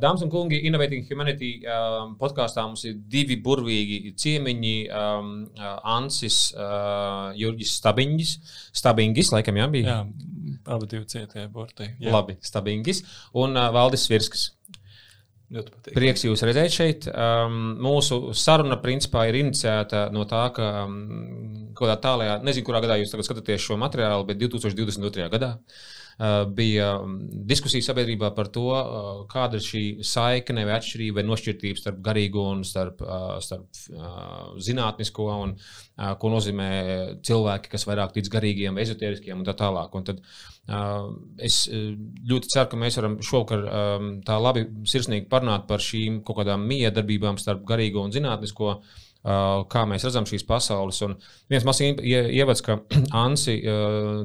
Dāmas un kungi, Innovating Humanity uh, podkāstā mums ir divi burvīgi ciemiņi. Um, uh, Ansis, uh, Jurgis Stabiņģis, Stabiņģis, laikam jā, bija. Jā, abi divi cietie burti. Jā. Labi, Stabiņģis un uh, Valdis Virskas. Prieks jūs redzēt šeit. Um, mūsu saruna principā ir iniciēta no tā, ka um, kādā tālākajā, nezinu, kurā gadā jūs skatāties šo materiālu, bet 2022. gadā uh, bija um, diskusija sabiedrībā par to, uh, kāda ir šī saikne vai atšķirība vai nošķirtība starp garīgo un starp, uh, starp zinātnisko un ko nozīmē cilvēki, kas vairāk tic garīgiem, ezoteriskiem un tā tālāk. Un tad, Es ļoti ceru, ka mēs varam šovakar tā labi sirsnīgi parunāt par šīm kaut kādām miedarbībām starp garīgo un zinātnisko. Kā mēs redzam šīs pasaules. Un viens mazs ievads, ka Ansi,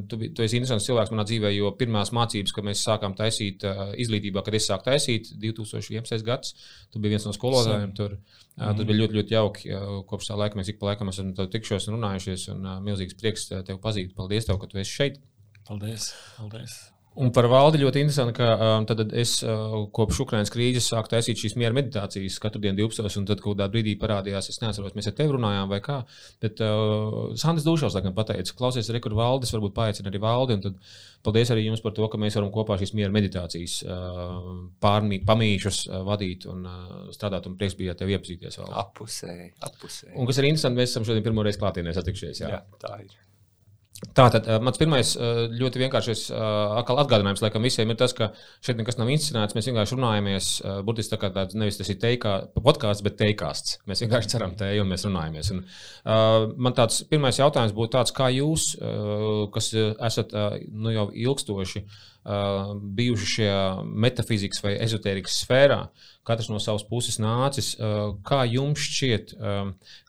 tu, tu esi interesants cilvēks manā dzīvē, jo pirmās mācības, kad mēs sākām taisīt izglītībā, kad es sāku taisīt 2011. gads, tu biji viens no skolotājiem. Tur, mm. Tas bija ļoti, ļoti jauki. Kopš tā laika mēs ik pa laikam esam tikšos un runājušies. Un, milzīgs prieks tevi pazīt. Paldies, tev, ka tu esi šeit. Paldies! paldies. Un par valdi ļoti interesanti, ka um, es uh, kopš Ukraiņas krīzes sāku taisīt šīs miera meditācijas katru dienu 12. un tad kādā brīdī parādījās, es neatceros, mēs ar tevi runājām vai kā. Bet uh, Sandis Dūšovs laikam pateica, klausies, re, kur valdes, varbūt paaicina arī valdi. Un tad paldies arī jums par to, ka mēs varam kopā šīs miera meditācijas uh, pārmī, pamīšus uh, vadīt un uh, strādāt. Un prieks bija tevi iepazīties vēl. Apusēji, apusēji. Un kas ir interesanti, mēs esam šodien pirmo reizi klātienē satikšies. Jā, jā tā ir. Tātad mans pirmais ļoti vienkāršs atgādinājums, laikam, visiem ir tas, ka šeit nekas nav inscenēts. Mēs vienkārši runājamies, burtiski tā kā tāds nevis tas ir teikā, podkāsts, bet teikāsts. Mēs vienkārši ceram te, un mēs runājamies. Un, uh, man tāds pirmais jautājums būtu tāds, kā jūs, uh, kas esat uh, nu, jau ilgstoši uh, bijuši šajā metafizikas vai ezotērikas sfērā, uh, katrs no savas puses nācis. Kā jums šķiet,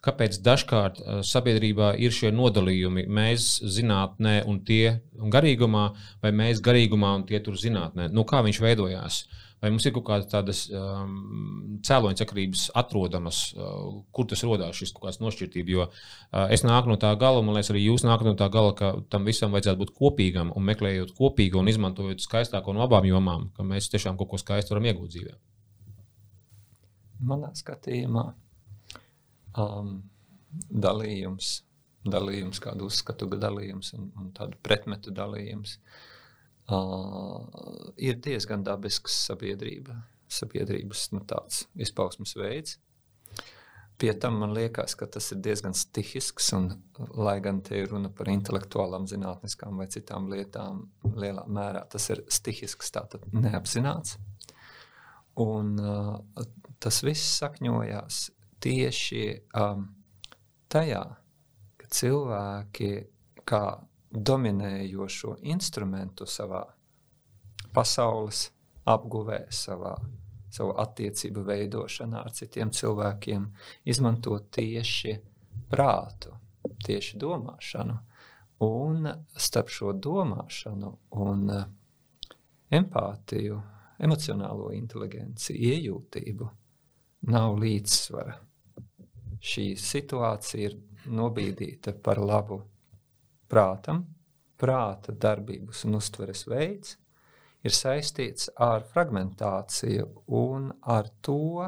kāpēc dažkārt sabiedrībā ir šie nodalījumi? Mēs zinātnē un tie un garīgumā, vai mēs garīgumā un tie tur zinātnē? Nu, kā viņš veidojās? Vai mums ir kaut kādas tādas um, cēloņa sakarības atrodamas, uh, kur tas radās, šis kaut kāds nošķirtība? Jo uh, es nāku no tā gala, man liekas, arī jūs nākat no tā gala, ka tam visam vajadzētu būt kopīgam un meklējot kopīgu un izmantojot skaistāko no abām jomām, ka mēs tiešām kaut ko skaistu varam iegūt dzīvēm manā skatījumā um, dalījums, dalījums, kādu uzskatu dalījums un, un tādu pretmetu dalījums uh, ir diezgan dabisks sabiedrība, sabiedrības nu, izpausmes veids. Pie tam man liekas, ka tas ir diezgan stihisks, un, lai gan te ir runa par intelektuālām, zinātniskām vai citām lietām, lielā mērā tas ir stihisks, tātad neapzināts. Un, uh, tas viss sakņojās tieši um, tajā, ka cilvēki kā dominējošo instrumentu savā pasaules apguvē, savā, savu attiecību veidošanā ar citiem cilvēkiem, izmanto tieši prātu, tieši domāšanu. Un starp šo domāšanu un uh, empātiju emocionālo inteligenci, iejūtību, nav līdzsvara. Šī situācija ir nobīdīta par labu prātam, prāta darbības un uztveres veids ir saistīts ar fragmentāciju un ar to,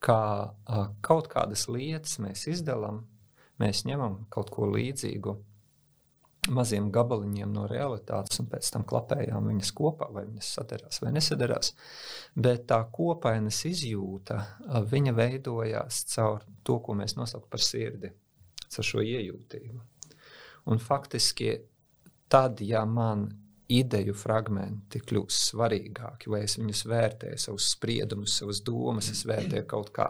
kā kaut kādas lietas mēs izdalām, mēs ņemam kaut ko līdzīgu maziem gabaliņiem no realitātes, un pēc tam klapējām viņas kopā, vai viņas sadarās vai nesadarās. Bet tā kopainas izjūta, viņa veidojās caur to, ko mēs nosaucam par sirdi, caur šo iejūtību. Un faktiski tad, ja man ideju fragmenti kļūst svarīgāki, vai es viņus vērtēju, savus spriedumus, savas domas, es vērtēju kaut kā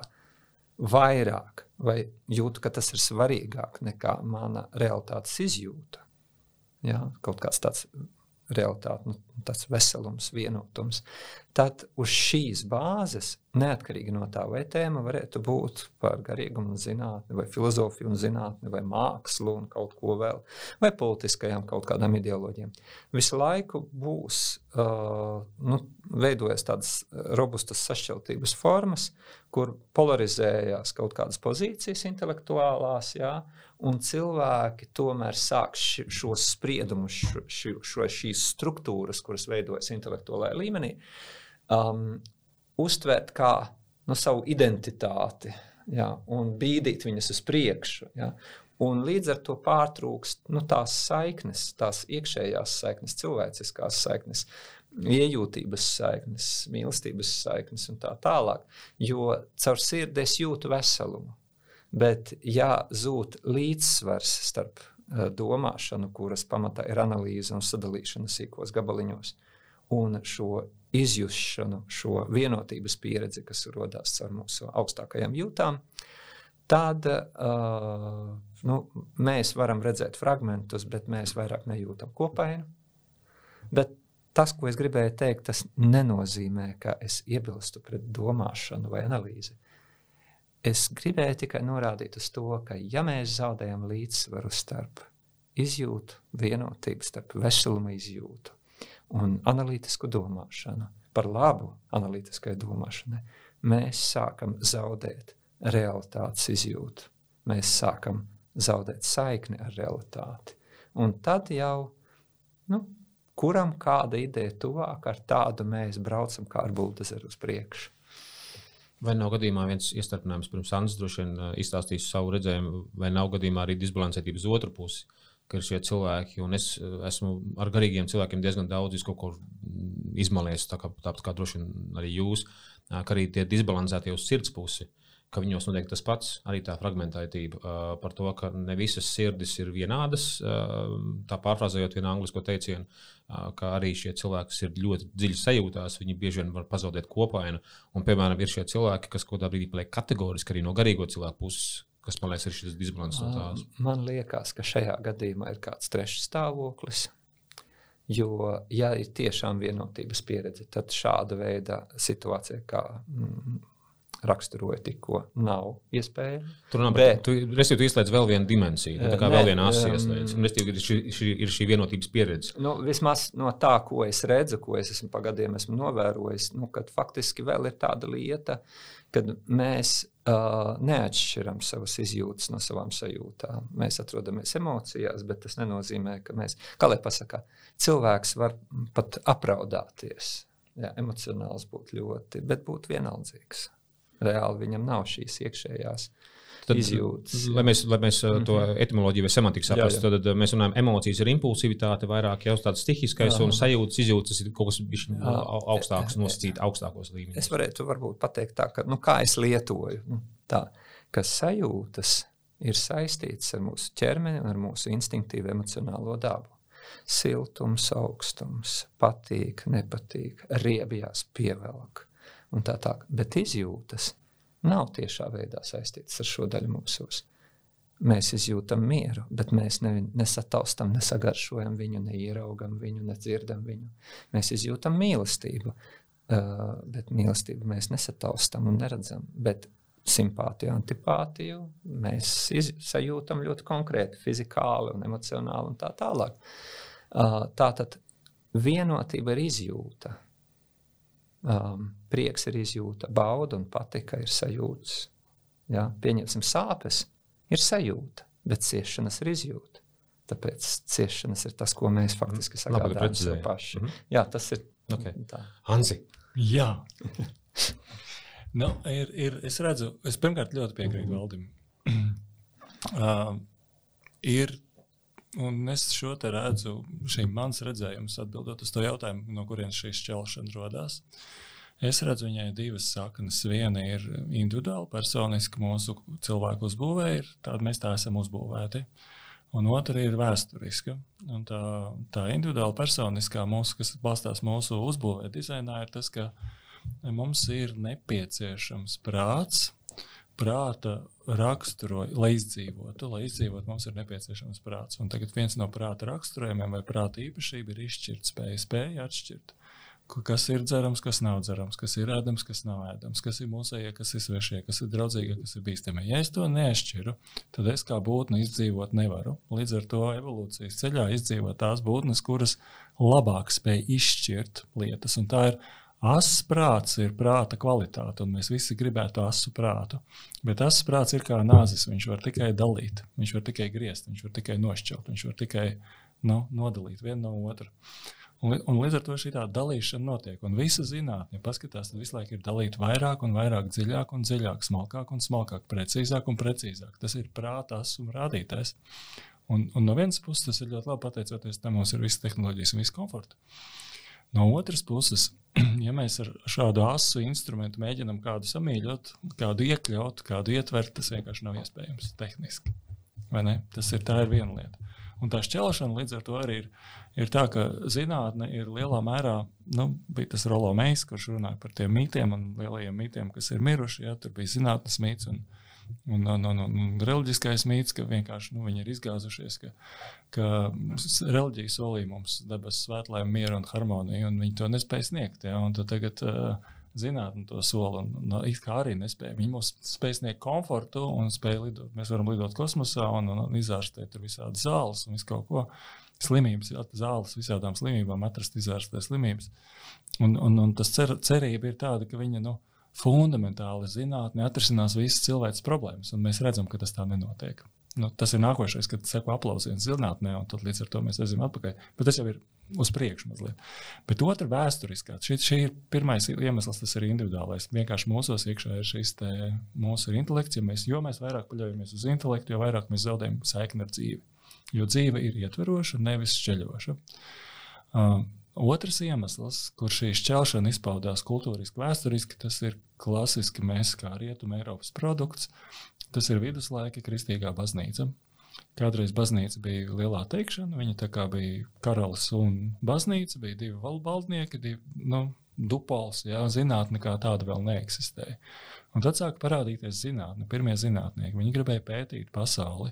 vairāk, vai jūtu, ka tas ir svarīgāk nekā mana realitātes izjūta, jā, kaut kāds tāds realitāte, nu, tāds veselums, vienotums. Tad uz šīs bāzes, neatkarīgi no tā, vai tēma varētu būt par garīgumu zinātni, vai filozofiju un zinātni, vai mākslu un kaut ko vēl, vai politiskajām kaut kādām ideoloģijām, visu laiku būs uh, nu, veidojas tādas robustas sašķeltības formas, kur polarizējās kaut kādas pozīcijas intelektuālās, jā, un cilvēki tomēr sāk šos spriedumus, šo, šo, šīs struktūras, kuras veidojas intelektuālajā līmenī, um, uztvērt kā nu, savu identitāti ja, un bīdīt viņas uz priekšu. Ja. Un līdz ar to pārtrūkst nu, tās saiknes, tās iekšējās saiknes, cilvēciskās saiknes, iejūtības saiknes, mīlestības saiknes un tā tālāk. Jo caur sirdi es jūtu veselumu. Bet, ja zūd līdzsvars starp domāšanu, kuras pamatā ir analīze un sadalīšana sīkos gabaliņos, un šo izjūšanu, šo vienotības pieredzi, kas rodas caur mūsu augstākajām jūtām, tad uh, nu, mēs varam redzēt fragmentus, bet mēs vairāk nejūtam kopainu. Bet tas, ko es gribēju teikt, tas nenozīmē, ka es iebilstu pret domāšanu vai analīzi. Es gribēju tikai norādīt uz to, ka, ja mēs zaudējam līdzsvaru starp izjūtu, vienotību, starp veselumu izjūtu un analītisku domāšanu, par labu analītiskai domāšanai, mēs sākam zaudēt realitātes izjūtu. Mēs sākam zaudēt saikni ar realitāti. Un tad jau, nu, kuram kāda ideja tuvāk, ar tādu mēs braucam kā ar buldozeru uz priekšu. Vai nav gadījumā viens iestarpinājums, pirms Andris droši vien izstāstīs savu redzējumu, vai nav gadījumā arī disbalansētība uz otru pusi, ka ir šie cilvēki, un es esmu ar garīgiem cilvēkiem diezgan daudz kaut ko izmalies, tā kā, tāpat kā droši vien arī jūs, ka arī tie disbalansētie uz sirds pusi ka viņos notiek tas pats, arī tā fragmentētība par to, ka ne visas sirdis ir vienādas. Tā pārfrāzējot vienu angļu teicienu, ka arī šie cilvēki, ir ļoti dziļi sajūtās, viņi bieži vien var pazaudēt kopainu. Un, piemēram, ir šie cilvēki, kas kādā brīdī paliek kategoriski arī no garīgo cilvēku puses. Kas man liekas, ir šis disbalans no tās? Man liekas, ka šajā gadījumā ir kāds trešs stāvoklis. Jo, ja ir tiešām vienotības pieredze, tad šāda veida situācija, kā mm, raksturoju tikko, nav iespējama. Tur nav, bet tu, tu ieslēdz vēl vienu dimensiju, tā kā ne, vēl viena asa ieslēdz. Un, ir, šī, šī, ir šī vienotības pieredze. Nu, vismaz no tā, ko es redzu, ko es esmu pagadiem esmu novērojis, nu, kad faktiski vēl ir tāda lieta, kad mēs uh, neatšķiram savas izjūtas no savām sajūtām. Mēs atrodamies emocijās, bet tas nenozīmē, ka mēs, kā lai pasakā, cilvēks var pat apraudāties. Jā, emocionāls būtu ļoti, bet būtu vienaldzīgs reāli viņam nav šīs iekšējās. Tad, izjūtas. Lai mēs, lai mēs mm -hmm. to mhm. etimoloģiju vai semantiku saprastu, tad mēs runājam, emocijas ir impulsivitāte, vairāk jau tāds stihiskais jā. un sajūtas, izjūtas ir kaut kas augstāks, nosacīt augstākos līmeņos. Es varētu varbūt pateikt tā, ka, nu, kā es lietoju, nu, tā, ka sajūtas ir saistītas ar mūsu ķermeni un ar mūsu instinktīvu emocionālo dabu. Siltums, augstums, patīk, nepatīk, riebjās, pievelk un tā tālāk. Bet izjūtas nav tiešā veidā saistītas ar šo daļu mūsos. Mēs izjūtam mieru, bet mēs ne, nesataustam, nesagaršojam viņu, neieraugam viņu, nedzirdam viņu. Mēs izjūtam mīlestību, uh, bet mīlestību mēs nesataustam un neredzam. Bet simpātiju, antipātiju mēs sajūtam ļoti konkrēti, fizikāli un emocionāli un tā tālāk. Uh, tā tad vienotība ir izjūta um, prieks ir izjūta, bauda un patika ir sajūtas. Ja? Pieņemsim, sāpes ir sajūta, bet ciešanas ir izjūta. Tāpēc ciešanas ir tas, ko mēs faktiski mhm. sagādājam sev paši. Mm -hmm. Jā, tas ir okay. tā. Hansi. Jā. nu, ir, ir, es redzu, es pirmkārt ļoti piekrītu Valdim. uh, ir Un es šo te redzu, šī mans redzējums, atbildot uz to jautājumu, no kurienes šī šķelšana radās. Es redzu viņai divas saknes. Viena ir individuāla, personiska mūsu cilvēku uzbūvēja, tāda mēs tā esam uzbūvēti. Un otra ir vēsturiska. Un tā, tā individuāla, personiskā mūsu, kas balstās mūsu uzbūvē dizainā, ir tas, ka mums ir nepieciešams prāts, prāta raksturoja, lai izdzīvotu. Lai izdzīvotu, mums ir nepieciešams prāts. Un tagad viens no prāta raksturojumiem vai prāta īpašība ir izšķirt spēju, spēju atšķirt. Kas ir dzerams, kas nav dzerams, kas ir ēdams, kas nav ēdams, kas ir mūsējie, kas ir svešie, kas ir draudzīgie, kas ir bīstami. Ja es to neatšķiru, tad es kā būtne izdzīvot nevaru. Līdz ar to evolūcijas ceļā izdzīvot tās būtnes, kuras labāk spēj izšķirt lietas. Un tā ir Ass prāts ir prāta kvalitāte, un mēs visi gribētu asu prātu. Bet ass prāts ir kā nāzis. Viņš var tikai dalīt, viņš var tikai griezt, viņš var tikai nošķelt, viņš var tikai nu, nodalīt vienu no otra. Un, un līdz ar to šī dalīšana notiek. Un visa zinātnē, ja paskatās, tad visu laiku ir dalīta vairāk un vairāk, dziļāk un dziļāk, smalkāk un smalkāk, precīzāk un precīzāk. Tas ir prātās un rādītājs. Un, un no vienas puses tas ir ļoti labi, pateicoties tam, mums ir visas tehnoloģijas un viss komforts. No otras puses, ja mēs ar šādu asu instrumentu mēģinām kādu samīļot, kādu iekļaut, kādu ietvert, tas vienkārši nav iespējams tehniski. Tas ir, ir viena lieta. Un tā šķelšana līdz ar to arī ir, ir tā, ka zinātne ir lielā mērā, nu, bija tas Rolo Meijs, kurš runāja par tiem mītiem un lielajiem mītiem, kas ir miruši. Ja, tur bija zinātnes mīts un, un, un, un, un, un reliģiskais mīts, ka vienkārši nu, viņi ir izgāzušies, ka, ka reliģija solīja mums debesu svētlēm, mieru un harmoniju, un viņi to nespēja sniegt. Ja, tagad, uh, zinātnē to soli. Un, un, it kā arī nespēja. Viņi mums spēj sniegt komfortu un spēj lidot. Mēs varam lidot kosmosā un, un, un izārstēt tur visādi zāles un visu kaut ko. Slimības, zāles visādām slimībām, atrast, izārstēt slimības. Un, un, un tas cer, cerība ir tāda, ka viņa nu, fundamentāli zinātnē atrisinās visas cilvēces problēmas. Un mēs redzam, ka tas tā nenotiek. Nu, tas ir nākošais, kad seko aplausiens zinātnē, un tad līdz ar to mēs ejam atpakaļ. Bet tas jau ir uz priekšu mazliet. Bet otra vēsturiskā, šī, šī ir pirmais iemesls, tas ir individuālais. Vienkārši mūsos iekšā ir šis mūsu ir intelekts. Ja mēs, jo mēs vairāk paļaujamies uz intelektu, jo vairāk mēs zaudējam saikni ar dzīvi. Jo dzīve ir ietveroša, nevis šķeļoša. Uh, otrs iemesls, kur šī šķelšana izpaudās kultūriski, vēsturiski, tas ir klasiski mēs kā rietumu Eiropas produkts. Tas ir viduslaika kristīgā baznīca. Kādreiz baznīca bija lielā teikšana, viņa bija karalis un baznīca, bija divi valdnieki, divi nu, dupols, jā, zinātne kā tāda vēl neeksistēja. Un tad sāka parādīties zinātne, pirmie zinātnieki. Viņi gribēja pētīt pasauli.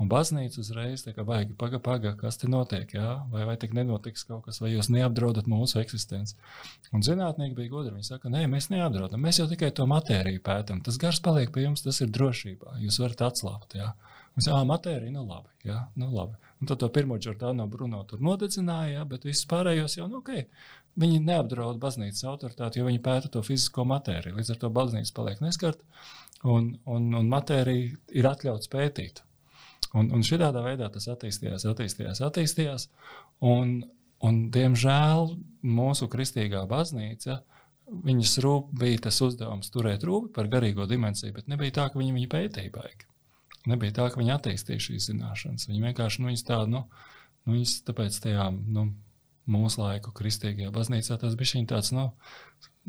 Un baznīca uzreiz tā kā baigi, paga, paga, kas te notiek, jā? vai, vai tik nenotiks kaut kas, vai jūs neapdraudat mūsu eksistenci. Un zinātnieki bija gudri. Viņi saka, nē, mēs neapdraudam, mēs jau tikai to matēriju pētām. Tas gars paliek pie jums, tas ir drošībā. Jūs varat atslābt. Jā? Mēs jau matērija, nu labi. Jā, nu labi. Un tad to pirmo Jordānu Bruno tur nodedzināja, jā, bet visus pārējos jau, nu, ok. Viņi neapdraud baznīcas autoritāti, jo viņi pēta to fizisko matēriju. Līdz ar to baznīca paliek neskarta, un, un, un matērija ir atļauts pētīt. Un, un šādā veidā tas attīstījās, attīstījās, attīstījās. Un, un, diemžēl mūsu kristīgā baznīca, viņas rūp bija tas uzdevums turēt rūpi par garīgo dimensiju, bet nebija tā, ka viņi viņu pētīja baigi. Nebija tā, ka viņi attīstīja šīs zināšanas. Viņi vienkārši nu, tādu, nu, nu, viņas tāpēc tajā nu, mūsu laiku kristīgajā baznīcā tas bija tāds. Nu,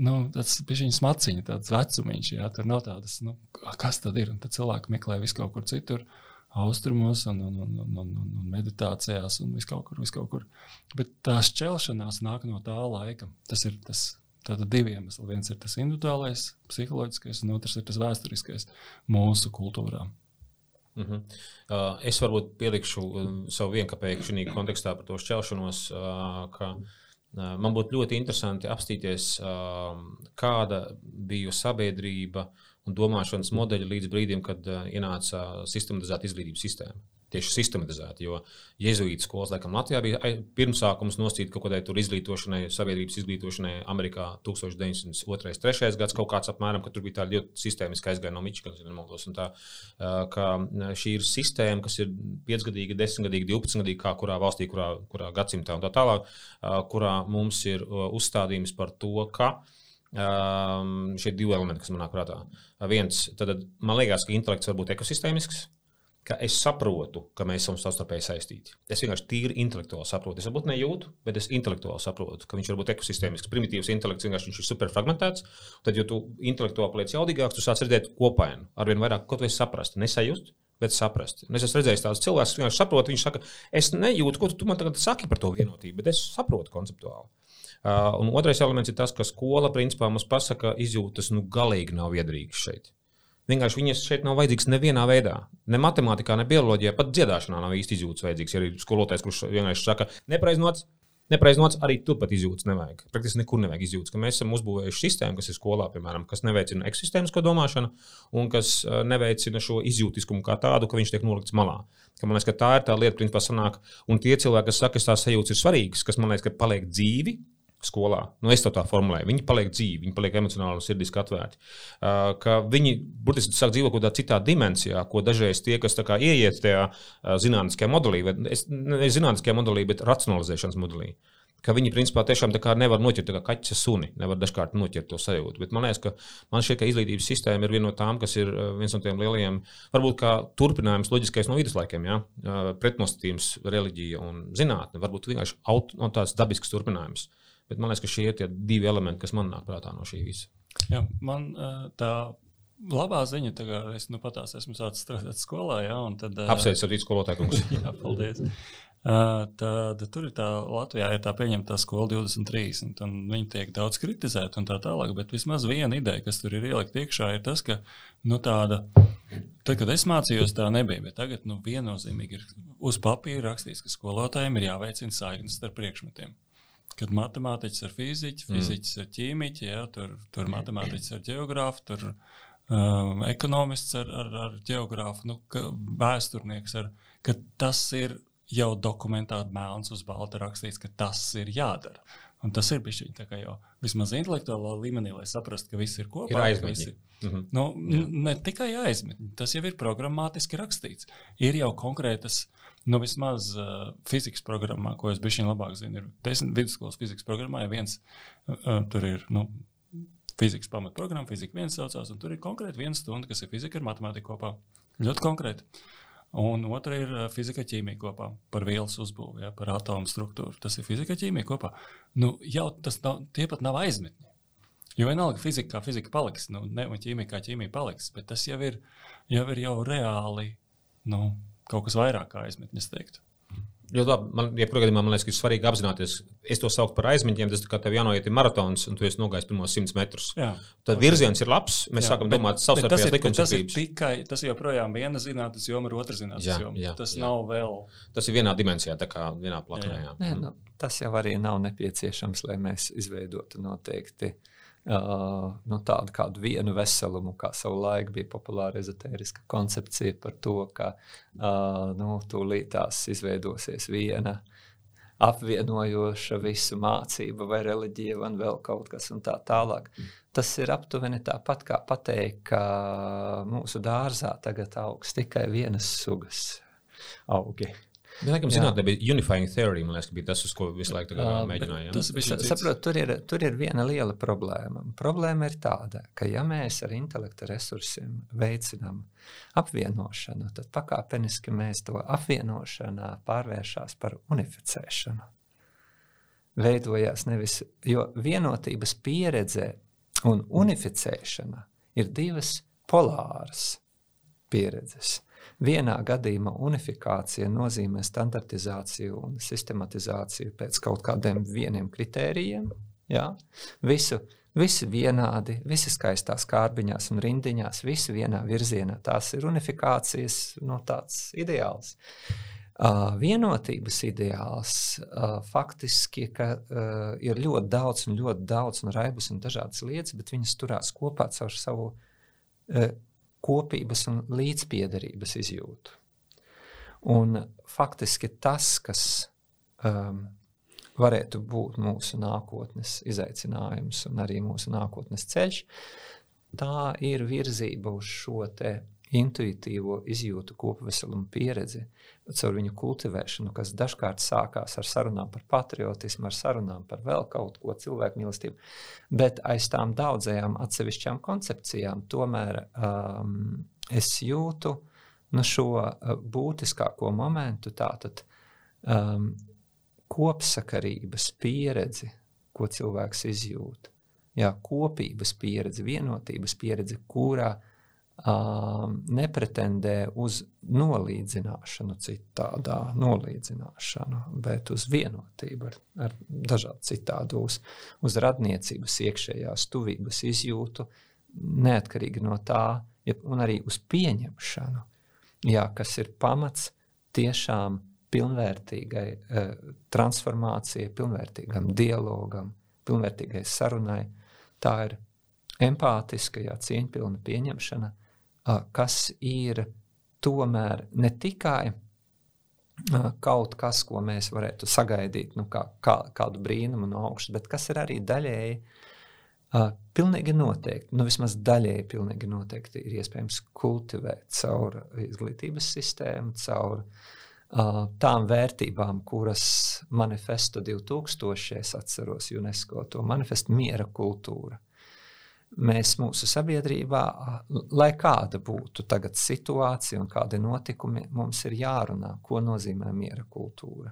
Nu, tas bija viņa smaciņa, tāds vecumiņš, jā, tur nav tādas, nu, kas tad ir. Un tad cilvēki meklē visu kaut kur citur, austrumos, un, un, un, un, un, un meditācijās, un vis kaut kur, vis kaut kur. Bet tā šķelšanās nāk no tā laika. Tas ir tas, Tātad divi iemesli. Viens ir tas individuālais, psiholoģiskais, un otrs ir tas vēsturiskais mūsu kultūrām. Uh -huh. uh, es varbūt pielikšu um, savu vienkapēju šajā kontekstā par to šķelšanos, uh, ka uh, man būtu ļoti interesanti apstīties, uh, kāda bija sabiedrība un domāšanas modeļi līdz brīdim, kad uh, ienāca sistematizēta izglītības sistēma tieši sistematizēti. Jo jēzuītas skolas, laikam, Latvijā bija pirmsākums nosīt kaut kādai izglītošanai, sabiedrības izglītošanai Amerikā 1902. 3. gads kaut kāds apmēram, ka tur bija tā ļoti sistēmiski aizgāja no Mičiganas, ja nemaldos. Tā, ka šī ir sistēma, kas ir 5-gadīga, 10-gadīga, 12-gadīga, kā kurā valstī, kurā, kurā gadsimtā un tā tālāk, kurā mums ir uzstādījums par to, ka Um, šie divi elementi, kas manā prātā. Viens, tad man liekas, ka intelekts var būt ekosistēmisks, ka es saprotu, ka mēs esam savstarpēji saistīti. Es vienkārši tīri intelektuāli saprotu. Es varbūt nejūtu, bet es intelektuāli saprotu, ka viņš var būt ekosistēmisks, primitīvs intelekts, vienkārši ir superfragmentēts. Tad, jo tu intelektuāli paliec jaudīgāks, tu sāc redzēt kopainu, arvien vairāk, ko tu esi saprast, nesajust. Bet saprast. Un es esmu redzējis tādus cilvēkus, kas vienkārši saprot, viņš saka, es nejūtu, ko tu man tagad saki par to vienotību, bet es saprotu konceptuāli. Uh, un otrais elements ir tas, ka skola principā mums pasaka, ka izjūtas nu, galīgi nav viedrīgas šeit. Vienkārši viņas šeit nav vajadzīgas nevienā veidā. Ne matemātikā, ne bioloģijā, pat dziedāšanā nav īsti izjūtas vajadzīgas. Ja ir skolotājs, kurš vienkārši saka, nepreiznots, nepreiznots arī turpat izjūtas nevajag. Praktiski nekur nevajag izjūtas. Mēs esam uzbūvējuši sistēmu, kas ir skolā, piemēram, kas neveicina eksistēmisko domāšanu un kas uh, neveicina šo izjūtiskumu kā tādu, ka viņš tiek nolikts malā. Ka man liekas, ka tā ir tā lieta, principā, sanāk. Un tie cilvēki, kas saka, ka tās sajūtas ir svarīgas, kas man liekas, ka paliek dzīvi, skolā. Nu, es to tā formulēju. Viņi paliek dzīvi, viņi paliek emocionāli un sirdiski atvērti. Uh, viņi burtiski sāk dzīvot kaut kādā citā dimensijā, ko dažreiz tie, kas ieiet tajā uh, zinātniskajā modelī, vai ne zinātniskajā modelī, bet racionalizēšanas modelī. ka viņi principā tiešām nevar noķert kā kaķa suni, nevar dažkārt noķert to sajūtu. Bet man liekas, ka man šķiet, ka izglītības sistēma ir viena no tām, kas ir uh, viens no tiem lielajiem, varbūt kā turpinājums loģiskais no viduslaikiem, ja? Uh, pretnostatījums, reliģija un zinātne, varbūt vienkārši aut, no tāds dabisks turpinājums. Bet man liekas, ka šie ir tie divi elementi, kas man nāk prātā no šī visa. Jā, man tā labā ziņa, ka es nu patās esmu sācis strādāt skolā. Ja, tad, Apsveicu ar rītu skolotāju. jā, paldies. Uh, tad tur ir tā Latvijā ir tā pieņemta skola 2030, un viņi tiek daudz kritizēti un tā tālāk. Bet vismaz viena ideja, kas tur ir ielikt iekšā, ir tas, ka nu, tāda, tad, kad es mācījos, tā nebija. Bet tagad nu, viennozīmīgi ir uz papīra rakstīts, ka skolotājiem ir jāveicina saiknes starp priekšmetiem. Kad matemātiķis ar fiziķu, fiziķis mm. ar ķīmiķu, ja, tur, tur matemātiķis ar geogrāfu, tur um, ekonomists ar, ar, ar geogrāfu, nu, vēsturnieks, ar, ka tas ir jau dokumentēti melns uz balta rakstīts, ka tas ir jādara. Un tas ir bijis tā kā jau vismaz intelektuālā līmenī, lai saprastu, ka viss ir kopā. Ir aizmetņi. Mm -hmm. nu, ne tikai aizmetņi, tas jau ir programmatiski rakstīts. Ir jau konkrētas, nu vismaz uh, fizikas programmā, ko es biju labāk zinu, ir desmit vidusskolas fizikas programmā, ja viens uh, tur ir. Nu, Fizikas pamatprogramma, fizika viens saucās, un tur ir konkrēti viena stunda, kas ir fizika ar matemātiku kopā. Ļoti konkrēti. Un otra ir fizika ķīmija kopā par vielas uzbūvi, ja, par atomu struktūru. Tas ir fizika ķīmija kopā. Nu, jau tas nav, tie pat nav aizmetņi. Jo vienalga fizika kā fizika paliks, nu, ne, un ķīmija kā ķīmija paliks, bet tas jau ir, jau ir jau reāli nu, kaut kas vairāk kā aizmetņi, es teiktu. Jo labi, man, ja gadījumā, man liekas, ka ir svarīgi apzināties, es to saucu par aizmiņķiem. Tas kā tev jānoiet maratons, un tu esi nogājis pirmos simtus metrus. Jā. Tad virziens ir labs. Mēs jā, sākam bet, domāt, savstarpējās likumsakarības. Tas ir tikai, tas joprojām viena zinātnes joma, ir otra zinātnes joma. Tas jā. nav vēl. Tas ir vienā dimensijā, tā kā vienā platformā. Nē, nu, tas jau arī nav nepieciešams, lai mēs izveidotu noteikti Uh, nu, tādu kādu vienu veselumu, kā savulaik bija populāra ezotēriska koncepcija par to, ka uh, nu, tūlītās izveidosies viena apvienojoša visu mācību, vai reliģija, vai vēl kaut kas tā tālāk. Tas ir aptuveni tāpat kā pateikt, ka mūsu dārzā tagad augs tikai vienas sugas augi. Man liekas, zinātnē bija unifying theory, man liekas, bija tas, uz ko visu laiku mēģināja. Tas bija saprot, tur, ir, tur ir viena liela problēma. Problēma ir tāda, ka ja mēs ar intelektu resursiem veicinām apvienošanu, tad pakāpeniski mēs to apvienošanā pārvēršās par unificēšanu. Veidojās nevis, jo vienotības pieredze un unificēšana ir divas polāras pieredzes. Vienā gadījumā unifikācija nozīmē standartizāciju un sistematizāciju pēc kaut kādiem vieniem kritērijiem. Ja? Visu, visi vienādi, visi skaistās kārbiņās un rindiņās, visi vienā virzienā. Tās ir unifikācijas no nu, tāds ideāls. Uh, vienotības ideāls uh, faktiski ka, uh, ir ļoti daudz, un ļoti daudz, un raibas un dažādas lietas, bet viņas turās kopā caur savu uh, kopības un līdzpiederības izjūtu. Un faktiski tas, kas um, varētu būt mūsu nākotnes izaicinājums un arī mūsu nākotnes ceļš, tā ir virzība uz šo intuitīvo izjūtu kopveselumu pieredzi, caur viņu kultivēšanu, kas dažkārt sākās ar sarunām par patriotismu, ar sarunām par vēl kaut ko cilvēku mīlestību, bet aiz tām daudzajām atsevišķām koncepcijām tomēr um, es jūtu nu, šo uh, būtiskāko momentu, tātad um, kopsakarības pieredzi, ko cilvēks izjūt. Jā, kopības pieredze, vienotības pieredze, kurā uh, nepretendē uz nolīdzināšanu, citādā nolīdzināšanu, bet uz vienotību ar, ar dažādu citādu, uz, uz radniecības, iekšējās tuvības izjūtu, neatkarīgi no tā, un arī uz pieņemšanu, jā, kas ir pamats tiešām pilnvērtīgai eh, transformācijai, pilnvērtīgam dialogam, pilnvērtīgai sarunai. Tā ir empātiska, jā, cieņpilna pieņemšana, kas ir tomēr ne tikai kaut kas, ko mēs varētu sagaidīt, nu, kā, kā, kādu brīnumu no augšas, bet kas ir arī daļēji. Pilnīgi noteikti, nu vismaz daļēji pilnīgi noteikti ir iespējams kultivēt caur izglītības sistēmu, caur tām vērtībām, kuras manifesto 2000, es atceros UNESCO to manifestu miera kultūra. Mēs mūsu sabiedrībā, lai kāda būtu tagad situācija un kādi notikumi, mums ir jārunā, ko nozīmē miera kultūra.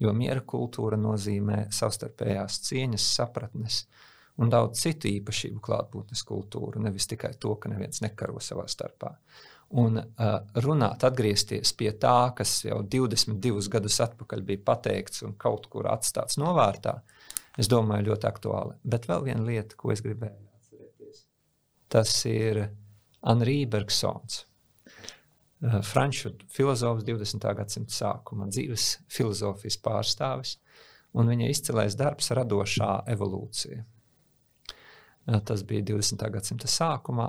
Jo miera kultūra nozīmē savstarpējās cieņas, sapratnes un daudz citu īpašību klātbūtnes kultūru, nevis tikai to, ka neviens nekaro savā starpā. Un uh, runāt, atgriezties pie tā, kas jau 22 gadus atpakaļ bija pateikts un kaut kur atstāts novārtā, es domāju, ļoti aktuāli. Bet vēl viena lieta, ko es gribēju tas ir Anri Bergsons. Uh, franču filozofs 20. gadsimta sākuma dzīves filozofijas pārstāvis, un viņa izcilais darbs - radošā evolūcija. Tas bija 20. gadsimta sākumā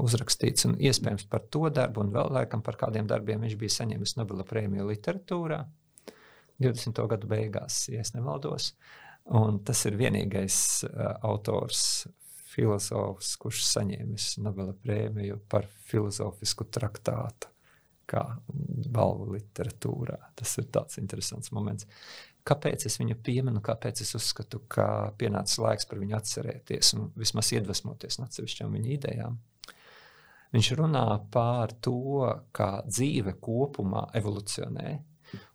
uzrakstīts, un iespējams par to darbu, un vēl laikam par kādiem darbiem viņš bija saņēmis Nobela prēmiju literatūrā 20. gadu beigās, ja nemaldos. Un tas ir vienīgais autors, filozofs, kurš saņēmis Nobela prēmiju par filozofisku traktātu kā balvu literatūrā. Tas ir tāds interesants moments. Kāpēc es viņu pieminu, kāpēc es uzskatu, ka pienācis laiks par viņu atcerēties un vismaz iedvesmoties no atsevišķām viņa idejām? Viņš runā par to, kā dzīve kopumā evolucionē,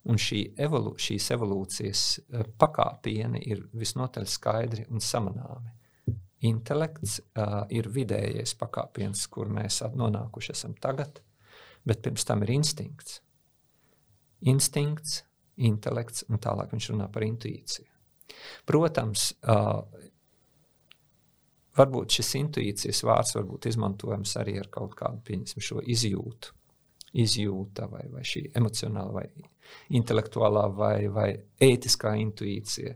un šī evolu, šīs evolūcijas eh, pakāpieni ir visnotaļ skaidri un samanāmi. Intelekts uh, ir vidējais pakāpiens, kur mēs nonākuši esam tagad, bet pirms tam ir instinkts. Instinkts intelekts, un tālāk viņš runā par intuīciju. Protams, uh, varbūt šis intuīcijas vārds var būt izmantojams arī ar kaut kādu šo izjūtu. Izjūta vai, vai šī emocionāla, vai intelektuālā, vai, vai ētiskā intuīcija,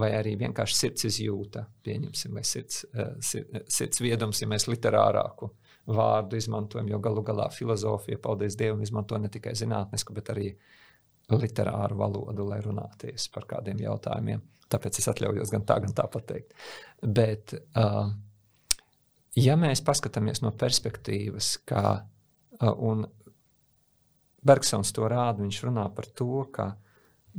vai arī vienkārši sirds izjūta, pieņemsim, vai sirds, sirds viedums, ja mēs literārāku vārdu izmantojam, jo galu galā filozofija, paldies Dievam, izmanto ne tikai zinātnisku, bet arī literāru valodu, lai runāties par kādiem jautājumiem. Tāpēc es atļaujos gan tā, gan tā pateikt. Bet, uh, ja mēs paskatāmies no perspektīvas, kā uh, Bergsons to rāda, viņš runā par to, ka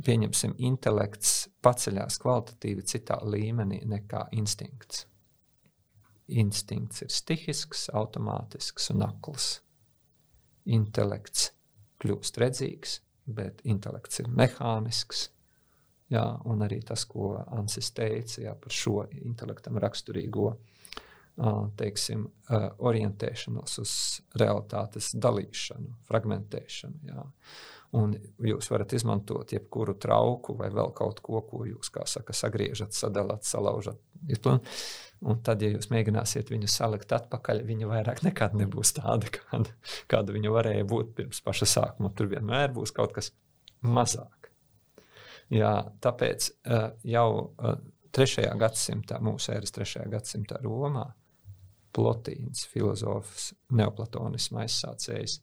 pieņemsim, intelekts paceļās kvalitatīvi citā līmenī nekā instinkts. Instinkts ir stihisks, automātisks un akls. Intelekts kļūst redzīgs, bet intelekts ir mehānisks. Jā, un arī tas, ko Ansis teica jā, par šo intelektam raksturīgo teiksim, orientēšanos uz realitātes dalīšanu, fragmentēšanu. Jā. Un jūs varat izmantot jebkuru trauku vai vēl kaut ko, ko jūs, kā saka, sagriežat, sadalāt, salaužat. Un tad, ja jūs mēģināsiet viņu salikt atpakaļ, viņa vairāk nekad nebūs tāda, kāda, kāda viņa varēja būt pirms paša sākuma. Tur vienmēr būs kaut kas mazāk. Jā, tāpēc uh, jau uh, trešajā gadsimtā, mūsu eras trešajā gadsimtā Romā, Plotīns, filozofs, neoplatonisma aizsācējs,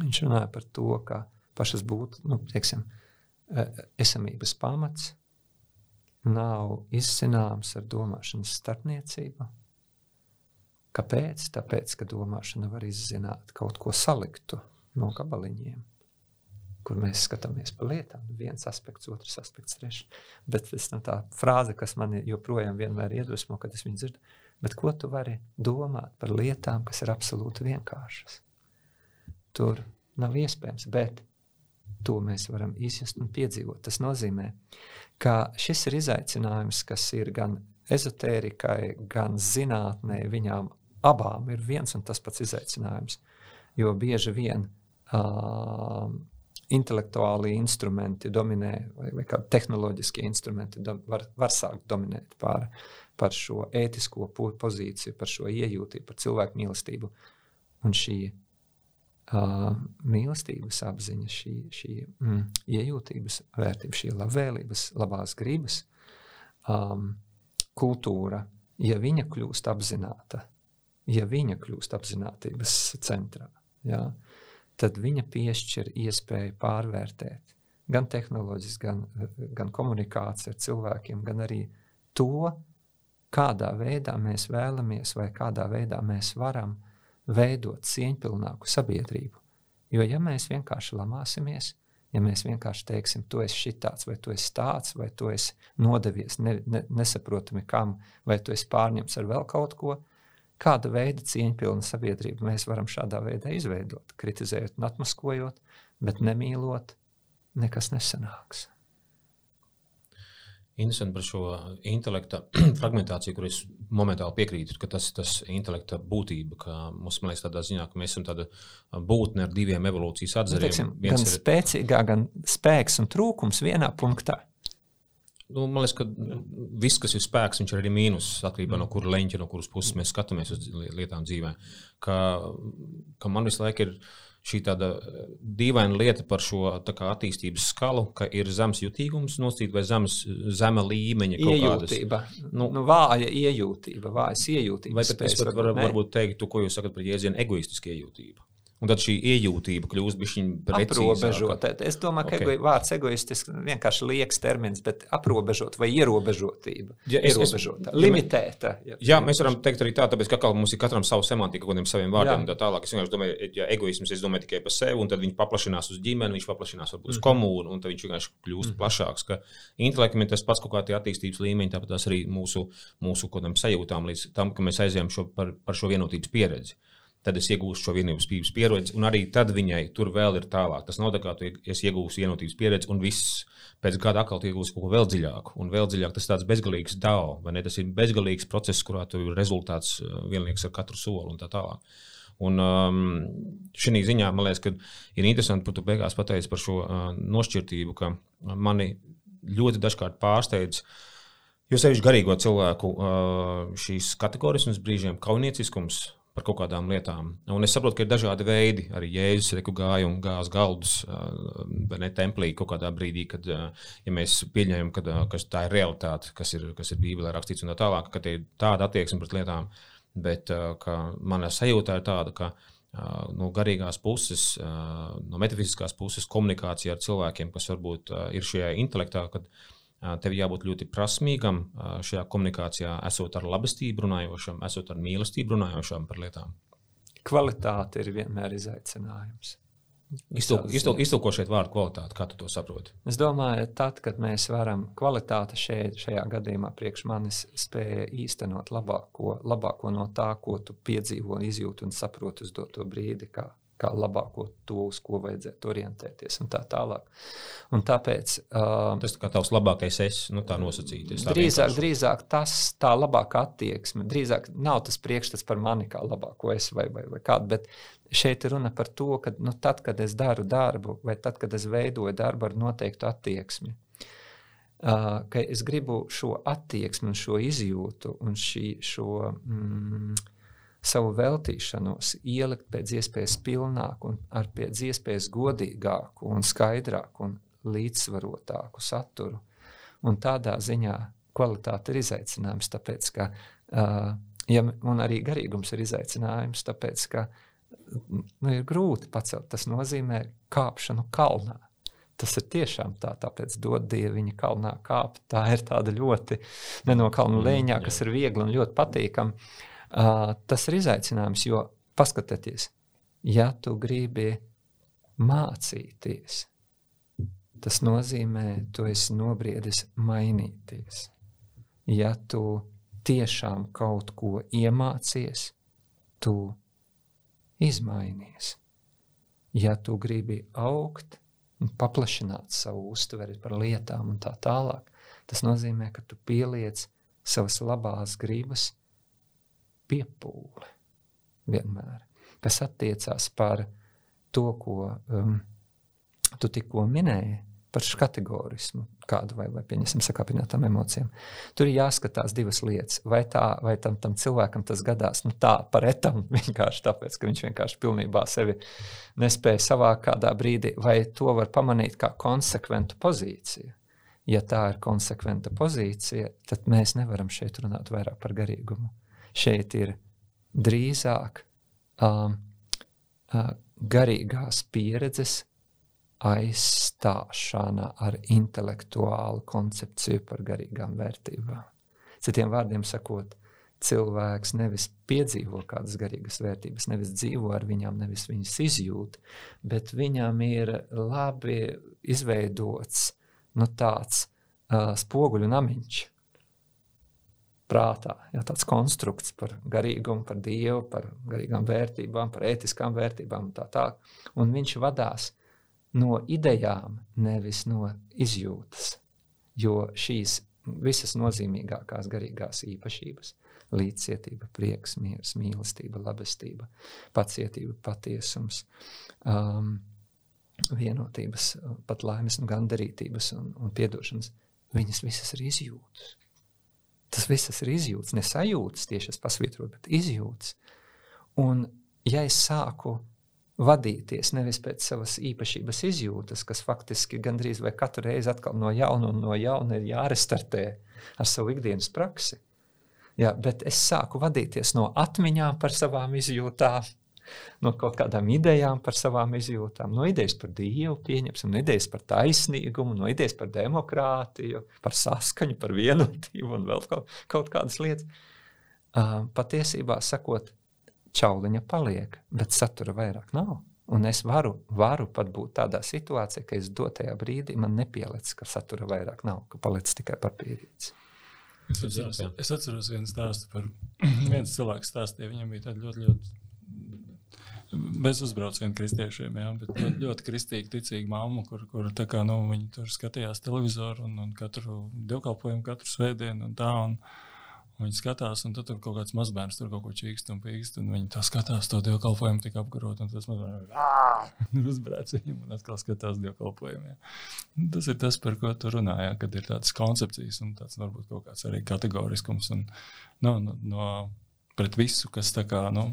viņš runāja par to, ka pašas būtu, nu, teiksim, uh, esamības pamats nav izzināms ar domāšanas starpniecību. Kāpēc? Tāpēc, ka domāšana var izzināt kaut ko saliktu no gabaliņiem, kur mēs skatāmies pa lietām. Viens aspekts, otrs aspekts, trešais. Bet tā frāze, kas man joprojām vienmēr iedvesmo, kad es viņu dzirdu, bet ko tu vari domāt par lietām, kas ir absolūti vienkāršas? Tur nav iespējams, bet to mēs varam izjust un piedzīvot. Tas nozīmē, ka šis ir izaicinājums, kas ir gan ezotērikai, gan zinātnē. Viņām abām ir viens un tas pats izaicinājums. Jo bieži vien uh, intelektuāli instrumenti dominē, vai, vai kādi tehnoloģiskie instrumenti do, var, var sākt dominēt pār, par šo ētisko pozīciju, par šo iejūtību, par cilvēku mīlestību. Un šī uh, mīlestības apziņa, šī, šī mm, iejūtības vērtība, šī labvēlības, labās gribas um, kultūra, ja viņa kļūst apzināta, ja viņa kļūst apziņotības centrā, jā, tad viņa piešķir iespēju pārvērtēt gan tehnoloģiski, gan, gan komunikāciju ar cilvēkiem, gan arī to, kādā veidā mēs vēlamies vai kādā veidā mēs varam veidot cieņpilnāku sabiedrību. Jo, ja mēs vienkārši lamāsimies, Ja mēs vienkārši teiksim, tu esi šitāds, vai tu esi tāds, vai tu esi nodevies ne, ne, nesaprotami kam, vai tu esi pārņemts ar vēl kaut ko, kāda veida cieņpilna sabiedrība mēs varam šādā veidā izveidot, kritizējot un atmaskojot, bet nemīlot, nekas nesanāks. Interesanti par šo intelekta fragmentāciju, kur es momentāli piekrītu, ka tas ir tas intelekta būtība, mums, liekas, tādā ziņā, ka mēs esam tāda būtne ar diviem evolūcijas atzariem. Nu, gan ir... spēcīgā, gan spēks un trūkums vienā punktā. Nu, man liekas, ka viss, kas ir spēks, ir arī mīnus. Atkarībā no kura leņķa, no kuras puses mēs skatāmies uz lietām dzīvē. Ka, ka man visu laiku ir šī tāda eh, dīvaina lieta par šo kā, attīstības skalu, ka ir zems jutīgums nosacīt vai zems, zema līmeņa iejūtība. Nu, nu, vāja iejūtība, vājas iejūtība. Vai es pat var, varbūt teiktu, ko jūs sakat par jēdzienu egoistiska iejūtība? Un tad šī iejūtība kļūst aprobežota. Es domāju, ka okay. vārds egoistisks vienkārši liekas termins, bet aprobežot vai ierobežotība. Ja, es, ierobežota, es, limitēta. Ja, jā, mēs varam teikt arī tā, tāpēc, ka mums ir katram savu semantiku, kādiem saviem vārdiem jā. un tā tālāk. Es vienkārši domāju, ja egoisms, es domāju tikai par sevi, un tad viņš paplašinās uz ģimeni, viņš paplašinās varbūt uz mm -hmm. komūnu, un tad viņš vienkārši kļūst mm -hmm. plašāks. Ka intelektam ir tas pats kaut kādi attīstības līmeņi, tāpat arī mūsu, mūsu sajūtām līdz tam, ka mēs aizējām šo, par, par šo vienotības pieredzi tad es iegūstu šo vienotības pieredzi, un arī tad viņai tur vēl ir tālāk. Tas nav tā, ka tu iegūsi vienotības pieredzi, un viss pēc gada atkal iegūsi kaut ko vēl dziļāku. Un vēl dziļāk tas ir tāds bezgalīgs dao, vai ne? Tas ir bezgalīgs process, kurā tu ir rezultāts uh, vienlaikus ar katru soli un tā tālāk. Un um, šī ziņā man liekas, ka ir interesanti, ka tu beigās pateici par šo uh, nošķirtību, ka mani ļoti dažkārt pārsteidz. Jo sevišķi garīgo cilvēku uh, šīs kategorismas brīžiem, kaunieciskums, par kaut kādām lietām. Un es saprotu, ka ir dažādi veidi. Arī Jēzus reku gāja un gāz galdus, vai ne templī kaut kādā brīdī, kad ja mēs pieņemam, ka, tā ir realitāte, kas ir, kas ir Bībelē rakstīts un tā tālāk, ka ir tāda attieksme pret lietām. Bet mana sajūta ir tāda, ka no garīgās puses, no metafiziskās puses, komunikācija ar cilvēkiem, kas varbūt ir šajā intelektā, kad Tev jābūt ļoti prasmīgam šajā komunikācijā, esot ar labestību runājošam, esot ar mīlestību runājošam par lietām. Kvalitāte ir vienmēr izaicinājums. Šeit vārdu kvalitāti, kā tu to saproti? Es domāju, tad, kad mēs varam kvalitāti šeit, šajā gadījumā priekš manis spēja īstenot labāko, labāko no tā, ko tu piedzīvo, izjūti un saproti uz doto brīdi, kā kā labāko to, uz ko vajadzētu orientēties un tā tālāk. Un tāpēc, uh, tas kā tavs labākais es, nu tā nosacīties. Tā drīzāk, vienkārši. drīzāk tas tā labākā attieksme, drīzāk nav tas priekšstats par mani kā labāko es vai, vai, vai kādu, bet šeit ir runa par to, ka nu, tad, kad es daru darbu vai tad, kad es veidoju darbu ar noteiktu attieksmi, Uh, ka es gribu šo attieksmi, šo izjūtu un šī, šo mm, savu veltīšanos ielikt pēc iespējas pilnāku, un ar pēc iespējas godīgāku, un skaidrāku un līdzsvarotāku saturu. Un tādā ziņā kvalitāte ir izaicinājums, tāpēc ka ja, arī garīgums ir izaicinājums, tāpēc ka nu, ir grūti pacelt. Tas nozīmē kāpšanu kalnā. Tas ir tiešām tā, tāpēc dod dieviņa kalnā kāpt. Tā ir tāda ļoti nenokalna mm, līnija, kas ir viegli un ļoti patīkama. Tas ir izaicinājums, jo paskatieties, ja tu gribi mācīties, tas nozīmē, tu esi nobriedis mainīties. Ja tu tiešām kaut ko iemācies, tu izmainies. Ja tu gribi augt un paplašināt savu uztveri par lietām un tā tālāk, tas nozīmē, ka tu pieliec savas labās gribas piepūle vienmēr, kas attiecās par to, ko um, tu tikko minēji. Par kategorismu, kādu vai, vai pieņemsim, sakāpinātām emocijām. Tur ir jāskatās divas lietas. Vai, tā, vai tam, tam cilvēkam tas gadās nu, tā par etam, vienkārši tāpēc, ka viņš vienkārši pilnībā sevi nespēja savākt kādā brīdī, vai to var pamanīt kā konsekventu pozīciju. Ja tā ir konsekventa pozīcija, tad mēs nevaram šeit runāt vairāk par garīgumu šeit ir drīzāk um, uh, garīgās pieredzes aizstāšana ar intelektuālu koncepciju par garīgām vērtībām. Citiem vārdiem sakot, cilvēks nevis piedzīvo kādas garīgas vērtības, nevis dzīvo ar viņām, nevis viņas izjūt, bet viņam ir labi izveidots nu, tāds uh, spoguļu namiņš. Prātā, ja, tāds konstrukts par garīgumu, par dievu, par garīgām vērtībām, par ētiskām vērtībām un tā tālāk. Un viņš vadās no idejām, nevis no izjūtas. Jo šīs visas nozīmīgākās garīgās īpašības līdzcietība, prieks, miers, mīlestība, labestība, pacietība, patiesums, um, vienotības, pat laimes, un gandarītības un, un piedošanas. Viņas visas ir izjūtas. Tas viss ir izjūtas, ne sajūtas, tieši es pasvītroju, bet izjūtas. Un, ja es sāku vadīties nevis pēc savas īpašības izjūtas, kas faktiski gandrīz vai katru reizi atkal no jauna un no jauna ir jārestartē ar savu ikdienas praksi, Jā, bet es sāku vadīties no atmiņām par savām izjūtām, no kaut kādām idejām par savām izjūtām, no idejas par dievu, pieņemsim, no idejas par taisnīgumu, no idejas par demokrātiju, par saskaņu, par vienotību un vēl kaut, kaut kādas lietas. Uh, patiesībā sakot, čauliņa paliek, bet satura vairāk nav. Un es varu, varu pat būt tādā situācijā, ka es dotajā brīdī man nepieliec, ka satura vairāk nav, ka paliec tikai papīrītis. Es atceros, es atceros vienu stāstu par viens cilvēks stāstīja. Viņam bija tāda ļoti, ļoti bez uzbrauciena kristiešiem, jā, bet ļoti, ļoti kristīgi, ticīga mamma, kur, kur kā, nu, viņi tur skatījās televizoru un, un katru dievkalpojumu, katru svētdienu un tā. Un, Viņi skatās, un tad tur kaut kāds mazbērns tur kaut ko čīkst un pīkst. Un viņi tā skatās, to dievkalpojumu tik apgarot, un tas mazbērns uzbrēc viņam un atkal skatās dievkalpojumu. Jā. Tas ir tas, par ko tu runāji, kad ir tādas koncepcijas un tāds varbūt kaut kāds arī kategoriskums un no, no, no pret visu, kas tā kā, nu,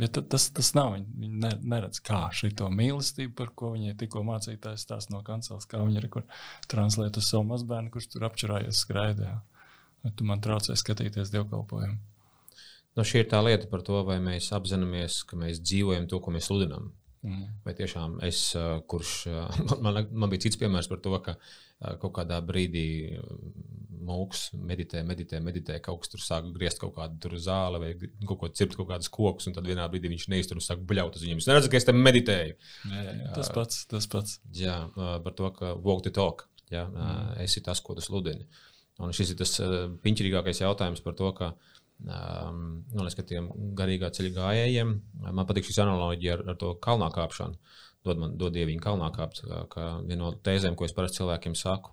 Ja tas, tas nav. Viņi, viņi neredz, kā šī mīlestība, par ko viņi tikko mācītājs stāsta no kancels, kā viņi ir translēt uz savu mazbērnu, kurš tur apčurājies skraidē tu man traucē skatīties dievkalpojumu. Nu, šī ir tā lieta par to, vai mēs apzināmies, ka mēs dzīvojam to, ko mēs sludinām. Mm. Vai tiešām es, kurš man, man bija cits piemērs par to, ka kaut kādā brīdī mūks meditē, meditē, meditē, kaut kas tur sāk griezt kaut kādu zāli vai kaut ko cirpt, kaut kādus kokus, un tad vienā brīdī viņš neiztur un sāk bļaut uz viņiem. Es neredzu, ka es tam meditēju. Jā, jā, tas pats, tas pats. Jā, par to, ka walk the talk. Jā, mm. esi tas, ko tu sludini. Uh, Un šis ir tas uh, piņķīgākais jautājums par to, ka, um, nu, ka tiem garīgā ceļa gājējiem, man patīk šis analoģija ar, ar to kalnā kāpšanu. Dod man, dod dieviņu kalnā kāpt, kā, viena no tēzēm, ko es parasti cilvēkiem saku.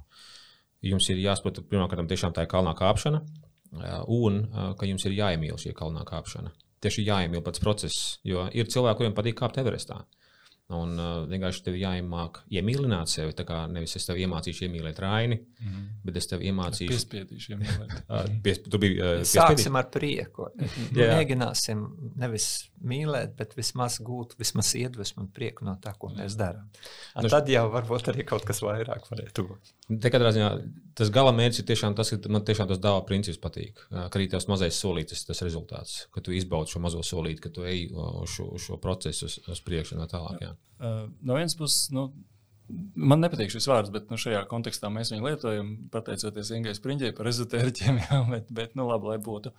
Jums ir jāsaprot, pirmkārt, tiešām tā ir kalnā kāpšana, un ka jums ir jāiemīl šī kalnā kāpšana. Tieši jāiemīl pats process, jo ir cilvēki, kuriem patīk kāpt Everestā. Un uh, vienkārši tev jāiemāk iemīlināt sevi. Tā kā nevis es tev iemācīšu iemīlēt Raini, mm -hmm. bet es tev iemācīšu. Piespiedīšu iemīlēt. pies, tu biji uh, Sāksim ar prieku. Mēģināsim nevis mīlēt, bet vismaz gūt vismaz iedvesmu un prieku no tā, ko mēs darām. Nu, tad jau varbūt arī kaut kas vairāk varētu būt. Te katrā ziņā tas gala mērķis ir tiešām tas, ka man tiešām tas dāvā princips patīk. Ka arī tas mazais solītis tas rezultāts, ka tu izbaudi šo mazo solīti, ka tu ej uz šo, šo procesu uz, uz priekšu un tā tālāk. Jā. No vienas puses, nu, Man nepatīk šis vārds, bet nu, šajā kontekstā mēs viņu lietojam, pateicoties Ingai Spriņģei par ezotērķiem. Jā, bet, bet nu, labi, lai būtu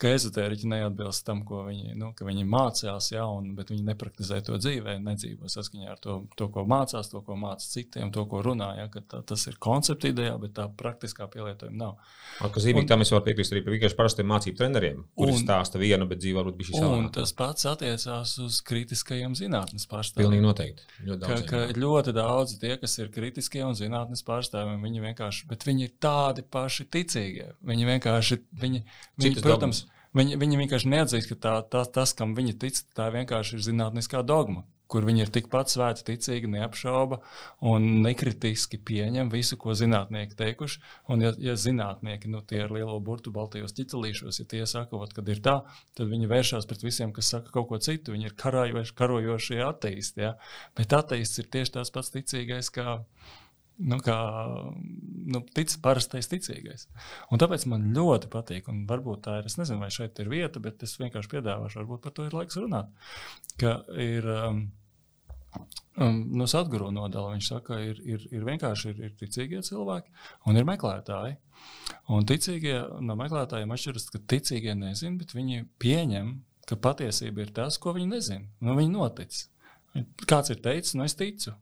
ka ezotēriķi neatbilst tam, ko viņi, nu, viņi mācījās, ja, un, bet viņi nepraktizē to dzīvē, nedzīvo saskaņā ar to, to ko mācās, to, ko mācās citiem, to, ko runā. Ja, tā, tas ir koncepts idejā, bet tā praktiskā pielietojuma nav. Zīmīgi, tam es varu piekrist arī vienkārši parastiem mācību treneriem, kuriem stāsta vienu, bet dzīvo varbūt šī savā. Un tas pats attiecās uz kritiskajiem zinātnes pārstāvjiem. Pilnīgi noteikti. Ļoti daudz, ka, ka ļoti daudz tie, kas ir kritiskie un zinātnes pārstāvji, viņi vienkārši, bet viņi ir tādi paši ticīgie. Viņi vienkārši, viņi, viņi protams, Viņi, viņi vienkārši neatzīst, ka tā, tā, tas, kam viņi tic, tā vienkārši ir zinātniskā dogma, kur viņi ir tikpat svēti, ticīgi, neapšauba un nekritiski pieņem visu, ko zinātnieki teikuši. Un, ja, ja zinātnieki, nu, tie ar lielo burtu baltajos ķicelīšos, ja tie saka, kad ir tā, tad viņi vēršas pret visiem, kas saka kaut ko citu. Viņi ir karājoši, karojošie ateisti. Ja? Bet ateists ir tieši tāds pats ticīgais, kā nu, kā nu, tic, parastais ticīgais. Un tāpēc man ļoti patīk, un varbūt tā ir. Es nezinu, vai šeit ir vieta, bet es vienkārši piedāvāšu, varbūt par to ir laiks runāt. Ka ir um, Um, no Sadguru nodala viņš saka, ir, ir, ir vienkārši ir, ir ticīgie cilvēki un ir meklētāji. Un ticīgie no meklētājiem atšķiras, ka ticīgie nezina, bet viņi pieņem, ka patiesība ir tas, ko viņi nezina. Nu, viņi notic. Kāds ir teicis, nu es ticu.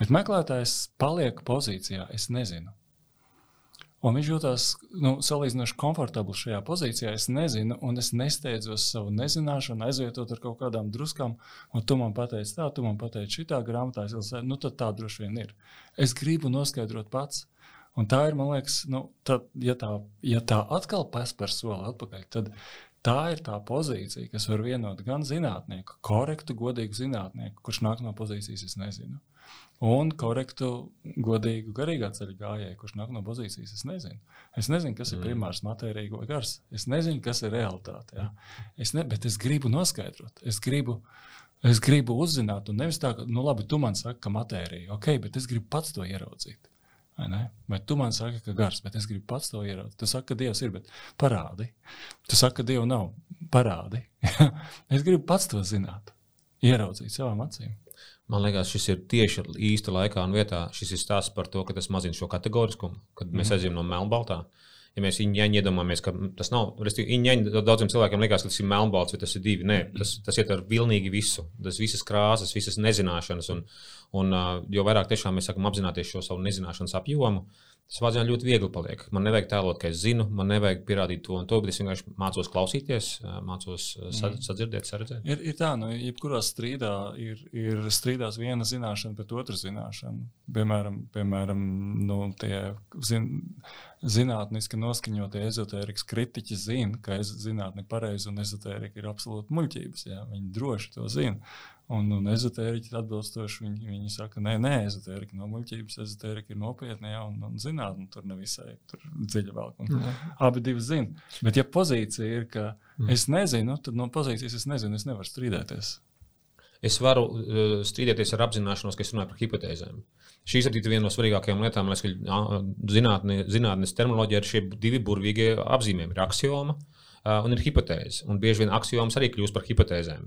Bet meklētājs paliek pozīcijā, es nezinu. Un viņš jutās nu, salīdzinoši komfortabli šajā pozīcijā. Es nezinu, un es nesteidzos savu nezināšanu, aizvietot ar kaut kādām druskām. Tu man pateici, tā, tu man pateici, šitā grāmatā. Es domāju, nu tā droši vien ir. Es gribu noskaidrot pats. Un tā ir, man liekas, nu, tad, ja, tā, ja tā atkal paspēr soli atpakaļ, tad tā ir tā pozīcija, kas var vienot gan zinātnieku, korektu, godīgu zinātnieku, kurš nāk no pozīcijas, es nezinu un korektu, godīgu garīgā ceļa gājēju, kurš nāk no pozīcijas. Es nezinu, es nezinu kas ir mm. primārs matērija vai gars. Es nezinu, kas ir realitāte. Ja? Es ne, bet es gribu noskaidrot. Es gribu, es gribu uzzināt, un nevis tā, ka, nu, labi, tu man saki, ka matērija, ok, bet es gribu pats to ieraudzīt. Vai, vai tu man saki, ka gars, bet es gribu pats to ieraudzīt. Tu saki, ka Dievs ir, bet parādi. Tu saki, ka Dieva nav. Parādi. es gribu pats to zināt, ieraudzīt savām acīm. Man liekas, šis ir tieši īsta laikā un vietā. Šis ir stāsts par to, ka tas mazina šo kategoriskumu, kad mēs mm. aizjām no melnbaltā. Ja mēs viņu iedomājamies, ka tas nav, viņa daudziem cilvēkiem liekas, ka tas ir melnbalts, vai tas ir divi. Nē, tas, tas iet ar pilnīgi visu. Tas visas krāsas, visas nezināšanas. Un, un, jo vairāk tiešām mēs sākam apzināties šo savu nezināšanas apjomu, Tas vāciņā ļoti viegli paliek. Man nevajag tēlot, ka es zinu, man nevajag pierādīt to un to, bet es vienkārši mācos klausīties, mācos mm. sadzirdēt, saredzēt. Ir, ir tā, nu, jebkurā strīdā ir, ir strīdās viena zināšana pret otru zināšanu. Piemēram, piemēram nu, tie zin, zinātniski noskaņotie ezotērikas kritiķi zina, ka zinātnē pareizi un ezotērika ir absolūti muļķības. Jā. Viņi droši to zina. Un, un ezotēriķi atbilstoši viņi, viņi saka, nē, nē, ezotērika nav muļķības, ezotērika ir nopietna, jā, un, un zinātnē tur nevisai tur dziļi vēl. Abi divi zina. Bet, ja pozīcija ir, ka mm. es nezinu, tad no pozīcijas es nezinu, es nevaru strīdēties. Es varu uh, strīdēties ar apzināšanos, ka es runāju par hipotēzēm. Šīs ir viena no svarīgākajām lietām, lai zinātnē, zinātnes terminoloģija ir šie divi burvīgie apzīmējumi. Ir axioma un ir hipotēze. Un bieži vien axiomas arī kļūst par hipotēzēm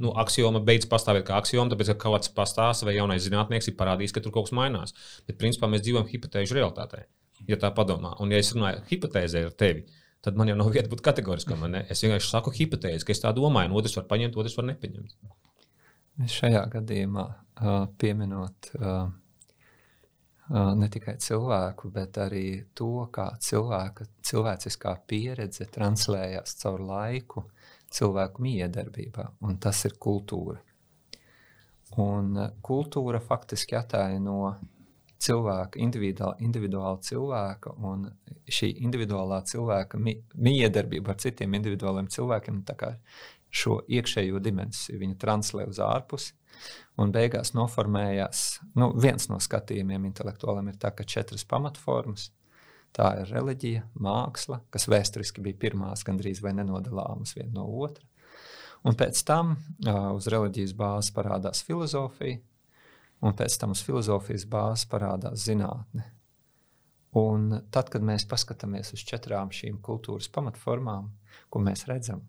nu, axioma beidz pastāvēt kā axioma, tāpēc, ka kaut kāds pastāsta vai jaunais zinātnieks ir parādījis, ka tur kaut kas mainās. Bet, principā, mēs dzīvojam hipotēžu realitātē, ja tā padomā. Un, ja es runāju hipotēzē ar tevi, tad man jau nav vieta būt kategoriskam. Es vienkārši saku hipotēzi, ka es tā domāju, un otrs var paņemt, otrs var nepaņemt. Šajā gadījumā uh, pieminot uh, ne tikai cilvēku, bet arī to, kā cilvēka, cilvēciskā pieredze translējās caur laiku, cilvēku miedarbībā, un tas ir kultūra. Un eh, kultūra faktiski ataino cilvēku, individuālu, individuālu cilvēku, un šī individuālā cilvēka mi, miedarbība ar citiem individuāliem cilvēkiem šo iekšējo dimensiju viņa translē uz ārpusi. Un beigās noformējās nu, viens no skatījumiem intelektuāliem, ir tā, ka četras pamatformas Tā ir reliģija, māksla, kas vēsturiski bija pirmās, gandrīz vai nenodalāmas viena no otras. Un pēc tam uh, uz reliģijas bāzes parādās filozofija, un pēc tam uz filozofijas bāzes parādās zinātne. Un tad, kad mēs paskatāmies uz četrām šīm kultūras pamatformām, ko mēs redzam,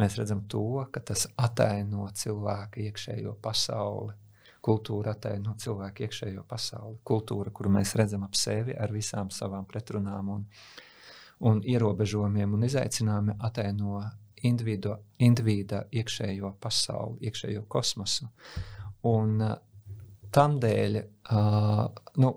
mēs redzam to, ka tas ataino cilvēka iekšējo pasauli, Kultūra attēlo cilvēku iekšējo pasauli. Kultūra, kuru mēs redzam ap sevi ar visām savām pretrunām un, un ierobežojumiem un izaicinājumiem, attēlo individu, individa iekšējo pasauli, iekšējo kosmosu. Un tam dēļ uh, nu,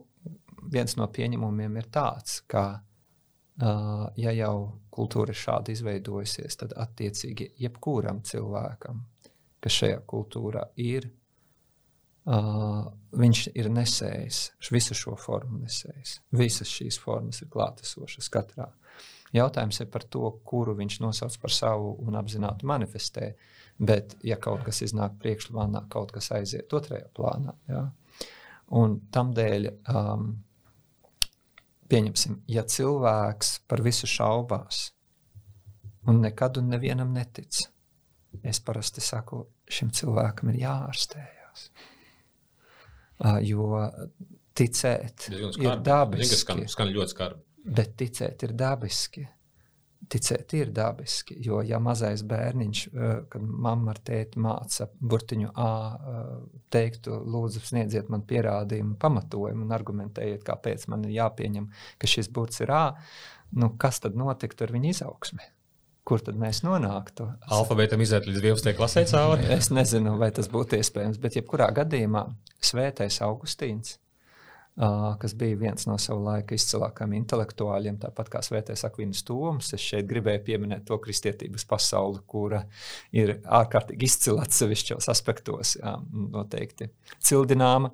viens no pieņemumiem ir tāds, ka, uh, ja jau kultūra ir šādi izveidojusies, tad attiecīgi jebkuram cilvēkam, kas šajā kultūrā ir, Uh, viņš ir nesējis visu šo formu, nesējis. Visas šīs formas ir klātesošas katrā. Jautājums ir par to, kuru viņš nosauc par savu un apzināti manifestē. Bet, ja kaut kas iznāk priekšplānā, kaut kas aiziet otrajā plānā. Ja? Un tam dēļ, um, pieņemsim, ja cilvēks par visu šaubās un nekad un nevienam netic, es parasti saku, šim cilvēkam ir jāārstējas. Jo ticēt ir dabiski. Skan, skan ļoti skarbi. Bet ticēt ir dabiski. Ticēt ir dabiski, jo ja mazais bērniņš, kad mamma ar tēti māca burtiņu A, teiktu, lūdzu, sniedziet man pierādījumu, pamatojumu un argumentējiet, kāpēc man ir jāpieņem, ka šis burts ir A, nu, kas tad notiktu ar viņa izaugsmi? Kur tad mēs nonāktu? Alfabētam iziet līdz 12. klasē cauri? Es nezinu, vai tas būtu iespējams, bet jebkurā gadījumā svētais Augustīns kas bija viens no savu laiku izcilākajiem intelektuāļiem, tāpat kā Svētais Akvīnas Toms. Es šeit gribēju pieminēt to kristietības pasauli, kura ir ārkārtīgi izcila atsevišķos aspektos, jā, noteikti cildināma.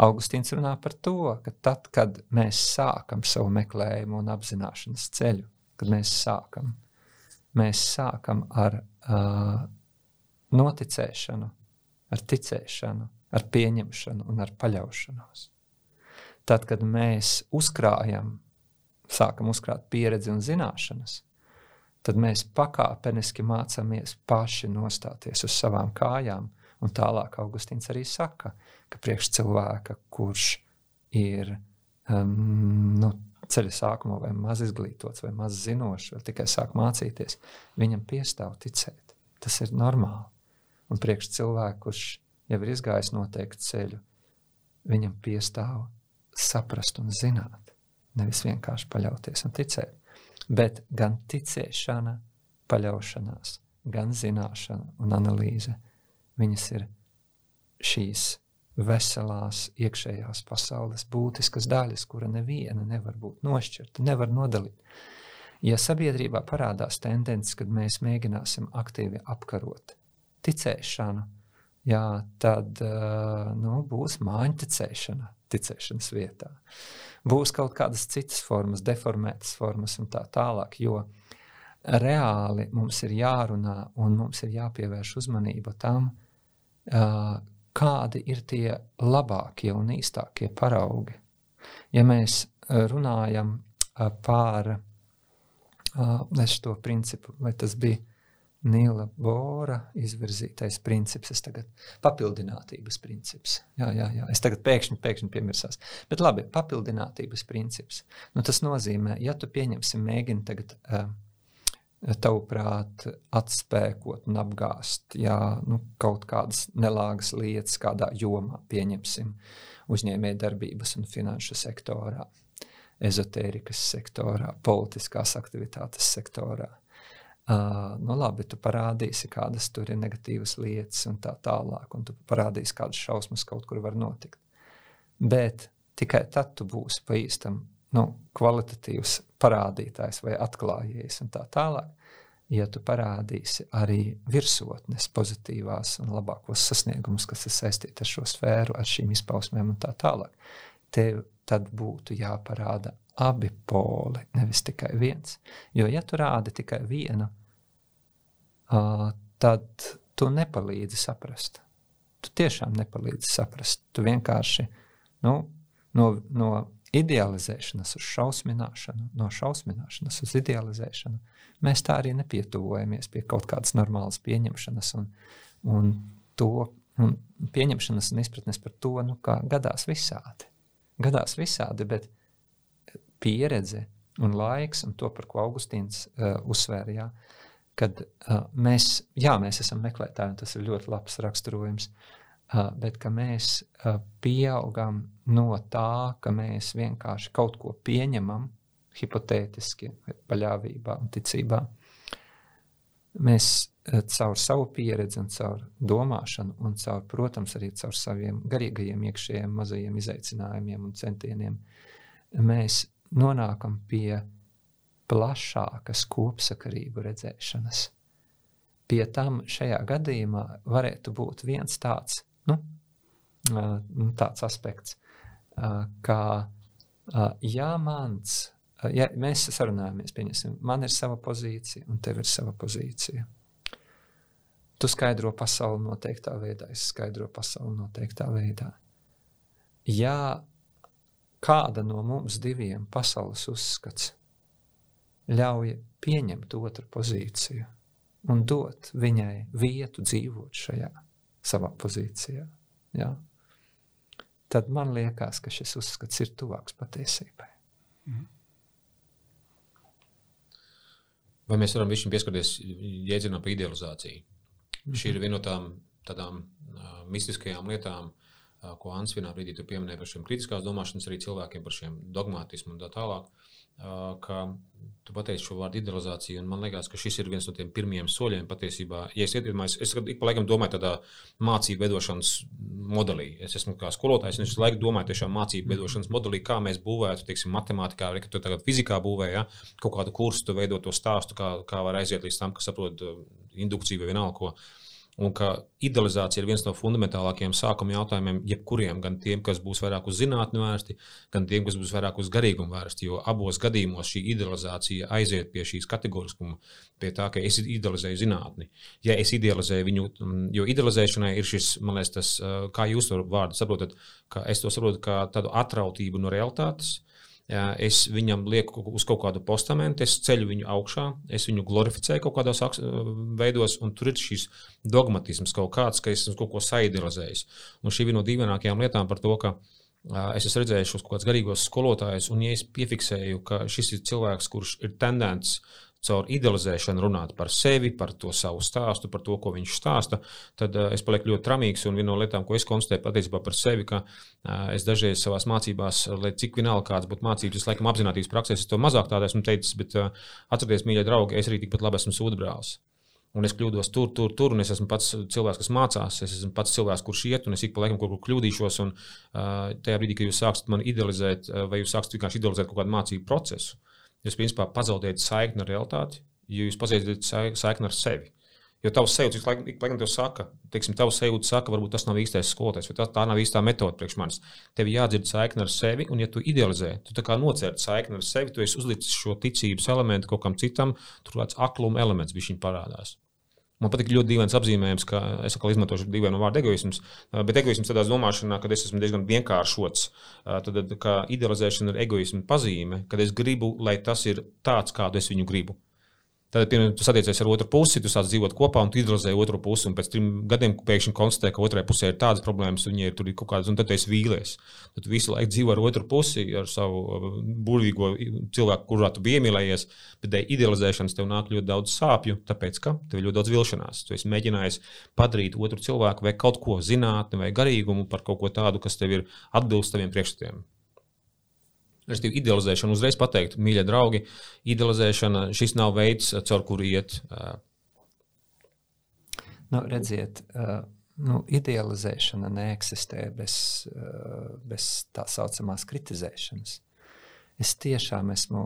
Augustīns runā par to, ka tad, kad mēs sākam savu meklējumu un apzināšanas ceļu, kad mēs sākam, mēs sākam ar uh, noticēšanu, ar ticēšanu, ar pieņemšanu un ar paļaušanos tad, kad mēs uzkrājam, sākam uzkrāt pieredzi un zināšanas, tad mēs pakāpeniski mācāmies paši nostāties uz savām kājām. Un tālāk Augustīns arī saka, ka priekš cilvēka, kurš ir um, nu, ceļa sākumā vai maz izglītots vai maz zinošs, vai tikai sāk mācīties, viņam piestāv ticēt. Tas ir normāli. Un priekš cilvēka, kurš jau ir izgājis noteiktu ceļu, viņam piestāv saprast un zināt, nevis vienkārši paļauties un ticēt. Bet gan ticēšana, paļaušanās, gan zināšana un analīze, viņas ir šīs veselās iekšējās pasaules būtiskas daļas, kura neviena nevar būt nošķirta, nevar nodalīt. Ja sabiedrībā parādās tendences, kad mēs mēģināsim aktīvi apkarot ticēšanu, jā, tad uh, nu, būs mājiņticēšana, ticēšanas vietā. Būs kaut kādas citas formas, deformētas formas un tā tālāk, jo reāli mums ir jārunā un mums ir jāpievērš uzmanība tam, kādi ir tie labākie un īstākie paraugi. Ja mēs runājam par to principu, vai tas bija Nīla Bora izvirzītais princips, es tagad papildinātības princips. Jā, jā, jā. Es tagad pēkšņi, pēkšņi piemirsās. Bet labi, papildinātības princips. Nu, tas nozīmē, ja tu pieņemsi, mēģini tagad uh, tavuprāt atspēkot un apgāst jā, nu, kaut kādas nelāgas lietas kādā jomā, pieņemsim uzņēmē darbības un finanšu sektorā, ezotērikas sektorā, politiskās aktivitātes sektorā Uh, nu, labi, tu parādīsi, kādas tur ir negatīvas lietas, un tā tālāk, un tu parādīsi, kādas šausmas kaut kur var notikt. Bet tikai tad tu būsi pa īstam nu, kvalitatīvs parādītājs vai atklājējs, un tā tālāk. Ja tu parādīsi arī virsotnes, pozitīvās un labākos sasniegumus, kas ir saistīti ar šo sfēru, ar šīm izpausmēm un tā tālāk, tev tad būtu jāparāda abi poli, nevis tikai viens. Jo, ja tu rādi tikai vienu, tad tu nepalīdzi saprast. Tu tiešām nepalīdzi saprast. Tu vienkārši nu, no, no idealizēšanas uz šausmināšanu, no šausmināšanas uz idealizēšanu. Mēs tā arī nepietuvojamies pie kaut kādas normālas pieņemšanas un, un to un pieņemšanas un izpratnes par to, nu, kā gadās visādi. Gadās visādi, bet pieredze un laiks, un to, par ko Augustīns uh, uzsvēra, jā, uh, kad uh, mēs, jā, mēs esam meklētāji, un tas ir ļoti labs raksturojums, uh, bet ka mēs uh, pieaugam no tā, ka mēs vienkārši kaut ko pieņemam, hipotētiski, paļāvībā un ticībā. Mēs uh, caur savu pieredzi, caur domāšanu, un caur, protams, arī caur saviem garīgajiem, iekšējiem, mazajiem izaicinājumiem un centieniem, mēs nonākam pie plašākas kopsakarību redzēšanas. Pie tam šajā gadījumā varētu būt viens tāds, nu, tāds aspekts, kā ja mans, ja mēs sarunājamies, pieņemsim, man ir sava pozīcija un tev ir sava pozīcija. Tu skaidro pasauli noteiktā veidā, es skaidro pasauli noteiktā veidā. Ja kāda no mums diviem pasaules uzskats ļauj pieņemt otru pozīciju un dot viņai vietu dzīvot šajā savā pozīcijā. Ja? Tad man liekas, ka šis uzskats ir tuvāks patiesībai. Mhm. Vai mēs varam pieskarties jēdzienam par idealizāciju? Mm. Šī ir viena no tām tādām uh, mistiskajām lietām, uh, ko Ants vienā brīdī pieminēja par šiem kritiskās domāšanas arī cilvēkiem, par šiem dogmatismu un tā tālāk. Ka tu pateici šo vārdu idealizācija, un man liekas, ka šis ir viens no tiem pirmajiem soļiem patiesībā. Ja es iedomājos, es ik pa laikam domāju tādā mācību veidošanas modelī. Es esmu kā skolotājs, un es visu laiku domāju tiešām mācību veidošanas modelī, kā mēs būvētu, teiksim, matemātikā, vai tu tagad fizikā būvē, ja? kaut kādu kursu, tu veido to stāstu, kā, kā var aiziet līdz tam, kas saprot indukciju vai vienalga ko un ka idealizācija ir viens no fundamentālākajiem sākuma jautājumiem, jebkuriem, gan tiem, kas būs vairāk uz zinātnē vērsti, gan tiem, kas būs vairāk uz garīgumu vērsti. Jo abos gadījumos šī idealizācija aiziet pie šīs kategoriskuma, pie tā, ka es idealizēju zinātni. Ja es idealizēju viņu, mm, jo idealizēšanai ir šis, man liekas, tas, kā jūs to vārdu saprotat, ka es to saprotu kā tādu atrautību no realitātes es viņam lieku uz kaut kādu postamentu, es ceļu viņu augšā, es viņu glorificēju kaut kādos veidos, un tur ir šis dogmatisms kaut kāds, ka es esmu kaut ko saidealizējis. Un šī ir no dīvainākajām lietām par to, ka es esmu redzējis šos kaut kādus garīgos skolotājus, un ja es piefiksēju, ka šis ir cilvēks, kurš ir tendents caur idealizēšanu runāt par sevi, par to savu stāstu, par to, ko viņš stāsta, tad uh, es palieku ļoti tramīgs. Un viena no lietām, ko es konstatēju patiesībā par sevi, ka uh, es dažreiz savā mācībās, lai cik vienalga kāds būtu mācības, es laikam apzināties praksē, es to mazāk tādā esmu teicis, bet uh, atcerieties, mīļie draugi, es arī tikpat labi esmu sūdbrālis. Un es kļūdos tur, tur, tur, un es esmu pats cilvēks, kas mācās. Es esmu pats cilvēks, kurš iet, un es ik pa laikam kaut kur kļūdīšos. Un uh, tajā brīdī, kad jūs sāksiet mani idealizēt, vai jūs sāksiet vienkārši idealizēt kaut kādu mācību procesu, uh, Jūs principā pazaudējat saikni ar realitāti, jo jūs pazaudat saikni ar sevi. Jo tavs sajūta visu laiku, laikam tev saka, teiksim, tavs sajūta saka, varbūt tas nav īstais skolotājs, vai tā, tā nav īstā metode priekš manis. Tev jādzird saikni ar sevi, un ja tu idealizē, tu tā kā nocērt saikni ar sevi, tu esi uzlicis šo ticības elementu kaut kam citam, tur kāds akluma elements viņš parādās. Man patīk ļoti dīvains apzīmējums, ka es atkal izmantošu dīvainu vārdu egoisms, bet egoisms tādā domāšanā, ka es esmu diezgan vienkāršots. Tad, kā idealizēšana ir egoisma pazīme, kad es gribu, lai tas ir tāds, kādu es viņu gribu. Tad, piemēram, tu satiecies ar otru pusi, tu sāc dzīvot kopā un idealizē otru pusi. Un pēc trim gadiem pēkšņi konstatē, ka otrai pusē ir tādas problēmas, un viņai ir, ir kaut kādas, un tad tu esi vīlies. Tad tu visu laiku dzīvo ar otru pusi, ar savu uh, burvīgo cilvēku, kurā tu biji iemīlējies. Bet dēļ idealizēšanas tev nāk ļoti daudz sāpju, tāpēc ka tev ir ļoti daudz vilšanās. Tu esi mēģinājis padarīt otru cilvēku vai kaut ko zinātni vai garīgumu par kaut ko tādu, kas tev ir atbilst taviem priekšstatiem. Respektīvi, idealizēšana uzreiz pateikt, mīļie draugi, idealizēšana šis nav veids, caur kuru iet. Nu, redziet, nu, idealizēšana neeksistē bez, bez tā saucamās kritizēšanas. Es tiešām esmu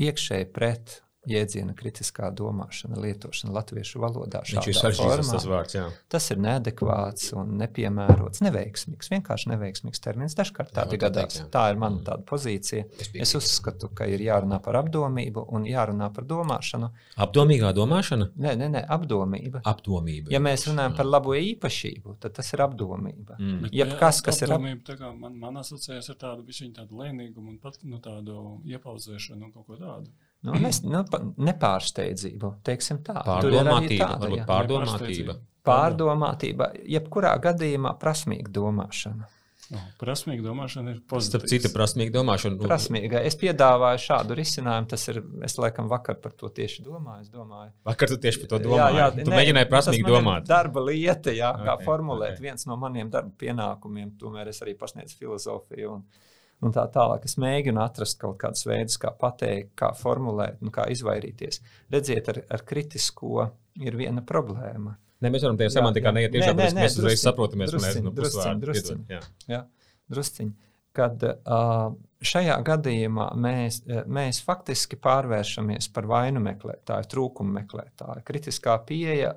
iekšēji pret jēdziena kritiskā domāšana, lietošana latviešu valodā. Viņš ir sarežģīts tas vārds. Jā. Tas ir neadekvāts un nepiemērots, neveiksmīgs, vienkārši neveiksmīgs termins. Dažkārt tādi jā, gadās. Tā, tā ir mana mm. tāda pozīcija. Es, es uzskatu, ka ir jārunā par apdomību un jārunā par domāšanu. Apdomīgā domāšana? Nē, nē, nē apdomība. Apdomība. Ja mēs runājam par labo īpašību, tad tas ir apdomība. Mm. Jebkas, kas ir apdomība, man, man asociējas ar tādu, tādu lēnīgumu un pat nu, tādu iepauzēšanu un kaut ko tādu. Nu, nes, nu, nepārsteidzību, teiksim tā. Pārdomātība, tāda, varbūt pārdomātība. Pārdomātība, jebkurā gadījumā prasmīga domāšana. No, prasmīga domāšana ir pozitīva. Starp citu, prasmīga domāšana. Prasmīga. Es piedāvāju šādu risinājumu. Tas ir, es laikam vakar par to tieši domāju. domāju. Vakar tu tieši par to domāji. Jā, jā, tu ne, mēģināji prasmīgi domāt. Darba lieta, jā, okay, kā formulēt. Okay. Viens no maniem darba pienākumiem, tomēr es arī pasniedzu filozofiju. Un, un tā tālāk. Es mēģinu atrast kaut kādus veidus, kā pateikt, kā formulēt, nu, kā izvairīties. Redziet, ar, ar kritisko ir viena problēma. Ne, mēs varam tajā semantikā neiet iekšā, bet mēs uzreiz saprotamies, ka mēs drusciņ, drusciņ, jā. Jā, drusciņ. Kad uh, šajā gadījumā mēs, mēs faktiski pārvēršamies par vainu meklētāju, trūkumu meklētāju. Kritiskā pieeja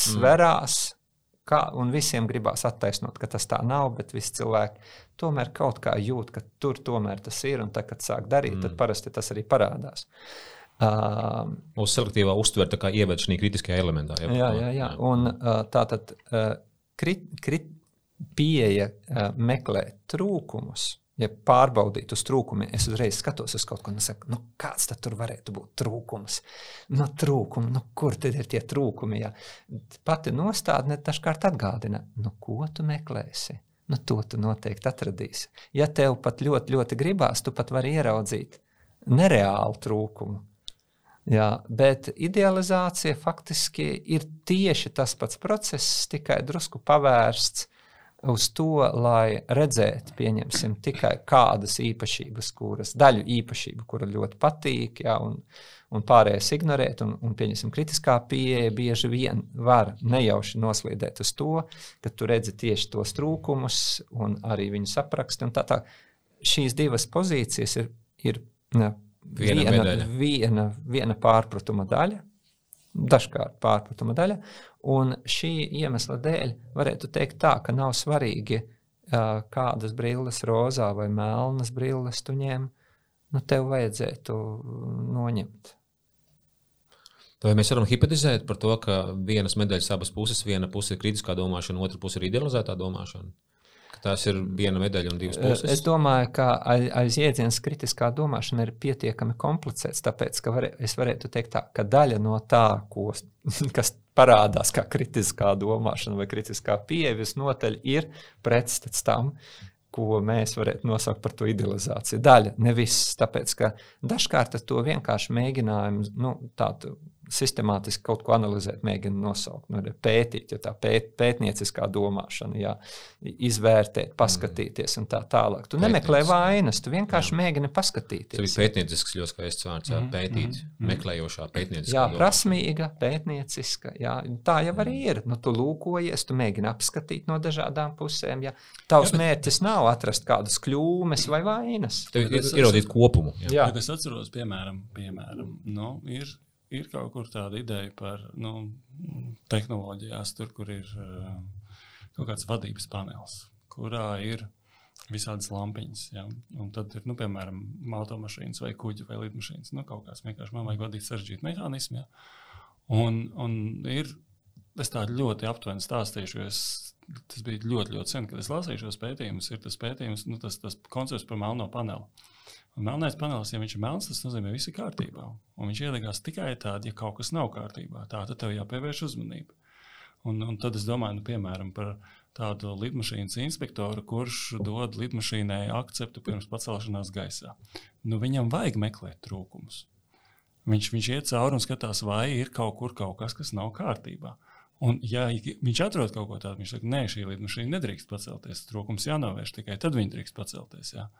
sverās, mm kā, un visiem gribās attaisnot, ka tas tā nav, bet visi cilvēki tomēr kaut kā jūt, ka tur tomēr tas ir, un tad, kad sāk darīt, mm. tad parasti tas arī parādās. Uh, Mūsu selektīvā uztver ieved šī kritiskajā elementā. Jā, jā, jā, jā. un uh, tā tad uh, krit, krit, pieeja uh, meklēt trūkumus ja pārbaudītu uz trūkumiem, es uzreiz skatos uz kaut ko un saku, nu, kāds tad tur varētu būt trūkums? No nu, trūkuma, nu, kur tad ir tie trūkumi? Ja? Pati nostādne dažkārt atgādina, nu, ko tu meklēsi? Nu, to tu noteikti atradīsi. Ja tev pat ļoti, ļoti gribās, tu pat vari ieraudzīt nereālu trūkumu. Jā, bet idealizācija faktiski ir tieši tas pats process, tikai drusku pavērsts uz to, lai redzētu, pieņemsim, tikai kādas īpašības, kuras daļu īpašību, kura ļoti patīk, jā, un, un pārējais ignorēt, un, un pieņemsim, kritiskā pieeja bieži vien var nejauši noslīdēt uz to, ka tu redzi tieši tos trūkumus un arī viņus apraksti. Tā, tā. Šīs divas pozīcijas ir, ir ne, Viena viena, viena, viena pārpratuma daļa, dažkārt pārpratuma daļa. Un šī iemesla dēļ varētu teikt, tā, ka nav svarīgi, kādas brilles, rozā vai melnas brilles tu ņem. Nu, tev vajadzētu noņemt. Vai mēs varam hipotezēt par to, ka vienas medaļas abas puses, viena puse ir kritiskā domāšana, otra puse ir idealizētā domāšana? Tās ir viena medaļa un divas puses. Es domāju, ka aiz, jēdzienas kritiskā domāšana ir pietiekami komplicēts. Tāpēc var, es varētu teikt, tā, ka daļa no tā, ko, kas parādās kā kritiskā domāšana vai kritiskā pieeja, visnotaļ ir pretstats tam, ko mēs varētu nosaukt par to idealizāciju. Daļa, ne viss. Tāpēc, ka dažkārt to vienkārši mēģinājumu, nu, tādu sistemātiski kaut ko analizēt, mēģina nosaukt, nu, pētīt, ja tā pēt, pētnieciskā domāšana, jā, izvērtēt, paskatīties un tā tālāk. Tu nemeklē Pētnieciskā. vainas, tu vienkārši jā. mēģini Tas paskatīties. bija pētniecisks, ļoti skaists vārds, jā, Mhm, pētīt, mhm, mhm. meklējošā pētnieciskā. Jā, domāšana. prasmīga, pētnieciska. Jā. Tā jau arī ir. Nu, tu lūkojies, tu mēģini apskatīt no dažādām pusēm. Ja. Tavs Jā, bet- mērķis nav atrast kādas kļūmes vai vainas. Tev ir ierodīt kopumu. Jā. Jā. Bet es atceros, piemēram, piemēram nu, ir, ir kaut kur tāda ideja par nu, tehnoloģijās, tur, kur ir uh, kaut kāds vadības panelis, kurā ir visādas lampiņas. Ja? Un tad ir, nu, piemēram, automašīnas vai kuģi vai lidmašīnas. Nu, kaut kāds vienkārši man vajag vadīt sarežģītu mehānismu. Ja? Un, un ir, es tā ļoti aptuveni stāstīšu, jo es, tas bija ļoti, ļoti sen, kad es lasīju šos pētījumus. Ir tas pētījums, nu, tas, tas koncepts par melno paneli. Un melnais panelis, ja viņš ir melns, tas nozīmē, ka viss ir kārtībā. Un viņš iedegās tikai tad, ja kaut kas nav kārtībā. Tā tad tev jāpievērš uzmanība. Un, un tad es domāju, nu, piemēram, par tādu lidmašīnas inspektoru, kurš dod lidmašīnai akceptu pirms pacelšanās gaisā. Nu, viņam vajag meklēt trūkumus. Viņš, viņš iet cauri un skatās, vai ir kaut kur kaut kas, kas nav kārtībā. Un, ja viņš atrod kaut ko tādu, viņš saka, nē, šī lidmašīna nedrīkst pacelties. Trūkums jānovērš tikai tad viņi drīkst pacelties. Jā.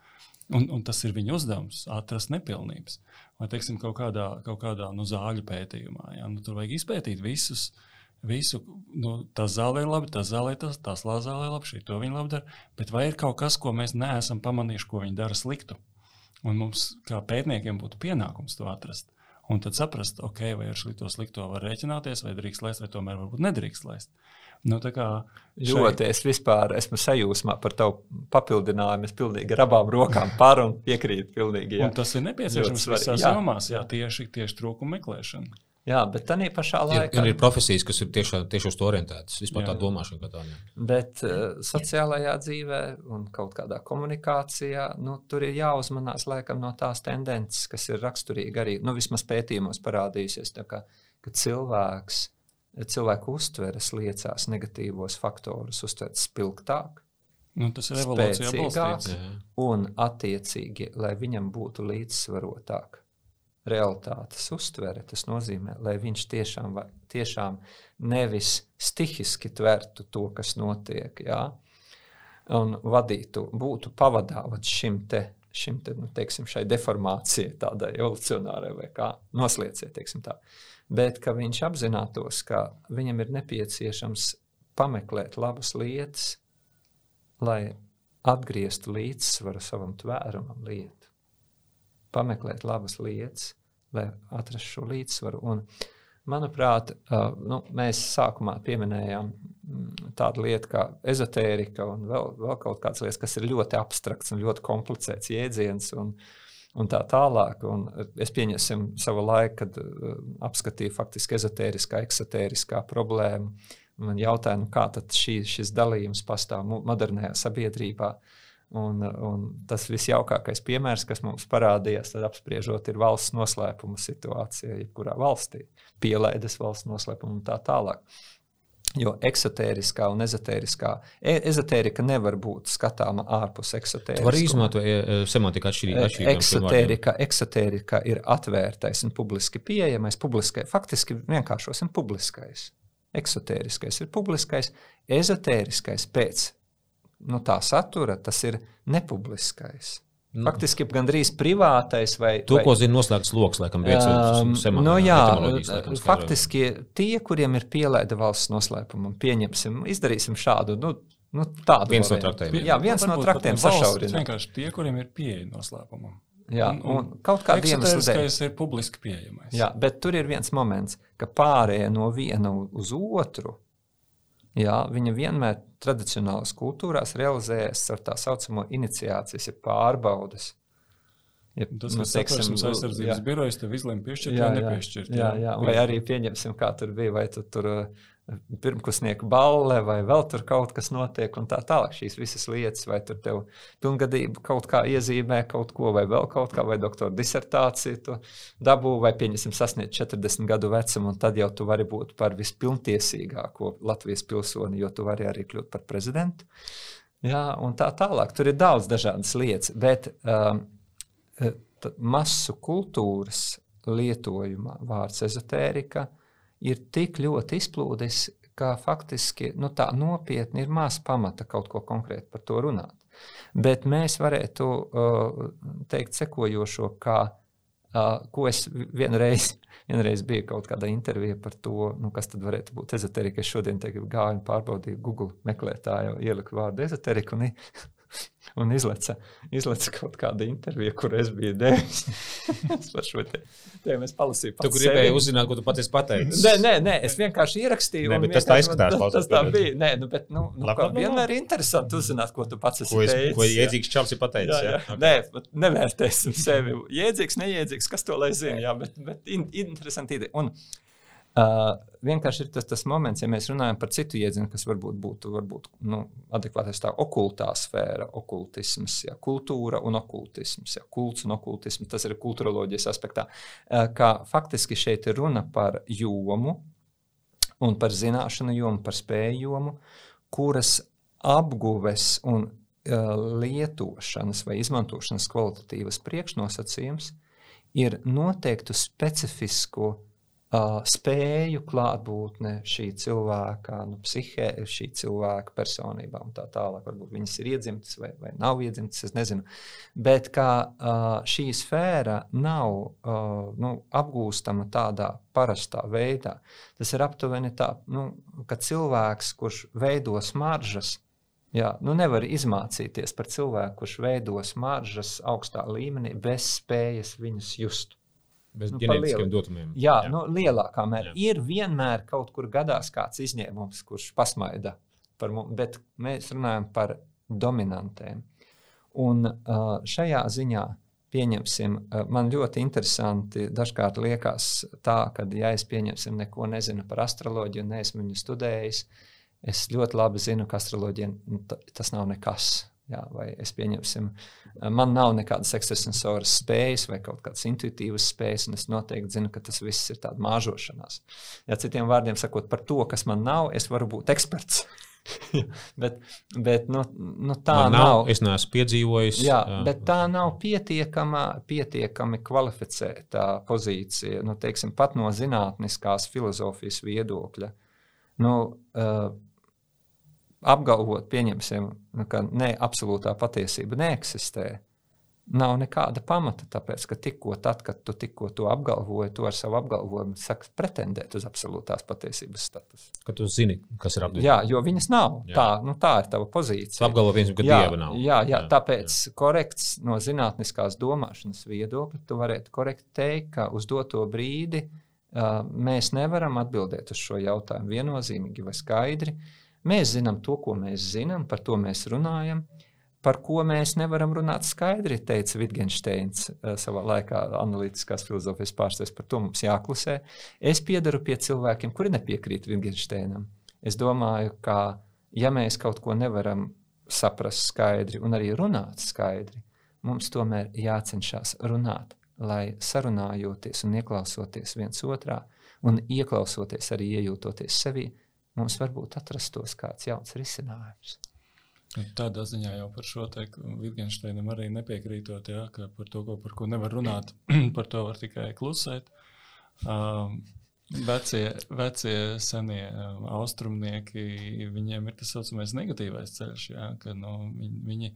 Un, un tas ir viņa uzdevums, atrast nepilnības. Vai, teiksim, kaut kādā, kaut kādā nu, zāļu pētījumā. Jā, nu, tur vajag izpētīt visus. Visu, nu, tas zāle ir labi, tas zāle ir tas, tas zāle ir labi, šī to viņa labi dara. Bet vai ir kaut kas, ko mēs neesam pamanījuši, ko viņi dara sliktu? Un mums, kā pētniekiem, būtu pienākums to atrast. Un tad saprast, okay, vai ar šo slikto var rēķināties, vai drīkst laist, vai tomēr varbūt nedrīkst laist. Nu, kā šai- Ļoti es vispār esmu sajūsmā par tavu papildinājumu. Es pilnīgi ar abām rokām par un piekrītu. Pilnīgi, tas ir nepieciešams Ļoti visās jomās, jā, tieši, tieši trūkuma meklēšana. Jā, bet tā pašā Ir, laikā. ir, ir profesijas, kas ir tieši, tieši uz to orientētas. Vispār Jā. tā domāšana, kā tāda. Bet uh, sociālajā dzīvē un kaut kādā komunikācijā nu, tur ir jāuzmanās laikam, no tās tendences, kas ir raksturīga arī nu, vismaz pētījumos parādījusies. Kā, ka cilvēks, cilvēku uztveres liecās negatīvos faktorus, uztveres spilgtāk Nu, tas ir evolūcijā balstīts. Un, attiecīgi, lai viņam būtu līdzsvarotāk realitātes uztvere. Tas nozīmē, lai viņš tiešām, tiešām nevis stihiski tvertu to, kas notiek, jā, un vadītu, būtu pavadāts šim te. Šim te, nu, teiksim, šai deformācijai, tādai evolucionārai vai kā noslieciet, teiksim tā. Bet ka viņš apzinātos, ka viņam ir nepieciešams pameklēt labas lietas, lai atgrieztu līdzsvaru savam tvērumam, lietu. Pameklēt labas lietas, lai atrastu šo līdzsvaru. Un, manuprāt, uh, nu, mēs sākumā pieminējām mm, tādu lietu kā ezotērija un vēl, vēl kaut kādas lietas, kas ir ļoti abstrakts un ļoti komplicēts jēdziens. Un, un tā tālāk. Un es pieņemsim savu laiku, kad uh, apskatīju faktiski ezotēriskā, eksotēriskā problēmu. Man jautāja, nu, kā šī, šis dalījums pastāv modernajā sabiedrībā. Un, un tas visjaukākais piemērs, kas mums parādījās, tad apspriežot, ir valsts noslēpuma situācija, jebkurā valstī, pielaides valsts noslēpuma un tā tālāk. Jo eksotēriskā un ezotēriskā e ezotērika nevar būt skatāma ārpus eksotēriskā. Var izmantot e, e, semantiku atšķirīgi. Eksotērika, eksotērika ir atvērtais un publiski pieejamais. Publiskai, faktiski vienkāršosim publiskais. Eksotēriskais ir publiskais, ezotēriskais pēc nu, tā satura tas ir nepubliskais. Nu. Faktiski gandrīz privātais vai. To, vai, ko zina noslēgts lokus, laikam, um, semana, no, jā, laikam, faktiski tie, kuriem ir pielaida valsts noslēpumam, pieņemsim, izdarīsim šādu. Nu, Nu, tādu viens no traktiem. Jā, viens no traktiem sašaurina. Vienkārši tie, kuriem ir pieeja noslēpumam. Jā, un, un kaut kādā iemesla dēļ. ir publiski pieejamais. Jā, bet tur ir viens moments, ka pārējie no viena uz otru, jā, viņa vienmēr tradicionālās kultūrās realizējas ar tā saucamo iniciācijas, ja pārbaudas. Ja, tas ir nu, teiksim, aizsardzības birojas, tev izlēma piešķirt vai nepiešķirt. Jā, jā, jā, vai arī pieņemsim, kā tur bija, vai tu tur pirmkursnieku balle vai vēl tur kaut kas notiek, un tā tālāk. Šīs visas lietas, vai tur tev pilngadība kaut kā iezīmē kaut ko, vai vēl kaut kā, vai doktora disertāciju tu dabū, vai pieņemsim sasniegt 40 gadu vecumu, un tad jau tu vari būt par vispilntiesīgāko Latvijas pilsoni, jo tu vari arī kļūt par prezidentu. Jā, un tā tālāk. Tur ir daudz dažādas lietas, bet um, masu kultūras lietojuma vārds ezotērika ir tik ļoti izplūdis, ka faktiski nu, tā nopietni ir maz pamata kaut ko konkrēti par to runāt. Bet mēs varētu uh, teikt sekojošo, kā, uh, ko es vienreiz, vienreiz biju kaut kādā intervijā par to, nu, kas tad varētu būt ezoterika. Es šodien gāju un pārbaudīju Google meklētāju, ieliku vārdu ezoterika un un izleca, izleca kaut kāda intervija, kur es biju devis par šo tēmu. Es palasīju, tu gribēji uzzināt, ko tu patiesi pateici. Nē, nē, nē, es vienkārši ierakstīju. Nē, bet tas tā izskatās. Tas, tas tā bija. Nē, nu, bet, nu, nu, Labi, vienmēr ir interesanti uzzināt, ko tu pats esi ko es, teicis. Ko iedzīgs čels ir pateicis. Jā, jā. jā. Okay. Nē, nevērtēsim sevi. Iedzīgs, neiedzīgs, kas to lai zina, jā, bet, bet in, interesanti ideja. Un, Uh, vienkārši ir tas, tas moments, ja mēs runājam par citu iedzienu, kas varbūt būtu varbūt, nu, adekvātais tā okultā sfēra, okultisms, ja, kultūra un okultisms, ja, kults un okultisms, tas ir kultūroloģijas aspektā, kā faktiski šeit ir runa par jomu un par zināšanu jomu, par spēju jomu, kuras apguves un lietošanas vai izmantošanas kvalitatīvas priekšnosacījums ir noteiktu specifisku uh, spēju klātbūtne šī cilvēka nu, psihē, šī cilvēka personībā un tā tālāk. Varbūt viņas ir iedzimtas vai, vai nav iedzimtas, es nezinu. Bet kā uh, šī sfēra nav uh, nu, apgūstama tādā parastā veidā, tas ir aptuveni tā, nu, ka cilvēks, kurš veido smaržas, Jā, nu nevar izmācīties par cilvēku, kurš veido smaržas augstā līmenī, bez spējas viņas just. Bez nu, ģenētiskiem datumiem. Jā, jā. Nu, lielākā mērā. Ir vienmēr kaut kur gadās kāds izņēmums, kurš pasmaida par mums, bet mēs runājam par dominantēm. Un uh, šajā ziņā pieņemsim, uh, man ļoti interesanti dažkārt liekas tā, ka, ja es pieņemsim neko nezinu par astroloģiju, neesmu viņu studējis, es ļoti labi zinu, ka astroloģija tas nav nekas. Jā, vai es pieņemsim, man nav nekādas ekstrasensoras spējas vai kaut kādas intuitīvas spējas, un es noteikti zinu, ka tas viss ir tāds māžošanās. Ja citiem vārdiem sakot, par to, kas man nav, es varu būt eksperts. bet, bet nu, nu tā man nav, nav. Es neesmu piedzīvojis. Jā, jā, bet tā nav pietiekama, pietiekami kvalificēta pozīcija. Nu, teiksim, pat no zinātniskās filozofijas viedokļa. Nu, uh, apgalvot, pieņemsim, nu, ka ne, absolūtā patiesība neeksistē, nav nekāda pamata. Tāpēc, ka tikko tad, kad tu tikko to apgalvoji, to ar savu apgalvojumu saki pretendēt uz absolūtās patiesības statusu. Ka tu zini, kas ir apgalvojums. Jā, jo viņas nav. Jā. Tā, nu, tā ir tava pozīcija. Tu apgalvo viens, ka jā, dieva nav. Jā, jā, jā tāpēc jā. korekts no zinātniskās domāšanas viedokļa, tu varētu korekti teikt, ka uz doto brīdi uh, mēs nevaram atbildēt uz šo jautājumu viennozīmīgi vai skaidri. Uh, Mēs zinām to, ko mēs zinām, par to mēs runājam. Par ko mēs nevaram runāt skaidri, teica Wittgensteins uh, savā laikā, analītiskās filozofijas pārstāvis. Par to mums jāklusē. Es piedaru pie cilvēkiem, kuri nepiekrīt Wittgensteinam. Es domāju, ka ja mēs kaut ko nevaram saprast skaidri un arī runāt skaidri, mums tomēr jācenšas runāt, lai sarunājoties un ieklausoties viens otrā, un ieklausoties arī iejūtoties sevi, mums varbūt atrastos kāds jauns risinājums. Nu, tādā ziņā jau par šo teiktu Wittgensteinam arī nepiekrītot, ja, ka par to, ko, par ko nevar runāt, par to var tikai klusēt. Um, Vecie, vecie senie um, austrumnieki, viņiem ir tas saucamais negatīvais ceļš, jā, ka nu, viņi, viņi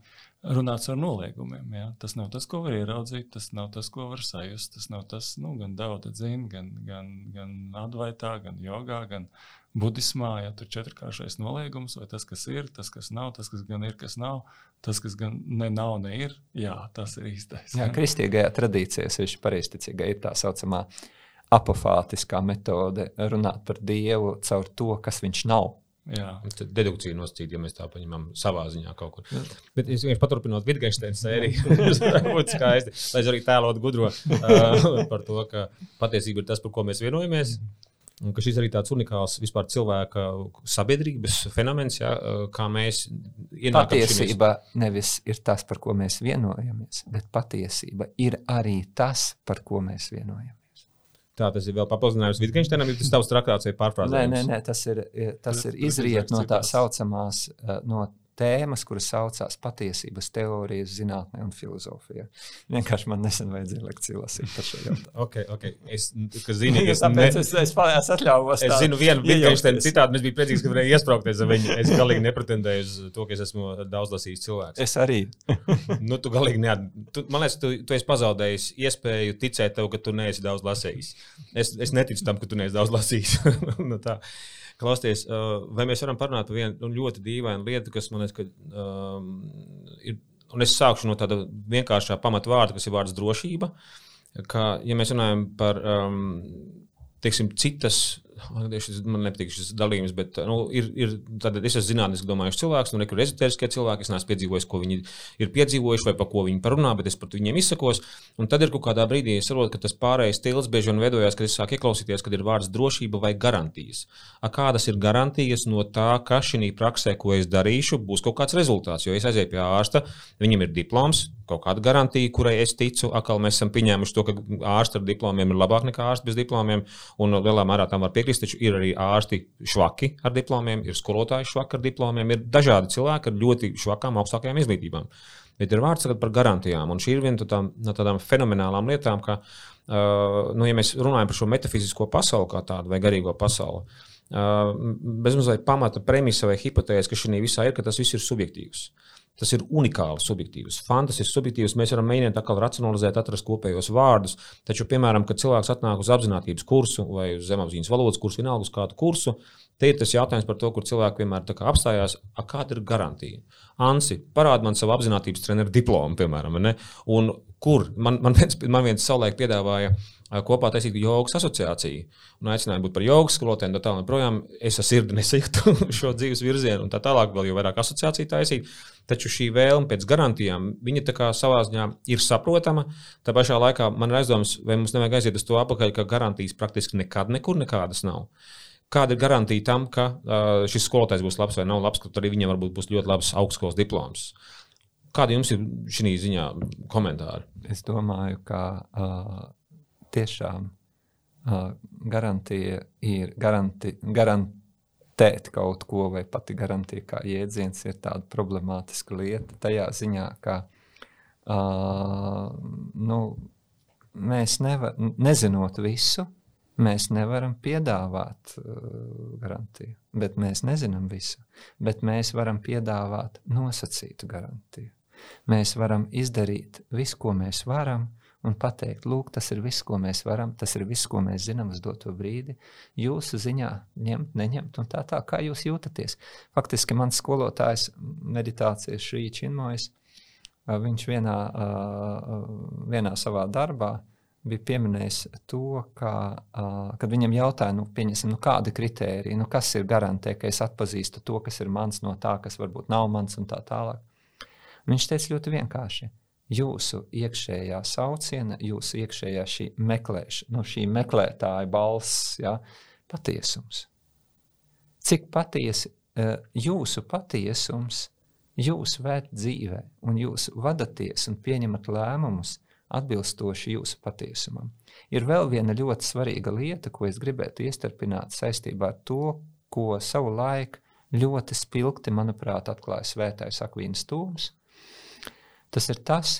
runā ar noliegumiem. Jā. Tas nav tas, ko var ieraudzīt, tas nav tas, ko var sajust. Tas nav tas, nu, gan daudz zina, gan, gan, gan advaitā, gan jogā, gan budismā. Ja tur ir četrkāršais noliegums, vai tas, kas ir, tas, kas nav, tas, kas gan ir, kas nav, tas, kas gan ne nav, ne ir, jā, tas ir īstais. Jā, kristīgajā tradīcijā, sevišķi pareizticīgā, ir tā saucamā apofātiskā metode runāt par Dievu caur to, kas viņš nav. Jā. Tad dedukcija nosacīt, ja mēs tā paņemam savā ziņā kaut kur. Jā. Bet es vienkārši paturpinot Wittgensteina sēriju, tas būtu skaisti. Lai es arī tēlotu gudro uh, par to, ka patiesība ir tas, par ko mēs vienojamies. Un ka šis arī tāds unikāls vispār cilvēka sabiedrības fenomens, ja, kā mēs ienākam. Patiesība šimies. nevis ir tas, par ko mēs vienojamies, bet patiesība ir arī tas, par ko mēs vienojamies. Tā tas ir vēl papildinājums Wittgensteinam, ir tas tavs traktāts vai pārfrāzējums? Nē, nē, nē, tas ir, tas ir izriet no tā saucamās, no tēmas, kuras saucās patiesības teorijas, zinātnē un filozofijā. Vienkārši man nesen vajadzēja lekciju lasīt par šo jautājumu. okay, okay. Es, zini, es, ne... es, es, es atļāvos. Es zinu vienu Wittgensteinu citādi, mēs bijām priecīgi, ka varēja iesprāgties ar viņu. Es galīgi nepretendēju uz to, ka es esmu daudz lasījis cilvēks. Es arī. nu, tu galīgi neat... tu, man liekas, tu, tu esi pazaudējis iespēju ticēt tev, ka tu neesi daudz lasījis. Es, es neticu tam, ka tu neesi daudz lasījis. nu, tā. Klausieties, vai mēs varam parunāt par vienu nu, ļoti dīvainu lietu, kas man liekas, ka um, ir. Un es sākšu no tāda vienkāršā pamatvārda, kas ir vārds drošība. Ka, ja mēs runājam par um, teiksim, citas Man nepatīk šis dalījums, bet nu, ir, ir, es esmu zinātnīs domājuši cilvēks, nu, nekur ezotēriskie cilvēki. Es neesmu piedzīvojis, ko viņi ir piedzīvojuši vai par ko viņi parunā, bet es par viņiem izsakos. Un tad ir kaut kādā brīdī, es saprotu, ka tas pārējais stils bieži vien veidojās, kad es sāku ieklausīties, kad ir vārds drošība vai garantijas. A, kādas ir garantijas no tā, ka šī praksē, ko es darīšu, būs kaut kāds rezultāts? Jo es aizēju pie ārsta, viņam ir diploms, kaut kāda garantija, kurai es ticu. Atkal mēs esam pieņēmuši to, ka ārsti ar diplomiem ir labāk nekā ārsti bez diplomiem, un lielā mērā tam var piekrist piekrist, taču ir arī ārsti švaki ar diplomiem, ir skolotāji švaki ar diplomiem, ir dažādi cilvēki ar ļoti švakām, augstākajām izglītībām. Bet ir vārds par garantijām, un šī ir viena no tādām, no tādām fenomenālām lietām, ka, uh, nu, ja mēs runājam par šo metafizisko pasauli kā tādu vai garīgo pasauli, uh, bezmazliet pamata premisa vai hipotēze, ka šī visā ir, ka tas viss ir subjektīvs. Tas ir unikāls, subjektīvs, fantastisks, subjektīvs. Mēs varam mēģināt atkal racionalizēt, atrast kopējos vārdus. Taču, piemēram, kad cilvēks atnāk uz apziņotības kursu vai uz zemapziņas valodas kursu, vienalga uz kādu kursu, te ir tas jautājums par to, kur cilvēki vienmēr apstājās, kāda ir garantija. Ansi, parādi man savu apziņotības treneru diplomu, piemēram, un kur man, man, viens, man viens savulaik piedāvāja kopā taisīt jogas asociāciju. Un aicināja būt par jogas skolotājiem, tā tālāk. Projām es ar sirdi nesajūtu šo dzīves virzienu, un tā tālāk vēl jau vairāk asociāciju taisīt. Taču šī vēlme pēc garantijām, viņa savā ziņā ir saprotama. Tā pašā laikā man ir aizdoms, vai mums nevajag aiziet uz to apakaļ, ka garantijas praktiski nekad nekur nekādas nav. Kāda ir garantija tam, ka uh, šis skolotājs būs labs vai nav labs, ka arī viņam varbūt būs ļoti labs augstskolas diploms? Kādi jums ir šī ziņā komentāri? Es domāju, ka uh, tiešām uh, garantija ir garanti, garantēt kaut ko, vai pati garantija kā jēdziens ir tāda problemātiska lieta. Tajā ziņā, ka uh, nu, mēs nevar, nezinot visu, mēs nevaram piedāvāt uh, garantiju. Bet mēs nezinām visu. Bet mēs varam piedāvāt nosacītu garantiju. Mēs varam izdarīt visu, ko mēs varam, un pateikt, lūk, tas ir viss, ko mēs varam, tas ir viss, ko mēs zinām uz doto brīdi. Jūsu ziņā ņemt, neņemt, un tā, tā kā jūs jūtaties. Faktiski mans skolotājs meditācijas šī činmojas, viņš vienā, vienā savā darbā bija pieminējis to, ka, kad viņam jautāja, nu, nu, kāda ir kritērija, nu, kas ir garantē, ka es atpazīstu to, kas ir mans no tā, kas varbūt nav mans un tā tālāk. Viņš teica ļoti vienkārši jūsu iekšējā sauciena, jūsu iekšējā šī meklēšana, no šī meklētāja balss, ja, patiesums. Cik patiesi uh, jūsu patiesums jūs vērt dzīvē, un jūs vadaties un pieņemat lēmumus atbilstoši jūsu patiesumam. Ir vēl viena ļoti svarīga lieta, ko es gribētu iestarpināt saistībā ar to, ko savu laiku ļoti spilgti, manuprāt, atklāja Svētais Akvīns Tūms. Tas ir tas,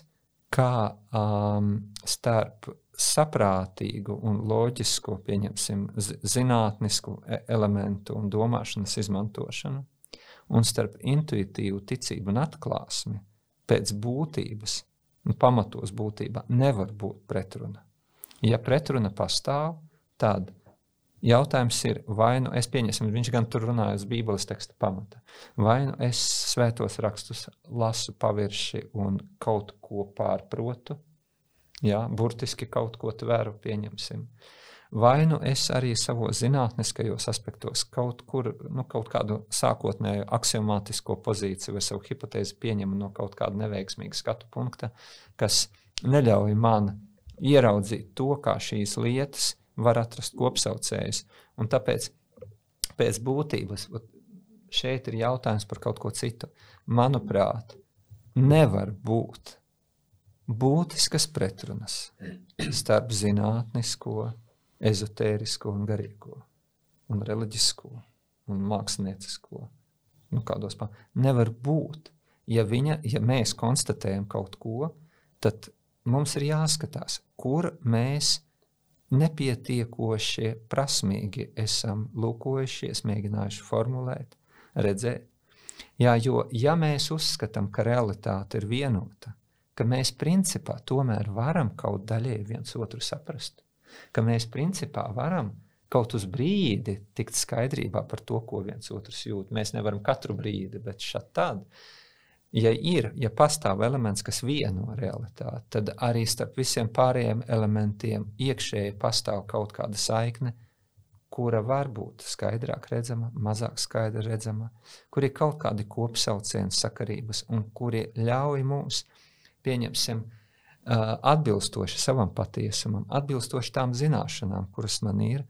kā um, starp saprātīgu un loģisku, pieņemsim, zinātnisku e, elementu un domāšanas izmantošanu, un starp intuitīvu ticību un atklāsmi pēc būtības, un pamatos būtībā, nevar būt pretruna. Ja pretruna pastāv, tad Jautājums ir, vai nu es pieņemsim, viņš gan tur runāja uz Bībeles teksta pamata, vai nu es svētos rakstus lasu pavirši un kaut ko pārprotu, jā, burtiski kaut ko tveru, pieņemsim. Vai nu es arī savos zinātniskajos aspektos kaut kur, nu, kaut kādu sākotnēju axiomātisko pozīciju vai savu hipotēzi pieņemu no kaut kāda neveiksmīga skatu punkta, kas neļauj man ieraudzīt to, kā šīs lietas var atrast kopsaucējus. Un tāpēc pēc būtības šeit ir jautājums par kaut ko citu. Manuprāt, nevar būt būtiskas pretrunas starp zinātnisko, ezotērisko un garīgo, un reliģisko un māksliniecisko. Nu, kādos pa... Nevar būt. Ja, viņa, ja mēs konstatējam kaut ko, tad mums ir jāskatās, kur mēs nepietiekoši prasmīgi esam lūkojušies, mēģinājuši formulēt, redzēt. Jā, jo ja mēs uzskatām, ka realitāte ir vienota, ka mēs principā tomēr varam kaut daļēji viens otru saprast, ka mēs principā varam kaut uz brīdi tikt skaidrībā par to, ko viens otrs jūt. Mēs nevaram katru brīdi, bet šādi tad ja ir, ja pastāv elements, kas vieno realitāti, tad arī starp visiem pārējiem elementiem iekšēji pastāv kaut kāda saikne, kura var būt skaidrāk redzama, mazāk skaidra redzama, kur ir kaut kādi kopsaucieni, sakarības, un kuri ļauj mums, pieņemsim, atbilstoši savam patiesumam, atbilstoši tām zināšanām, kuras man ir,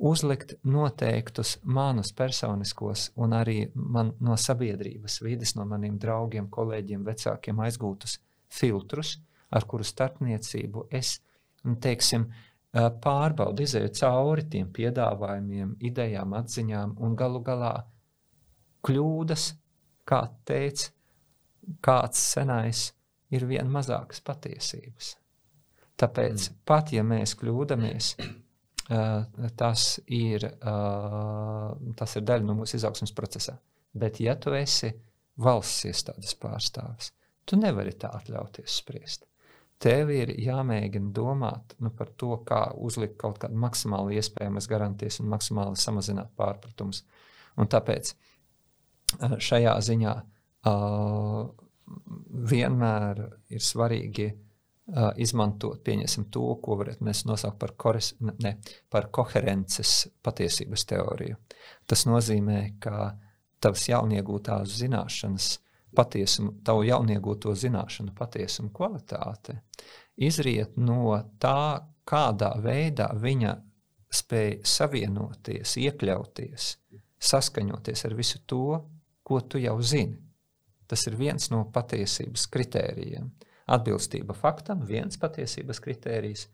uzlikt noteiktus manus personiskos un arī man, no sabiedrības vidas, no maniem draugiem, kolēģiem, vecākiem aizgūtus filtrus, ar kuru starpniecību es nu, teiksim, pārbaudu, izēju cauri tiem piedāvājumiem, idejām, atziņām un galu galā kļūdas, kā teica kāds senais, ir vien mazākas patiesības. Tāpēc mm. pat ja mēs kļūdāmies, tas ir, eh, tas ir daļa no mūsu izaugsmas procesa. Bet, ja tu esi valsts iestādes pārstāvis, tu nevari tā atļauties spriest. Tev ir jāmēģina domāt nu, par to, kā uzlikt kaut kādu maksimāli iespējamas garantijas un maksimāli samazināt pārpratumus. Un tāpēc eh, šajā ziņā uh, vienmēr ir svarīgi uh, uh, izmantot to, ko varētu mēs nosaukt par, kores, ne, par koherences patiesības teoriju. Tas nozīmē, ka tavas jauniegūtās zināšanas patiesumu, tavu jauniegūto zināšanu patiesumu kvalitāte izriet no tā, kādā veidā viņa spēj savienoties, iekļauties, saskaņoties ar visu to, ko tu jau zini. Tas ir viens no patiesības kritērijiem. Uh, Atbilstība faktam, viens patiesības kritērijs,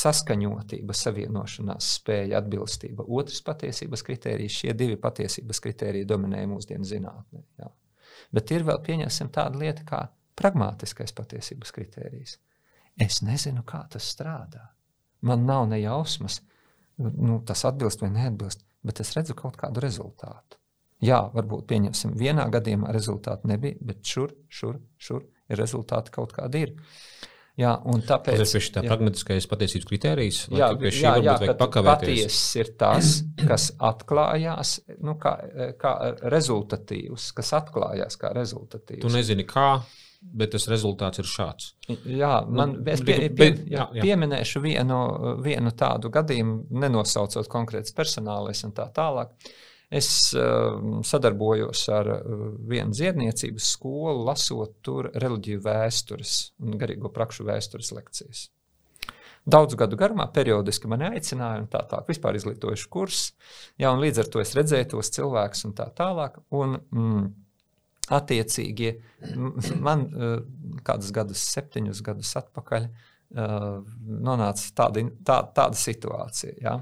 saskaņotība, savienošanās spēja, atbilstība, otrs patiesības kritērijs. Šie divi patiesības kritēriji dominē mūsdienu zinātnē. Jā. Bet ir vēl pieņemsim tāda lieta kā pragmatiskais patiesības kritērijs. Es nezinu, kā tas strādā. Man nav ne jausmas, nu, tas atbilst vai neatbilst, bet es redzu kaut kādu rezultātu. Jā, varbūt pieņemsim, vienā gadījumā rezultātu nebija, bet šur, šur, šur rezultāti kaut kādi ir. Jā, un tāpēc tas ir tā pragmatiskais patiesības kritērijs. Jā, jā, jā patiesas ir tas, kas atklājās nu, kā, kā rezultatīvs, kas atklājās kā rezultatīvs. Tu nezini, kā, bet tas rezultāts ir šāds. Jā, man, nu, es pie, pie, jā, jā. pieminēšu vienu, vienu tādu gadījumu, nenosaucot konkrēts personālais un tā tālāk. Es uh, sadarbojos ar uh, vienu dziedniecības skolu, lasot tur reliģiju vēstures un garīgo prakšu vēstures lekcijas. Daudzu gadu garumā periodiski mani aicināja, un tā tālāk, vispār izglītojuši kursus. Jā, un līdz ar to es redzēju tos cilvēkus un tā tālāk. Un, mm, attiecīgi, man uh, kādus gadus, septiņus gadus atpakaļ, uh, nonāca tāda, tā, tāda situācija. Ja?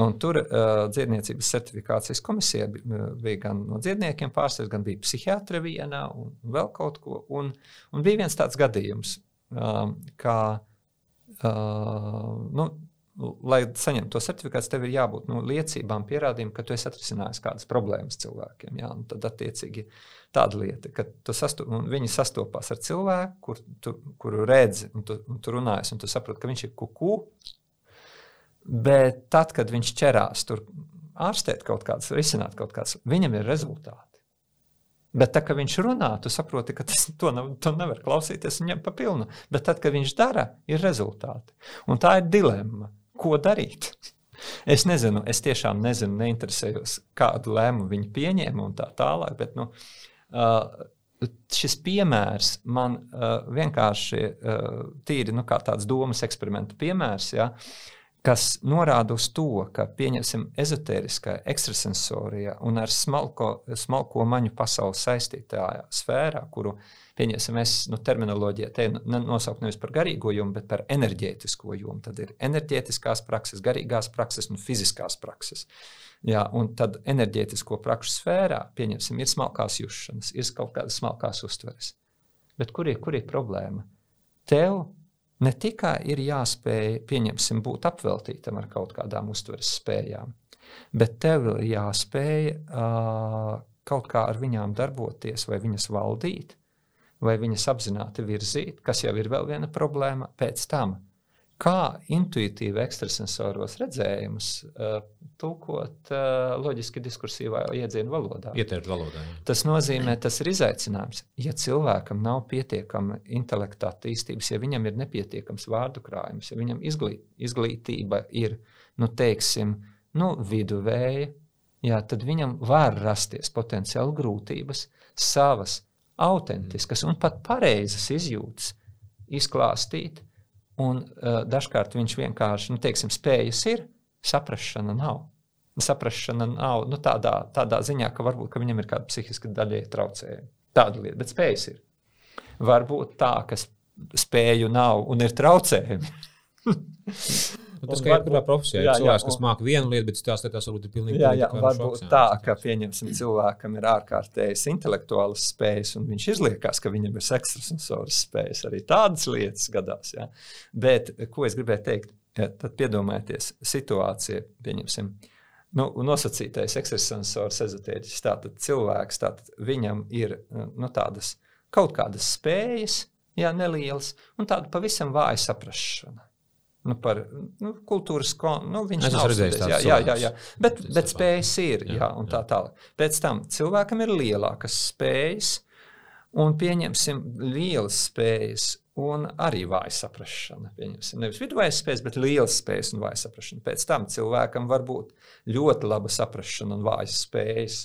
Un tur uh, dziedniecības certifikācijas komisija bija gan no dziedniekiem pārstāvja, gan bija psihiatra vienā un vēl kaut ko. Un, un bija viens tāds gadījums, um, kā, uh, nu, lai saņemtu to certifikāciju, tev ir jābūt nu, liecībām, pierādījumiem, ka tu esi atrisinājis kādas problēmas cilvēkiem. Jā, un tad, attiecīgi, tāda lieta, ka sasto, viņi sastopās ar cilvēku, kur tu, kuru redzi, un tu, un tu runājies, un tu saproti, ka viņš ir kuku Bet tad, kad viņš ķerās tur ārstēt kaut kādas, risināt kaut kādas, viņam ir rezultāti. Bet tā, kad viņš runā, tu saproti, ka tas to, nav, to nevar klausīties viņam pa pilnu. Bet tad, kad viņš dara, ir rezultāti. Un tā ir dilemma. Ko darīt? Es nezinu, es tiešām nezinu, neinteresējos, kādu lēmumu viņi pieņēma un tā tālāk. Bet, nu, uh, šis piemērs man uh, vienkārši uh, tīri nu, kā tāds domas eksperimenta piemērs. Ja, uh, kas norāda uz to, ka pieņemsim ezotēriskā, ekstrasensorijā un ar smalko, smalko maņu pasauli saistītajā sfērā, kuru pieņemsim, es nu, terminoloģijā te nosaucu nevis par garīgo jomu, bet par enerģētisko jomu. Tad ir enerģētiskās prakses, garīgās prakses un fiziskās prakses. Jā, un tad enerģētisko prakšu sfērā, pieņemsim, ir smalkās jušanas, ir kaut kādas smalkās uztveres. Bet kur ir, kur ir problēma? Tev ne tikai ir jāspēj, pieņemsim, būt apveltītam ar kaut kādām uztveres spējām, bet tev ir jāspēj uh, kaut kā ar viņām darboties, vai viņas valdīt, vai viņas apzināti virzīt, kas jau ir vēl viena problēma pēc tam kā intuitīvi ekstrasensoros redzējumus uh, tulkot uh, loģiski diskursīvā iedzienu valodā. Ietērpt valodā. Jā. Tas nozīmē, tas ir izaicinājums. Ja cilvēkam nav pietiekama intelekta attīstības, ja viņam ir nepietiekams vārdu krājums, ja viņam izglīt, izglītība ir, nu, teiksim, nu, viduvēja, jā, tad viņam var rasties potenciāli grūtības savas autentiskas un pat pareizas izjūtas izklāstīt Un uh, dažkārt viņš vienkārši, nu, teiksim, spējas ir, saprāšana nav. Saprāšana nav nu, tādā, tādā ziņā, ka varbūt ka viņam ir kāda psihiska daļa traucējuma. Tāda lieta, bet spējas ir. Varbūt tā, ka spēju nav un ir traucējumi. Nu, tas ir jebkurā profesijā. Jā, cilvēks, jā, kas māca vienu lietu, bet citās lietās varbūt ir pilnīgi jā, jā, varbūt tā, ka pieņemsim cilvēkam ir ārkārtējas intelektuālas spējas, un viņš izliekas, ka viņam ir ekstrasensoras spējas. Arī tādas lietas gadās. Jā. Bet, ko es gribēju teikt, ja, tad piedomājieties situācija, pieņemsim. Nu, nosacītais ekstrasensors ezotēģis, tātad cilvēks, tātad viņam ir nu, tādas kaut kādas spējas, jā, nelielas, un tāda pavisam vāja saprašana nu, par nu, kultūras kontekstu. Nu, viņš ir redzējis jā, jā, jā, jā. Bet, bet spējas ir. Jā, jā, un tā tālāk. Pēc tam cilvēkam ir lielākas spējas, un pieņemsim lielas spējas. Un arī vāja saprāšana. Nevis viduvājas spējas, bet lielas spējas un vāja saprāšana. Pēc tam cilvēkam var būt ļoti laba saprāšana un vājas spējas.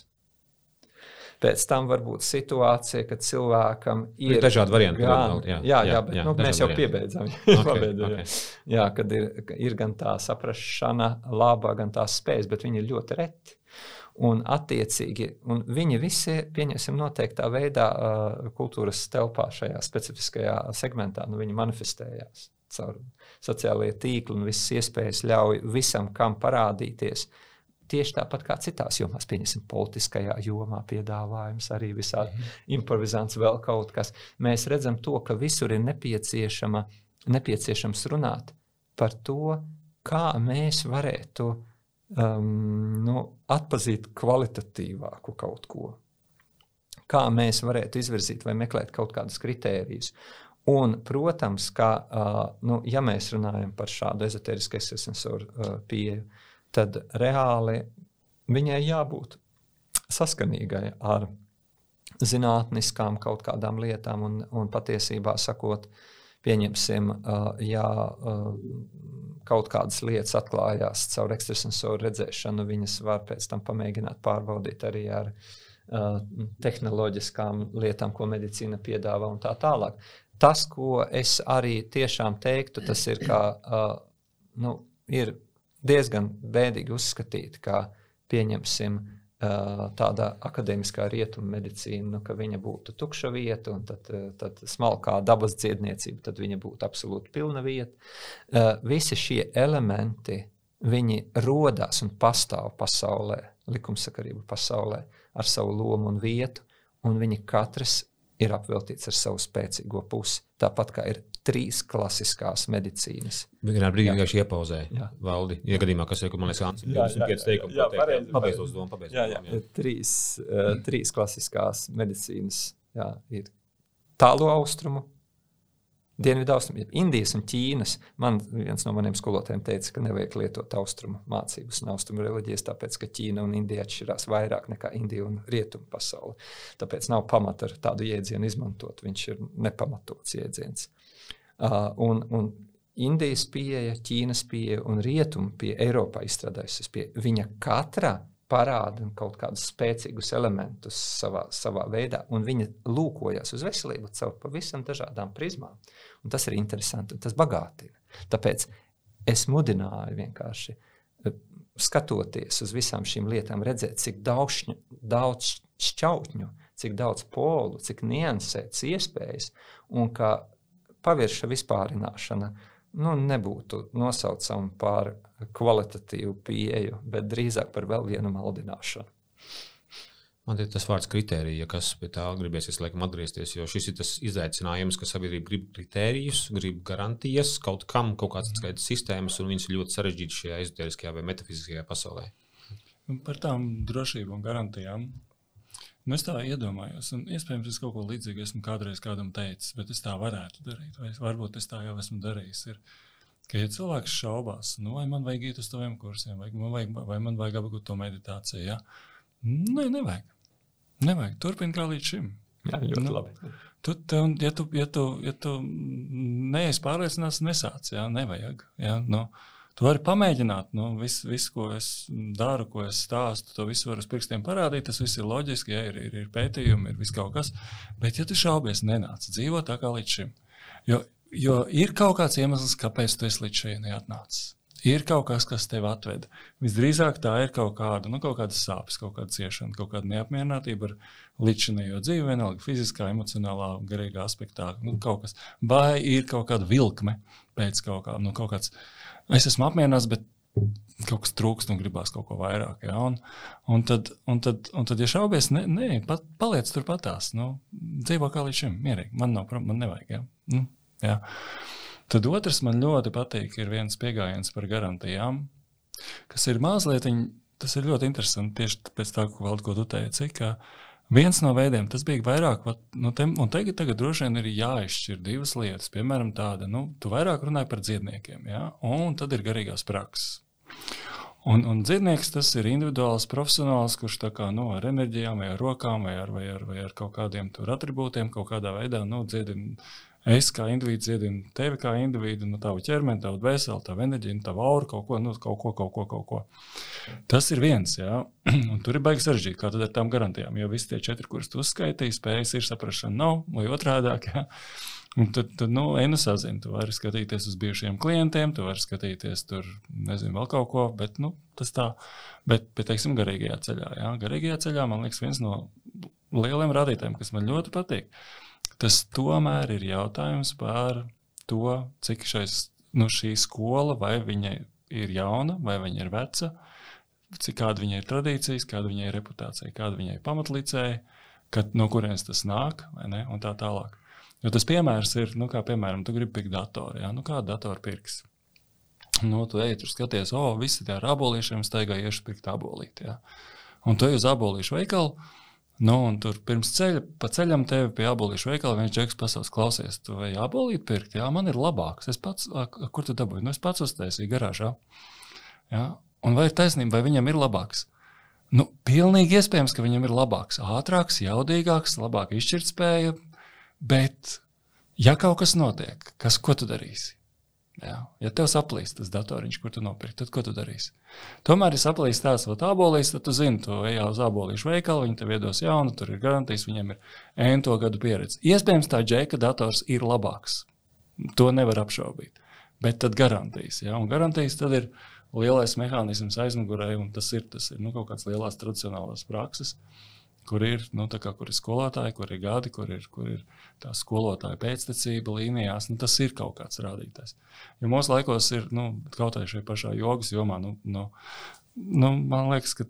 Pēc tam var būt situācija, kad cilvēkam ir, ir dažādi varianti. Gan, jā, jā, jā, bet jā, nu, mēs jau piebeidzam. okay, okay. jā, kad ir, ir gan tā saprāšana, laba, gan tās spējas, bet viņi ir ļoti reti. Un, attiecīgi, un viņi visi, pieņemsim, noteiktā veidā uh, kultūras telpā, šajā specifiskajā segmentā, nu, viņi manifestējās caur sociālajiem tīkliem, un visas iespējas ļauj visam, kam parādīties. Uh, Tieši tāpat kā citās jomās, pieņemsim, politiskajā jomā, piedāvājums, arī visādi mm -hmm. improvizants, vēl kaut kas. Mēs redzam, to, ka visur ir nepieciešama, nepieciešams runāt par to, kā mēs varētu um, nu, atpazīt kvalitatīvāku kaut ko. Kā mēs varētu izvirzīt vai meklēt kaut kādus kritērijus. Un, protams, ka, uh, nu, ja mēs runājam par šādu ezoterisku sensoru uh, pieeju, tad reāli viņai jābūt saskanīgai ar zinātniskām kaut kādām lietām, un, un patiesībā sakot, pieņemsim, ja kaut kādas lietas atklājās caur ekstrasensoru redzēšanu, viņas var pēc tam pamēģināt pārbaudīt arī ar tehnoloģiskām lietām, ko medicīna piedāvā un tā tālāk. Tas, ko es arī tiešām teiktu, tas ir, ka nu, ir diezgan bēdīgi uzskatīt, ka pieņemsim tāda akadēmiskā rietumu medicīna, nu, ka viņa būtu tukša vieta, un tad, tad smalkā dabas dziedniecība, tad viņa būtu absolūti pilna vieta. Visi šie elementi viņi rodas un pastāv pasaulē, likumsakarību pasaulē, ar savu lomu un vietu, un viņi katrs ir apveltīts ar savu spēcīgo pusi. Tāpat kā ir trīs klasiskās medicīnas. Vienā brīdī vienkārši iepauzēja valdi. Iegadījumā, kas ir, man liekas, Ants, 25 teikumi. Jā, pareizi. Pabeidz uz domu, pabeidz. Jā, jā. jā. Trīs, uh, trīs klasiskās medicīnas jā, ir tālu austrumu, Dienvidaustrumā, Indijas un Ķīnas. Man viens no maniem skolotājiem teica, ka nevajag lietot austrumu mācības un austrumu reliģijas, tāpēc ka Ķīna un Indija atšķirās vairāk nekā Indija un Rietumu pasaule. Tāpēc nav pamata ar tādu jēdzienu izmantot. Viņš ir nepamatots jēdziens. Un, un Indijas pieeja, Ķīnas pieeja un Rietumu pieeja Eiropā izstrādājusies pie viņa katra parāda kaut kādus spēcīgus elementus savā, savā veidā, un viņa lūkojas uz veselību caur pavisam dažādām prizmām. Un tas ir interesanti un tas bagātina. Tāpēc es mudināju vienkārši skatoties uz visām šīm lietām, redzēt, cik daudz, daudz šķautņu, cik daudz polu, cik niansētas iespējas, un ka pavirša vispārināšana nu, nebūtu nosaucama par kvalitatīvu pieeju, bet drīzāk par vēl vienu maldināšanu. Man ir tas vārds kritērija, kas pie tā gribēsies laikam atgriezties, jo šis ir tas izaicinājums, ka sabiedrība grib kritērijus, grib garantijas kaut kam, kaut kādas atskaites sistēmas, un viņas ir ļoti sarežģītas šajā ezoteriskajā vai metafiziskajā pasaulē. Par tām drošību un garantijām. Nu, es tā iedomājos, un iespējams, es kaut ko līdzīgu esmu kādreiz kādam teicis, bet es tā varētu darīt, vai varbūt es tā jau esmu darījis. Ir, ka, ja cilvēks šaubās, nu, vai man vajag iet uz taviem kursiem, vai man vajag, vai man vajag apgūt to meditāciju, ja? Nē, nevajag. Nevajag turpināt kā līdz šim. Jā, ļoti nu, labi. Tu, te, ja, tu, ja, tu, ja tu neesi pārliecināts, nesāc. Jā, nevajag. Jā, nu, Tu vari pamēģināt, nu, visu, vis, ko es daru, ko es stāstu, to visu var uz pirkstiem parādīt. Tas viss ir loģiski, ja ir, ir, ir pētījumi, ir viss kaut kas. Bet, ja tu šaubies, nenāc dzīvo tā kā līdz šim. Jo, jo ir kaut kāds iemesls, kāpēc tu esi līdz šim neatnācis ir kaut kas, kas tevi atved. Visdrīzāk tā ir kaut kāda, nu, kaut kāda sāpes, kaut kāda ciešana, kaut kāda neapmierinātība ar līdzinējo dzīvi, vienalga fiziskā, emocionālā, garīgā aspektā. Nu, Vai ir kaut kāda vilkme pēc kaut kā, nu, kaut kāds. Es esmu apmierināts, bet kaut kas trūkst un gribās kaut ko vairāk. Ja? Un, un, tad, un, tad, un tad, ja šaubies, nē, ne, pat, paliec turpatās. Nu, dzīvo kā līdz šim, mierīgi. Man nav, man nevajag. Ja? Nu, ja. Tad otrs man ļoti patīk, ir viens pieejams par garantijām, kas ir mazliet, tas ir ļoti interesanti tieši pēc tā, ko, vēl, ko tu teici. Viens no veidiem, tas bija vairāk, nu, te, un tagad, tagad droši vien ir jāizšķir divas lietas. Piemēram, tāda, nu, tu vairāk runāji par dziedniekiem, ja? un tad ir garīgās prakses. Un, un dzirdnieks tas ir individuāls profesionāls, kurš kā, nu, ar enerģijām, vai ar rokām, vai ar, vai ar, vai ar kaut kādiem attribūtiem, kaut kādā veidā nu, dziedina Es kā indivīds dziedinu tevi kā individu, nu, tavu ķermeni, tavu dvēseli, tavu enerģiju, tavu auru, kaut ko, nu, kaut ko, kaut ko, kaut ko. Tas ir viens, jā. Un tur ir baigi sarežģīti, kā tad ar tām garantijām. Jo visi tie četri, kurus tu uzskaitīji, spējas ir saprašana nav, vai otrādāk. Jā. Un tad, tad nu, ej, sazini. Tu vari skatīties uz bijušiem klientiem, tu vari skatīties tur, nezinu, vēl kaut ko, bet nu, tas tā. Bet, bet teiksim, garīgajā ceļā, jā, garīgajā ceļā man liekas viens no lieliem rādītājiem, kas man ļoti patīk. Tas tomēr ir jautājums par to, cik šais, nu, šī skola, vai viņa ir jauna, vai viņa ir veca, cik kāda viņai ir tradīcijas, kāda viņai ir reputācija, kāda viņai ir pamatlicēja, kad, no kurienes tas nāk, ne, un tā tālāk. Jo tas piemērs ir, nu, kā piemēram, tu gribi pirkt datoru, ja? nu, kādu datoru pirks. Nu, tu ej, tur skaties, o, oh, visi tie ar abolīšiem staigā iešu pirkt abolīti. Ja? Un tu ej uz abolīšu veikalu, Nu, un tur pirms ceļa, pa ceļam tevi pie abolīšu veikala viens džeks pasaules klausies, tu vai abolīt pirkt? Jā, man ir labāks. Es pats, a, kur tu dabūji? Nu, es pats uztaisīju garāžā. Jā, un vai ir taisnība, vai viņam ir labāks? Nu, pilnīgi iespējams, ka viņam ir labāks, ātrāks, jaudīgāks, labāka izšķirtspēja, bet ja kaut kas notiek, kas, ko tu darīsi? Jā. Ja tev saplīst tas datoriņš, kur tu nopirki, tad ko tu darīsi? Tomēr, ja saplīst tās vēl abolīs, tad tu zini, tu ej uz abolīšu veikalu, viņi tev iedos jaunu, tur ir garantijas, viņiem ir ento gadu pieredze. Iespējams, tā džeka dators ir labāks. To nevar apšaubīt. Bet tad garantijas. Ja? Un garantijas tad ir lielais mehānisms aizmugurē, un tas ir, tas ir nu, kaut kāds lielās tradicionālās prakses, kur ir, nu, kā, kur ir skolotāji, kur ir gadi, kur ir, kur ir tā skolotāja pēctecība līnijās. Nu, tas ir kaut kāds rādītājs. Jo mūsu laikos ir nu, kaut kā šajā pašā jogas jomā. Nu, nu, nu, man liekas, ka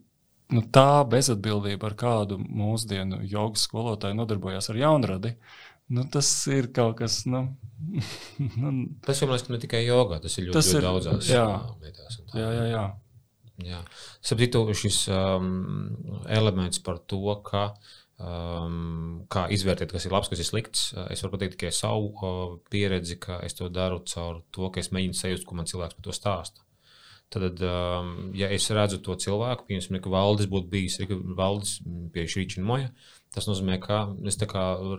nu, tā bezatbildība, ar kādu mūsdienu jogas skolotāji nodarbojas ar jaunradi, nu, tas ir kaut kas. Nu, nu, tas jau man liekas, ne tikai jogā, tas ir ļoti, tas ļoti ir, daudzās jā, lietās. Jā, jā, jā. Jā. Sapratu, šis um, elements par to, ka um, kā izvērtēt, kas ir labs, kas ir slikts. Es varu pateikt tikai savu uh, pieredzi, ka es to daru caur to, ka es mēģinu sajust, ko man cilvēks par to stāsta. Tad, um, ja es redzu to cilvēku, piemēram, ka valdes būtu bijis, ka valdes pie šī činoja, tas nozīmē, ka es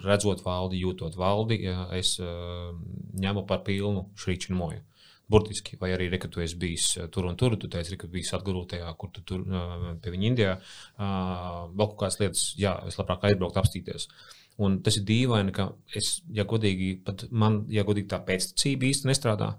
redzot valdi, jūtot valdi, ja es uh, ņemu par pilnu šī činoju. Burtiski, vai arī reka, tu esi bijis eh, tur un tur, tu teici, ka biji atgūtajā, kur tu tur eh, pie viņa Indijā. Ah, vēl kaut kādas lietas, jā, es labprāt aizbrauktu apstīties. Un tas ir dīvaini, ka es, ja godīgi, pat man, ja godīgi tā pēctecība īsti nestrādā,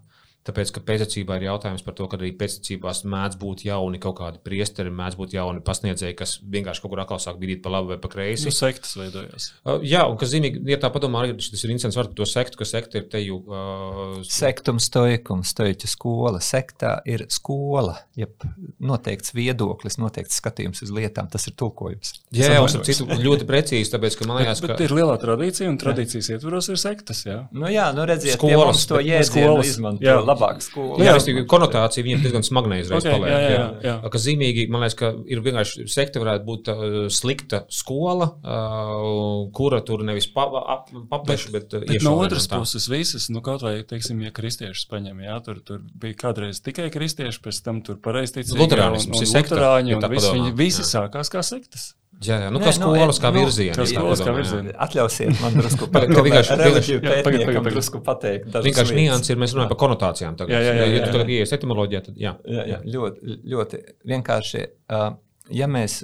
Tāpēc, ka pēctecībā ir jautājums par to, ka arī pēctecībās mēdz būt jauni kaut kādi priesteri, mēdz būt jauni pasniedzēji, kas vienkārši kaut kur atkal sāk bīdīt pa labi vai pa kreisi. Nu, sektas veidojas. Uh, jā, un kas zīmīgi, ja tā padomā, arī tas ir incidents par to sektu, ka sekta ir te jau. Uh, Sektum stoikums, stoiķa skola. Sektā ir skola, jeb noteikts viedoklis, noteikts skatījums uz lietām. Tas ir tulkojums. Jā, jā, un citu ļoti precīzi, tāpēc, ka man liekas, ka. Bet ir lielā tradīcija, un tradīcijas ietvaros ir sektas, jā. Nu jā, nu redziet, skolas, to jēdzienu izmanto labāk skola. Jā, jā konotācija viņam diezgan smagnēja uzreiz okay, paliek. Jā, jā, jā. jā. Kas zīmīgi, man liekas, ka ir vienkārši sekta varētu būt uh, slikta skola, uh, kura tur nevis papleša, bet, bet, bet no otras puses visas, nu kaut vai, teiksim, ja kristiešus paņem, jā, tur, tur bija kādreiz tikai kristieši, pēc tam tur pareizticīgi. Luterānisms ir sekta. Luterāņi, un visi, viņi visi sākās kā sektas. Jā, jā. Nu, Nē, kā skolas, nu, kā virziens. Kā skolas, kā virziens. Atļausiet man drusku pateikt. pateikt vienkārši nianses ir, mēs runājam par konotācijām. Tagad. Jā, jā, jā. Ja tu tagad ieies etimoloģijā, tad jā. Jā, jā. Ļoti, ļoti vienkārši, ja mēs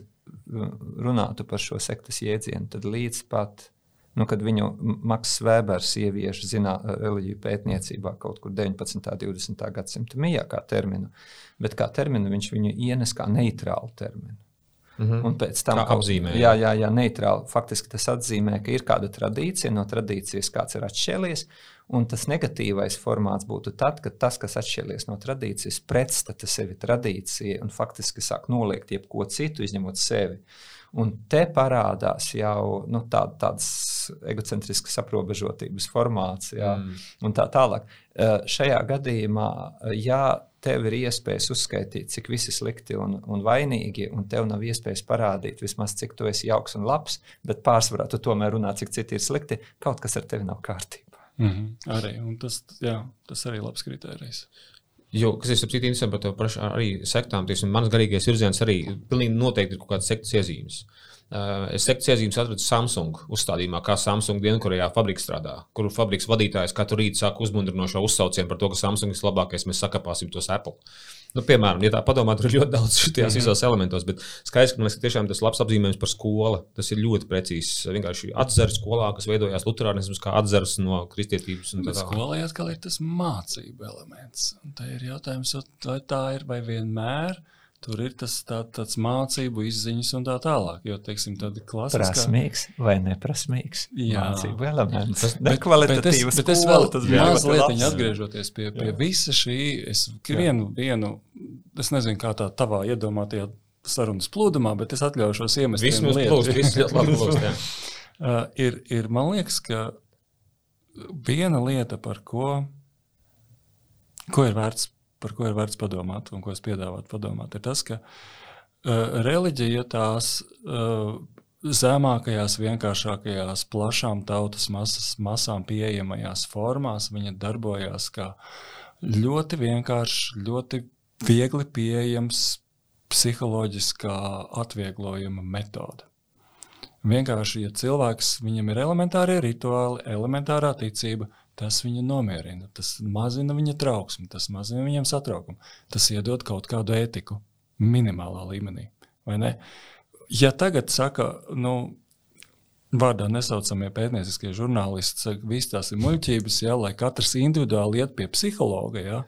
runātu par šo sektas jēdzienu, tad līdz pat, nu, kad viņu Maks Vēbers ievieš zinā, reliģiju pētniecībā kaut kur 19. un 20. gadsimta mijā kā terminu, bet kā terminu viņš viņu ienes kā neitrālu terminu. Mm -hmm. Un pēc tam apzīmē. Jā, jā, jā, neitrāli. Faktiski tas atzīmē, ka ir kāda tradīcija, no tradīcijas kāds ir atšķēlies. Un tas negatīvais formāts būtu tad, kad tas, kas atšķēlies no tradīcijas, pretstata sevi tradīcijai un faktiski sāk noliegt jebko citu, izņemot sevi. Un te parādās jau nu, tā, tāds egocentrisks aprobežotības formāts, jā, mm. un tā tālāk. Uh, šajā gadījumā, ja tev ir iespējas uzskaitīt, cik visi slikti un, un vainīgi, un tev nav iespējas parādīt vismaz, cik tu esi jauks un labs, bet pārsvarā tu tomēr runā, cik citi ir slikti, kaut kas ar tevi nav kārtībā. Mm -hmm. Arī tas, jā, tas arī ir labs kriterijs. Jo, kas ir saprotams, interesanti par to pašu arī sektām, tieši manas garīgais virziens arī pilnīgi noteikti ir kaut kādas sektas iezīmes. Uh, es sektu iezīmes atradu Samsung uzstādījumā, kā Samsung Dienvidkorejā fabrika strādā, kur fabriks vadītājs katru rītu sāk uzmundrinošo uzsaucienu par to, ka Samsung ir labākais, mēs sakapāsim tos Apple. Nu, piemēram, ja tā padomā, tur ir ļoti daudz šajos mhm. visos elementos, bet skaidrs, ka man liekas, ka tiešām tas labs apzīmējums par skolu, tas ir ļoti precīzs. Vienkārši atzars skolā, kas veidojās luterānisms kā atzars no kristietības. Skolā atkal ir tas mācību elements. Un tā ir jautājums, vai tā ir vai vienmēr. Tur ir tas tā, tāds mācību izziņas un tā tālāk. Jo, teiksim, tāda klasiskā... Prasmīgs vai neprasmīgs jā. mācību elements. Tas nekvalitatīvs. Bet, bet es vēl mazliet atgriežoties pie, pie jā. visa šī, es vienu, vienu, es nezinu, kā tā tavā iedomātajā sarunas plūdumā, bet es atļaušos iemest visu mūsu plūstu. Viss ļoti labi plūst, uh, ir, ir, man liekas, ka viena lieta, par ko, ko ir vērts par ko ir vērts padomāt un ko es piedāvātu padomāt, ir tas, ka uh, reliģija tās uh, zemākajās, vienkāršākajās, plašām tautas masas, masām pieejamajās formās, viņa darbojās kā ļoti vienkāršs, ļoti viegli pieejams psiholoģiskā atvieglojuma metode. Vienkārši, ja cilvēks viņam ir elementārie rituāli, elementārā ticība, tas viņu nomierina, tas mazina viņa trauksmi, tas mazina viņam satraukumu, tas iedod kaut kādu ētiku minimālā līmenī. Ja tagad saka, nu, vārdā nesaucamie pētnieciskie žurnālisti, saka, visas tās ir muļķības, ja, lai katrs individuāli iet pie psihologa. Ja,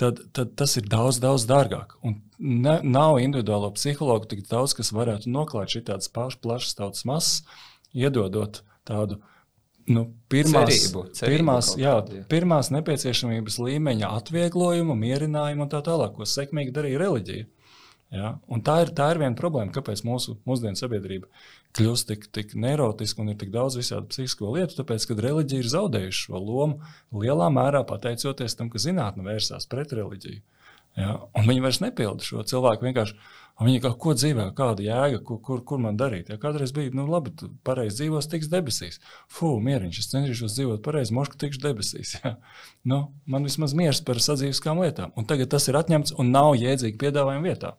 tad, tad tas ir daudz, daudz dārgāk. Un ne, nav individuālo psihologu tik daudz, kas varētu noklāt šādas plašas tautas masas, iedodot tādu nu, pirmās, cerību, cerību pirmās, jā, jā. pirmās nepieciešamības līmeņa atvieglojumu, mierinājumu un tā tālāk, ko sekmīgi darīja reliģija. Ja? Un tā ir, tā ir viena problēma, kāpēc mūsu mūsdienu sabiedrība kļūst tik, tik neurotiska un ir tik daudz visādi psihisko lietu. Tāpēc, kad reliģija ir zaudējusi šo lomu, lielā mērā pateicoties tam, ka zinātnē vērsās pret reliģiju. Ja? Un viņi vairs nepilda šo cilvēku vienkārši Un viņi kā, ko dzīvē, kāda jēga, kur, kur, kur man darīt? Ja kādreiz bija, nu, labi, tu pareizi dzīvos, tiks debesīs. Fū, mieriņš, es cenšos dzīvot pareizi, mošu, tikšu debesīs. Ja? Nu, man vismaz miers par sadzīviskām lietām. Un tagad tas ir atņemts un nav jēdzīgi piedāvājuma vietā.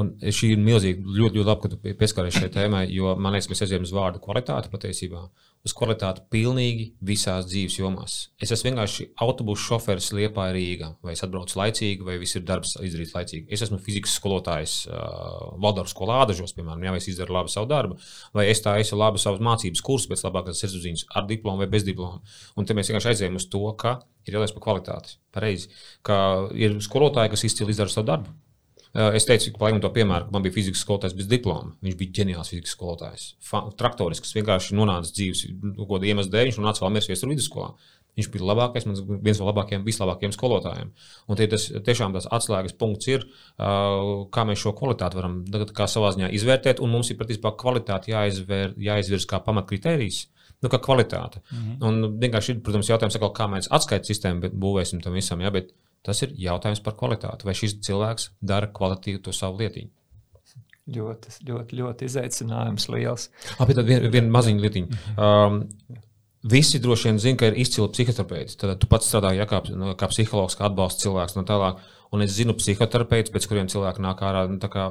Un šī ir milzīga, ļoti, ļoti labi, ka tu pieskaries šai tēmai, jo man liekas, mēs aizējām uz vārdu kvalitāti patiesībā uz kvalitāti pilnīgi visās dzīves jomās. Es esmu vienkārši autobusu šoferis Liepā Rīgā, vai es atbraucu laicīgi, vai viss ir darbs izdarīts laicīgi. Es esmu fizikas skolotājs uh, Valdorfas skolā Ādažos, piemēram, ja es izdaru labi savu darbu, vai es tā esmu labi savas mācības kursus pēc labākās sirdsapziņas ar diplomu vai bez diplomu. Un te mēs vienkārši aizējām uz to, ka ir jāliek par kvalitāti. Pareizi, ka ir skolotāji, kas izcili izdara savu darbu. Eh, es teicu, ka to piemēru, ka man bija fizikas skolotājs bez diploma. Viņš bija ģeniāls fizikas skolotājs. Traktorisks, vienkārši nonāca dzīves nu, kaut kāda iemesla dēļ. Viņš nonāca vēl mērķis viestur vidusskolā. Viņš bija labākais, viens no labākajiem, vislabākajiem skolotājiem. Un tie, tas tiešām tas atslēgas punkts ir, uh, kā mēs šo kvalitāti varam savā ziņā izvērtēt. Un mums ir patiesībā kvalitāte jāizvēr, jāizvirz kā pamatkritērijs. Nu, kā kvalitāte. Mm -hmm. Un vienkārši ir, protams, jautājums, kā mēs atskaites sistēmu būvēsim tam visam. Ja? Bet Tas ir jautājums par kvalitāti. Vai šis cilvēks dara kvalitatīvi to savu lietiņu? Ļoti, ļoti, ļoti izaicinājums liels. Abi tad viena vien maziņa lietiņa. Um, Visi droši vien zina, ka ir izcili psihoterapeiti. Tad tu pats strādā ja, kā, nu, kā psihologs, kā atbalsta cilvēks no tālāk. Un es zinu psihoterapeitus, pēc kuriem cilvēki nāk ārā, nu, kā,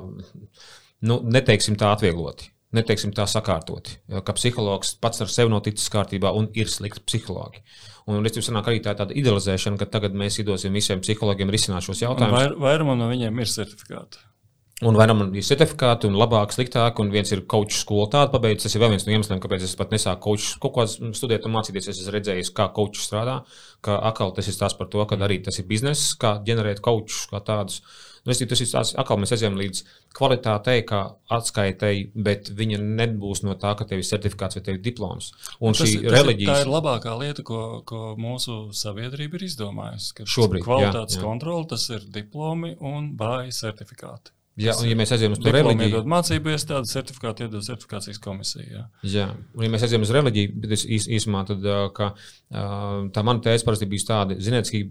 nu, neteiksim tā atviegloti neteiksim tā sakārtoti. Ka psihologs pats ar sevi noticis kārtībā un ir slikti psihologi. Un es domāju, ka arī tā ir tāda idealizēšana, ka tagad mēs iedosim visiem psihologiem risināt šos jautājumus. Vair, vairumam no viņiem ir certifikāti. Un vainam ir certifikāti, un labāk, sliktāk, un viens ir koču skolu tādu pabeigts. Tas ir vēl viens no iemesliem, kāpēc es pat nesāku koču kaut kādā studēt un mācīties. Es esmu redzējis, kā koču strādā, ka atkal tas ir tās par to, ka arī tas ir bizness, kā ģenerēt kočus kā tādus. Nu, es, tas ir tāds, atkal mēs aizējām līdz kvalitātei, kā atskaitēji, bet viņa nebūs no tā, ka tev ir certifikāts vai tev ir diploms. Un tas, šī reliģija. Tā ir labākā lieta, ko, ko mūsu sabiedrība ir izdomājusi. Šobrīd. Kvalitātes jā, jā. kontrole, tas ir diplomi un bāji certifikāti. Jā, un ja mēs aizējām uz to reliģiju, tad mācību iestāde certifikātu iedod certifikācijas komisija. Jā. jā, un ja mēs aizējām uz reliģiju, bet es īs, īsumā tad, ka, tā mana tēze parasti bija tāda, ziniet, ka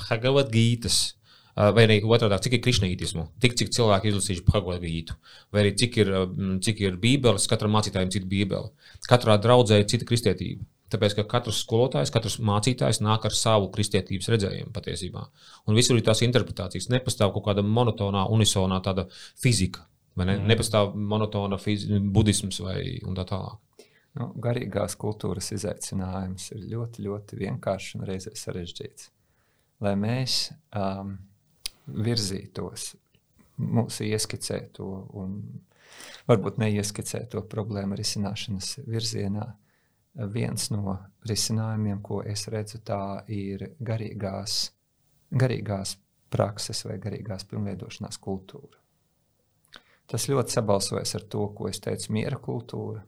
Bhagavad Gītas vai arī otrādi, cik ir krišnītismu, tik cik cilvēki izlasījuši Bhagavad-gītu, vai arī cik ir, cik ir bībeles, katram mācītājam cita bībele. Katrā draudzē ir cita kristietība. Tāpēc, ka katrs skolotājs, katrs mācītājs nāk ar savu kristietības redzējumu patiesībā. Un visur ir tās interpretācijas. Nepastāv kaut kāda monotonā, unisonā tāda fizika, ne? Mm. Nepastāv monotona budisms vai tā tālāk. Nu, garīgās kultūras izaicinājums ir ļoti, ļoti vienkāršs un reizē sarežģīts. Lai mēs um, virzītos, mūsu ieskicēto un varbūt neieskicēto problēmu risināšanas virzienā. Viens no risinājumiem, ko es redzu, tā ir garīgās, garīgās prakses vai garīgās pilnveidošanās kultūra. Tas ļoti sabalsojas ar to, ko es teicu, miera kultūra,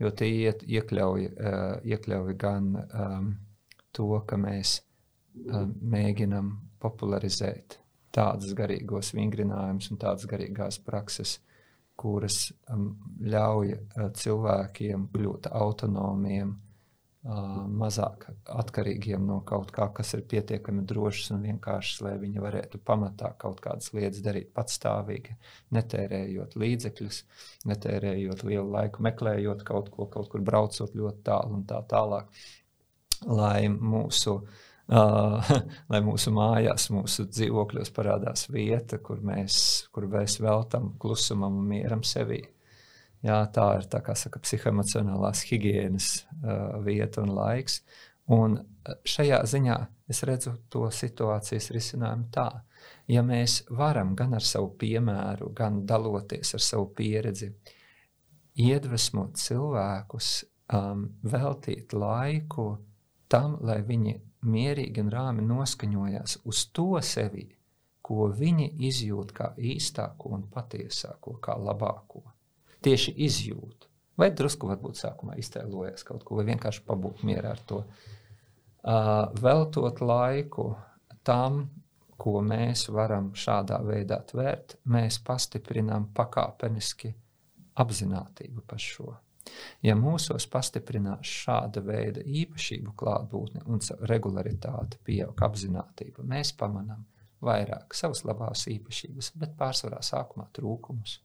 jo tie iet, iekļauj, uh, iekļauj gan um, to, ka mēs um, mēģinam popularizēt tādus garīgos vingrinājumus un tādas garīgās prakses, kuras um, ļauj uh, cilvēkiem kļūt autonomiem, uh, mazāk atkarīgiem no kaut kā, kas ir pietiekami drošs un vienkāršs, lai viņi varētu pamatā kaut kādas lietas darīt patstāvīgi, netērējot līdzekļus, netērējot lielu laiku, meklējot kaut ko, kaut kur braucot ļoti tālu un tā tālāk. Lai mūsu uh, Uh, lai mūsu mājās, mūsu dzīvokļos parādās vieta, kur mēs, kur mēs veltam klusumam un mieram sevī. Jā, tā ir tā kā saka, psihoemocionālās higiēnas uh, vieta un laiks. Un šajā ziņā es redzu to situācijas risinājumu tā, ja mēs varam gan ar savu piemēru, gan daloties ar savu pieredzi, iedvesmot cilvēkus, um, veltīt laiku tam, lai viņi mierīgi un rāmi noskaņojās uz to sevi, ko viņi izjūt kā īstāko un patiesāko, kā labāko. Tieši izjūt. Vai drusku varbūt sākumā iztēlojas kaut ko, vai vienkārši pabūt mierā ar to. Uh, veltot laiku tam, ko mēs varam šādā veidā tvērt, mēs pastiprinām pakāpeniski apziņotību par šo. Ja mūsos pastiprinās šāda veida īpašību klātbūtne un regularitāte, pieaug apziņotība, mēs pamanām vairāk savas labās īpašības, bet pārsvarā sākumā trūkumus.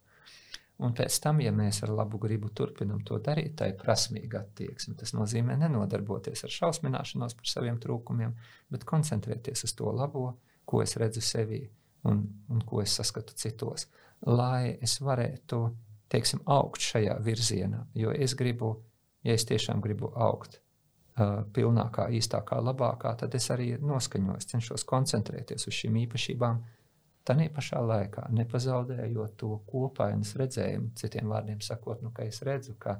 Un pēc tam, ja mēs ar labu gribu turpinām to darīt, tā ir prasmīga attieksme. Tas nozīmē nenodarboties ar šausmināšanos par saviem trūkumiem, bet koncentrēties uz to labo, ko es redzu sevī un, un ko es saskatu citos, lai es varētu teiksim, augt šajā virzienā. Jo es gribu, ja es tiešām gribu augt uh, pilnākā, īstākā, labākā, tad es arī noskaņojos, cenšos koncentrēties uz šīm īpašībām. Tā pašā laikā nepazaudējot to kopainas redzējumu, citiem vārdiem sakot, nu, ka es redzu, ka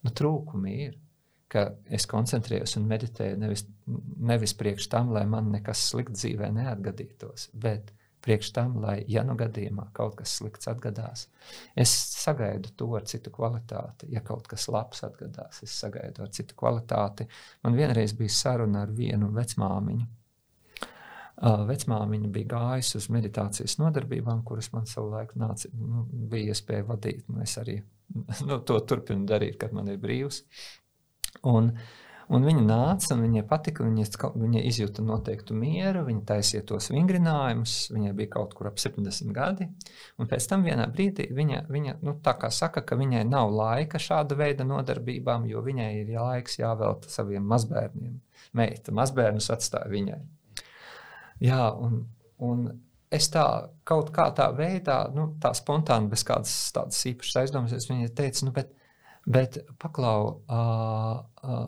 nu, trūkumi ir, ka es koncentrējos un meditēju nevis, nevis priekš tam, lai man nekas slikts dzīvē neatgadītos, bet priekš tam, lai, ja nu gadījumā kaut kas slikts atgadās, es sagaidu to ar citu kvalitāti. Ja kaut kas labs atgadās, es sagaidu ar citu kvalitāti. Man vienreiz bija saruna ar vienu vecmāmiņu. Vecmāmiņa bija gājusi uz meditācijas nodarbībām, kuras man savulaik nāca, nu, bija iespēja vadīt. Nu, es arī nu, to turpinu darīt, kad man ir brīvs. Un, uh, Un viņa nāca, un viņai patika, viņa, viņa izjuta noteiktu mieru, viņa taisīja tos vingrinājumus, viņai bija kaut kur ap 70 gadi. Un pēc tam vienā brīdī viņa, viņa nu, tā kā saka, ka viņai nav laika šāda veida nodarbībām, jo viņai ir laiks jāvelta saviem mazbērniem. Meita mazbērnus atstāja viņai. Jā, un, un es tā kaut kā tā veidā, nu, tā spontāni, bez kādas tādas īpašas aizdomas, es viņai teicu, nu, bet, bet paklau, uh, uh,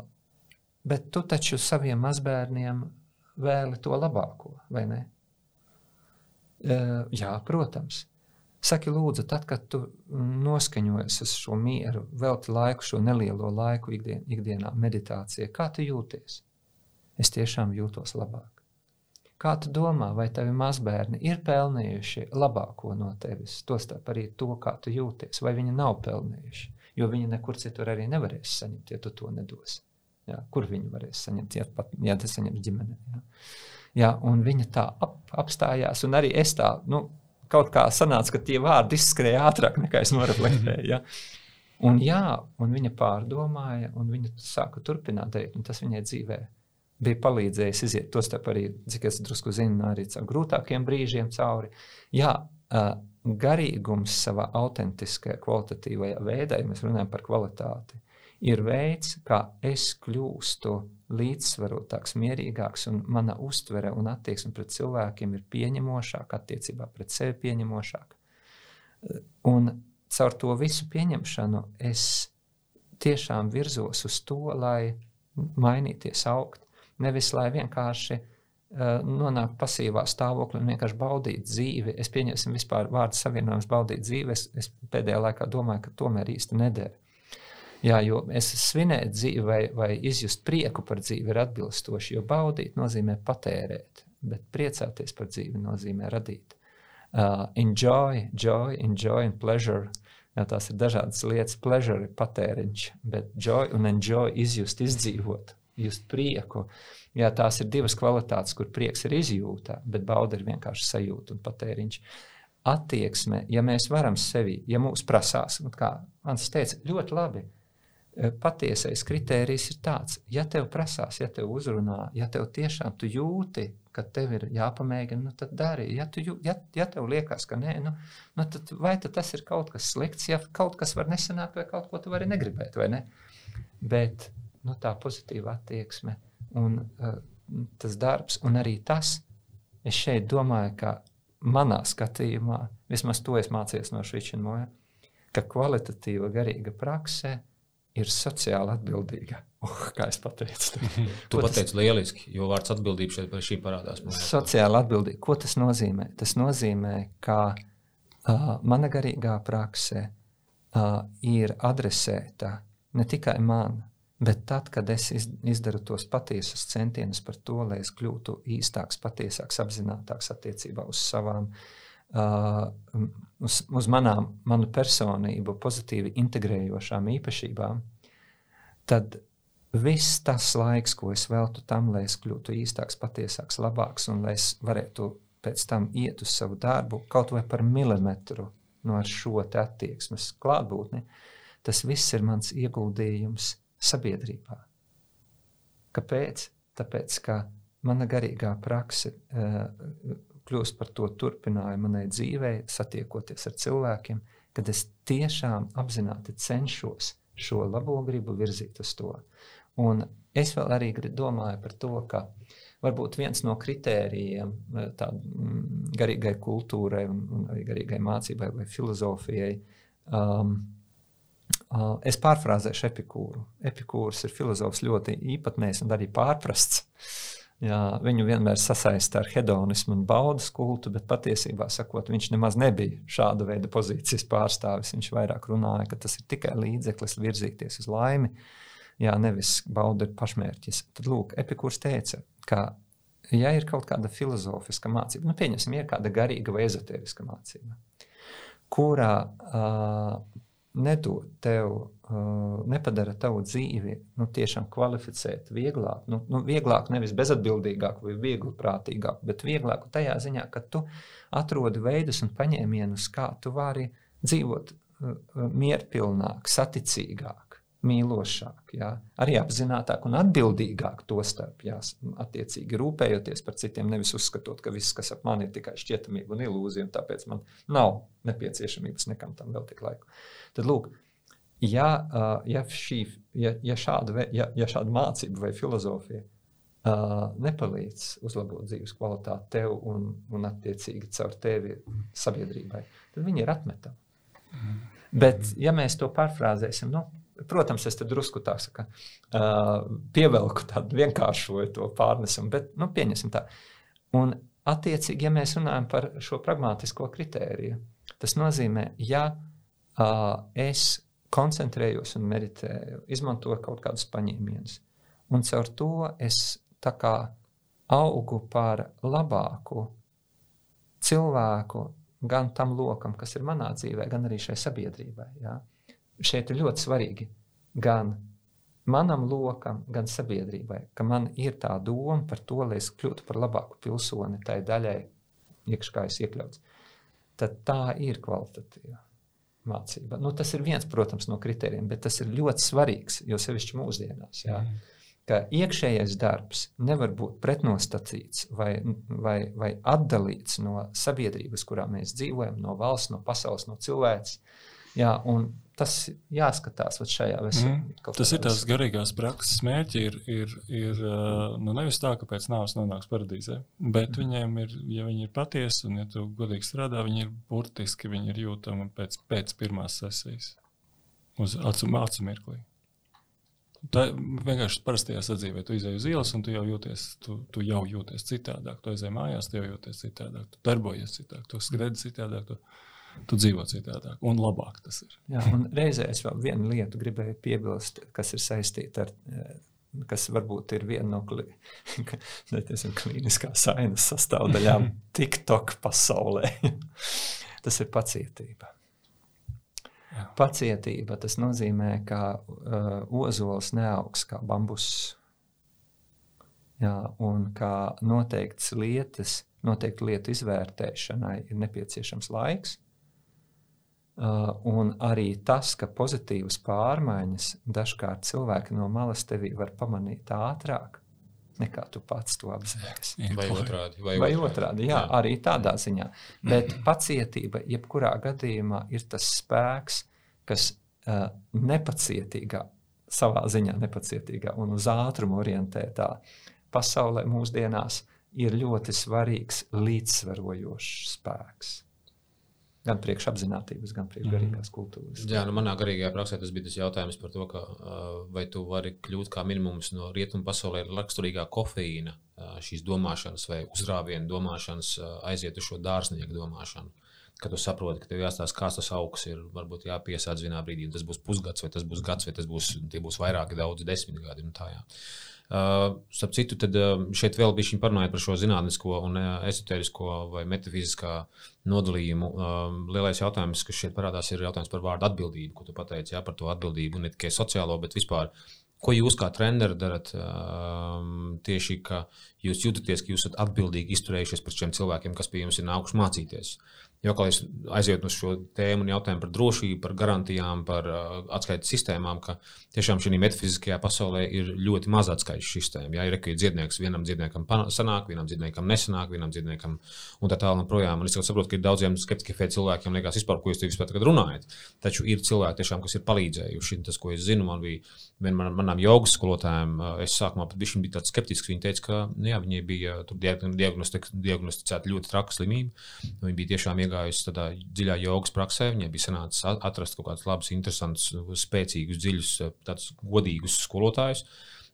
bet tu taču saviem mazbērniem vēli to labāko, vai ne? Jā, protams. Saki, lūdzu, tad, kad tu noskaņojies uz šo mieru, velti laiku, šo nelielo laiku ikdien, ikdienā, meditācijā, kā tu jūties? Es tiešām jūtos labāk. Kā tu domā, vai tavi mazbērni ir pelnījuši labāko no tevis, tostarp arī to, kā tu jūties, vai viņi nav pelnījuši, jo viņi nekur citur arī nevarēs saņemt, ja tu to nedosi. Jā, kur viņi varēs saņemt, ja, pat, ja tas saņems ģimenē. Jā. Jā, un viņa tā ap, apstājās, un arī es tā, nu, kaut kā sanāca, ka tie vārdi izskrēja ātrāk nekā es noreflektēju. Ja? Un, jā, un viņa pārdomāja, un viņa sāka turpināt darīt, un tas viņai dzīvē bija palīdzējis iziet to starp arī, cik es drusku zinu, arī caur grūtākiem brīžiem cauri. Jā, garīgums savā autentiskajā, kvalitatīvajā veidā, ja mēs runājam par kvalitāti, ir veids, kā es kļūstu līdzsvarotāks, mierīgāks, un mana uztvere un attieksme pret cilvēkiem ir pieņemošāka, attiecībā pret sevi pieņemošāka. Un caur to visu pieņemšanu es tiešām virzos uz to, lai mainīties, augt. Nevis lai vienkārši uh, nonāktu pasīvā stāvoklī un vienkārši baudītu dzīvi. Es pieņemsim vispār vārdu savienojums baudīt dzīvi. Es, es pēdējā laikā domāju, ka tomēr īsti neder. Jā, jo es svinēt dzīvi vai, vai izjust prieku par dzīvi ir atbilstoši, jo baudīt nozīmē patērēt, bet priecāties par dzīvi nozīmē radīt. Uh, enjoy, joy, enjoy and pleasure. Jā, tās ir dažādas lietas. Pleasure patēriņš, bet joy un enjoy izjust, izdzīvot, just prieku. Jā, tās ir divas kvalitātes, kur prieks ir izjūta, bet bauda ir vienkārši sajūta un patēriņš. Attieksme, ja mēs varam sevi, ja mūs prasās, kā Ants teica, ļoti labi, patiesais kritērijs ir tāds, ja tev prasās, ja tev uzrunā, ja tev tiešām tu jūti, ka tev ir jāpamēģina, nu tad dari. Ja, tu, ja, ja tev liekas, ka nē, nu, nu tad vai tad tas ir kaut kas slikts, ja kaut kas var nesanākt, vai kaut ko tu vari negribēt, vai ne? Bet nu, tā pozitīva attieksme un uh, tas darbs, un arī tas, es šeit domāju, ka manā skatījumā, vismaz to es mācījos no Švičina, ka kvalitatīva garīga praksē ir sociāli atbildīga. Oh, kā es pateicu, tu pateici tas... lieliski, jo vārds atbildība šeit par šī parādās. Sociāli atbildīga. Ko tas nozīmē? Tas nozīmē, ka uh, mana garīgā prakse uh, ir adresēta ne tikai man, Bet tad, kad es izdaru tos patiesus centienus par to, lai es kļūtu īstāks, patiesāks, apzinātāks attiecībā uz savām, uh, uz, uz manām, manu personību, pozitīvi integrējošām īpašībām, tad viss tas laiks, ko es veltu tam, lai es kļūtu īstāks, patiesāks, labāks un lai es varētu pēc tam iet uz savu darbu kaut vai par milimetru no šo attieksmes klātbūtni, tas viss ir mans ieguldījums sabiedrībā. Kāpēc? Tāpēc, ka mana garīgā prakse uh, kļūst par to turpinājumu manai dzīvei, satiekoties ar cilvēkiem, kad es tiešām apzināti cenšos šo labo gribu virzīt uz to. Un es vēl arī domāju par to, ka varbūt viens no kritērijiem eh, tādai mm, garīgai kultūrai, un, arī garīgai mācībai vai filozofijai, um, Uh, es pārfrāzēšu epikūru. Epikūrs ir filozofs ļoti īpatnējs un arī pārprasts. Jā, viņu vienmēr sasaista ar hedonismu un baudas kultu, bet patiesībā sakot, viņš nemaz nebija šāda veida pozīcijas pārstāvis. Viņš vairāk runāja, ka tas ir tikai līdzeklis virzīties uz laimi, jā, nevis bauda ir pašmērķis. Tad, lūk, Epikūrs teica, ka, ja ir kaut kāda filozofiska mācība, nu, pieņemsim, ir kāda garīga vai ezotēriska mācība, kurā uh, nedod tev, uh, nepadara tavu dzīvi nu, tiešām kvalificēt, vieglāk. Nu, nu, vieglāk nevis bezatbildīgāk vai viegli prātīgāk, bet vieglāk tajā ziņā, ka tu atrodi veidus un paņēmienus, kā tu vari dzīvot uh, mierpilnāk, saticīgāk mīlošāk, jā, arī apzinātāk un atbildīgāk to starp, jā, attiecīgi rūpējoties par citiem, nevis uzskatot, ka viss, kas ap mani ir tikai šķietamība un ilūzija, un tāpēc man nav nepieciešamības nekam tam vēl tik laiku. Tad, lūk, ja, ja, šī, ja, ja, šāda, ja, ja šāda mācība vai filozofija nepalīdz uzlabot dzīves kvalitāti tev un, un attiecīgi caur tevi sabiedrībai, tad viņi ir atmetami. Mm. Bet, ja mēs to pārfrāzēsim, nu, Protams, es drusku tā saku, pievelku tādu vienkāršoju to pārnesumu, bet nu, pieņemsim tā. Un, attiecīgi, ja mēs runājam par šo pragmatisko kritēriju, tas nozīmē, ja es koncentrējos un meditēju, izmantoju kaut kādus paņēmienus, un caur to es augu par labāku cilvēku gan tam lokam, kas ir manā dzīvē, gan arī šai sabiedrībai. Ja? šeit ir ļoti svarīgi gan manam lokam, gan sabiedrībai, ka man ir tā doma par to, lai es kļūtu par labāku pilsoni tai daļai, iekšā es iekļauts. Tad tā ir kvalitatīva mācība. Nu, tas ir viens, protams, no kritērijiem, bet tas ir ļoti svarīgs, jo sevišķi mūsdienās. Jā. Ka iekšējais darbs nevar būt pretnostatīts vai, vai, vai atdalīts no sabiedrības, kurā mēs dzīvojam, no valsts, no pasaules, no cilvēces. Jā, un tas jāskatās šajā veselībā. Mm. Tas ir tās garīgās prakses mērķi. Ir, ir, ir nu, nevis tā, ka pēc nāves nonāks paradīzē, bet mm. viņiem ir, ja viņi ir patiesi un ja tu godīgi strādā, viņi ir burtiski, viņi ir jūtami pēc, pēc pirmās sesijas uz acu, acu mirklī. Tā vienkārši parastajā sadzīvē. Tu izēji uz ielas, un tu jau jūties, tu, tu jau jūties citādāk. Tu aizēji mājās, tu jau jūties citādāk. Tu darbojies citādāk, tu skriedi citādāk. Tu tu dzīvo citādāk un labāk tas ir. Jā, un reizē es vēl vienu lietu gribēju piebilst, kas ir saistīta ar. Eh, kas varbūt ir viena no kli, teiksim, klīniskās ainas sastāvdaļām TikTok pasaulē. tas ir pacietība. Jā. Pacietība tas nozīmē, ka uh, ozols neaugs kā bambus. Jā, un kā noteikts lietas, noteikti lietu izvērtēšanai ir nepieciešams laiks. Uh, un arī tas, ka pozitīvas pārmaiņas dažkārt cilvēki no malas tevī var pamanīt ātrāk, nekā tu pats to apzinājies. Vai otrādi? Vai, vai otrādi, jā, jā, arī tādā ziņā. Bet pacietība, jebkurā gadījumā, ir tas spēks, kas uh, nepacietīgā, savā ziņā nepacietīgā un uz ātrumu orientētā pasaulē mūsdienās ir ļoti svarīgs līdzsvarojošs spēks. Gan priekšapziņotības, gan priekšgarīgās mhm. kultūras. Jā, nu manā garīgajā praksē tas bija tas jautājums par to, ka, vai tu vari kļūt kā minimums no rietumu pasaulē raksturīgā kofeīna, šīs domāšanas vai uzrāvienu domāšanas, aiziet uz šo dārznieku domāšanu. kad tu saproti, ka tev jāstāsta, kāds tas augs ir. Varbūt jāpiesādz vienā brīdī, tas būs pusgads, vai tas būs gads, vai tas būs, būs vairāki, daudz, desmit gadi. Tā, jā. Uh, starp citu, tad uh, šeit vēl bija parunājot par šo zinātnisko un uh, esoterisko vai metafiziskā nodalījumu. Lielais jautājums, kas šeit parādās, ir jautājums par vārdu atbildību, ko tu pateici jā, par to atbildību, ne tikai sociālo, bet vispār. Ko jūs kā treneris darat tieši, ka jūs jūtaties, ka jūs esat atbildīgi izturējušies pret šiem cilvēkiem, kas pie jums ir nākuši mācīties? Uh, Jo, kā es aizietu uz šo tēmu un jautājumu par drošību, par garantijām, par uh, atskaites sistēmām, ka tiešām šī metafiziskajā pasaulē ir ļoti maz atskaites sistēma. Jā, ir arī dziednieks, vienam dziedniekam sanāk, vienam dziedniekam nesanāk, vienam dziedniekam un tā tālāk. Un, es saprotu, ka ir daudziem skeptiskiem cilvēkiem liekas, vispār, ko jūs vispār runājat. Taču ir cilvēki, tiešām, kas ir palīdzējuši. Tas, ko es zinu, man bija viena no manām jogas skolotājām. Uh, es sākumā pat bija tāds skeptisks. Viņa teica, ka nu jā, viņai bija diagnosticēta ļoti traka slimība. Viņa bija tiešām iegājusi tādā dziļā jogas praksē. Viņai bija sanācis atrast kaut kādus labus, interesantus, spēcīgus, dziļus, tādus godīgus skolotājus.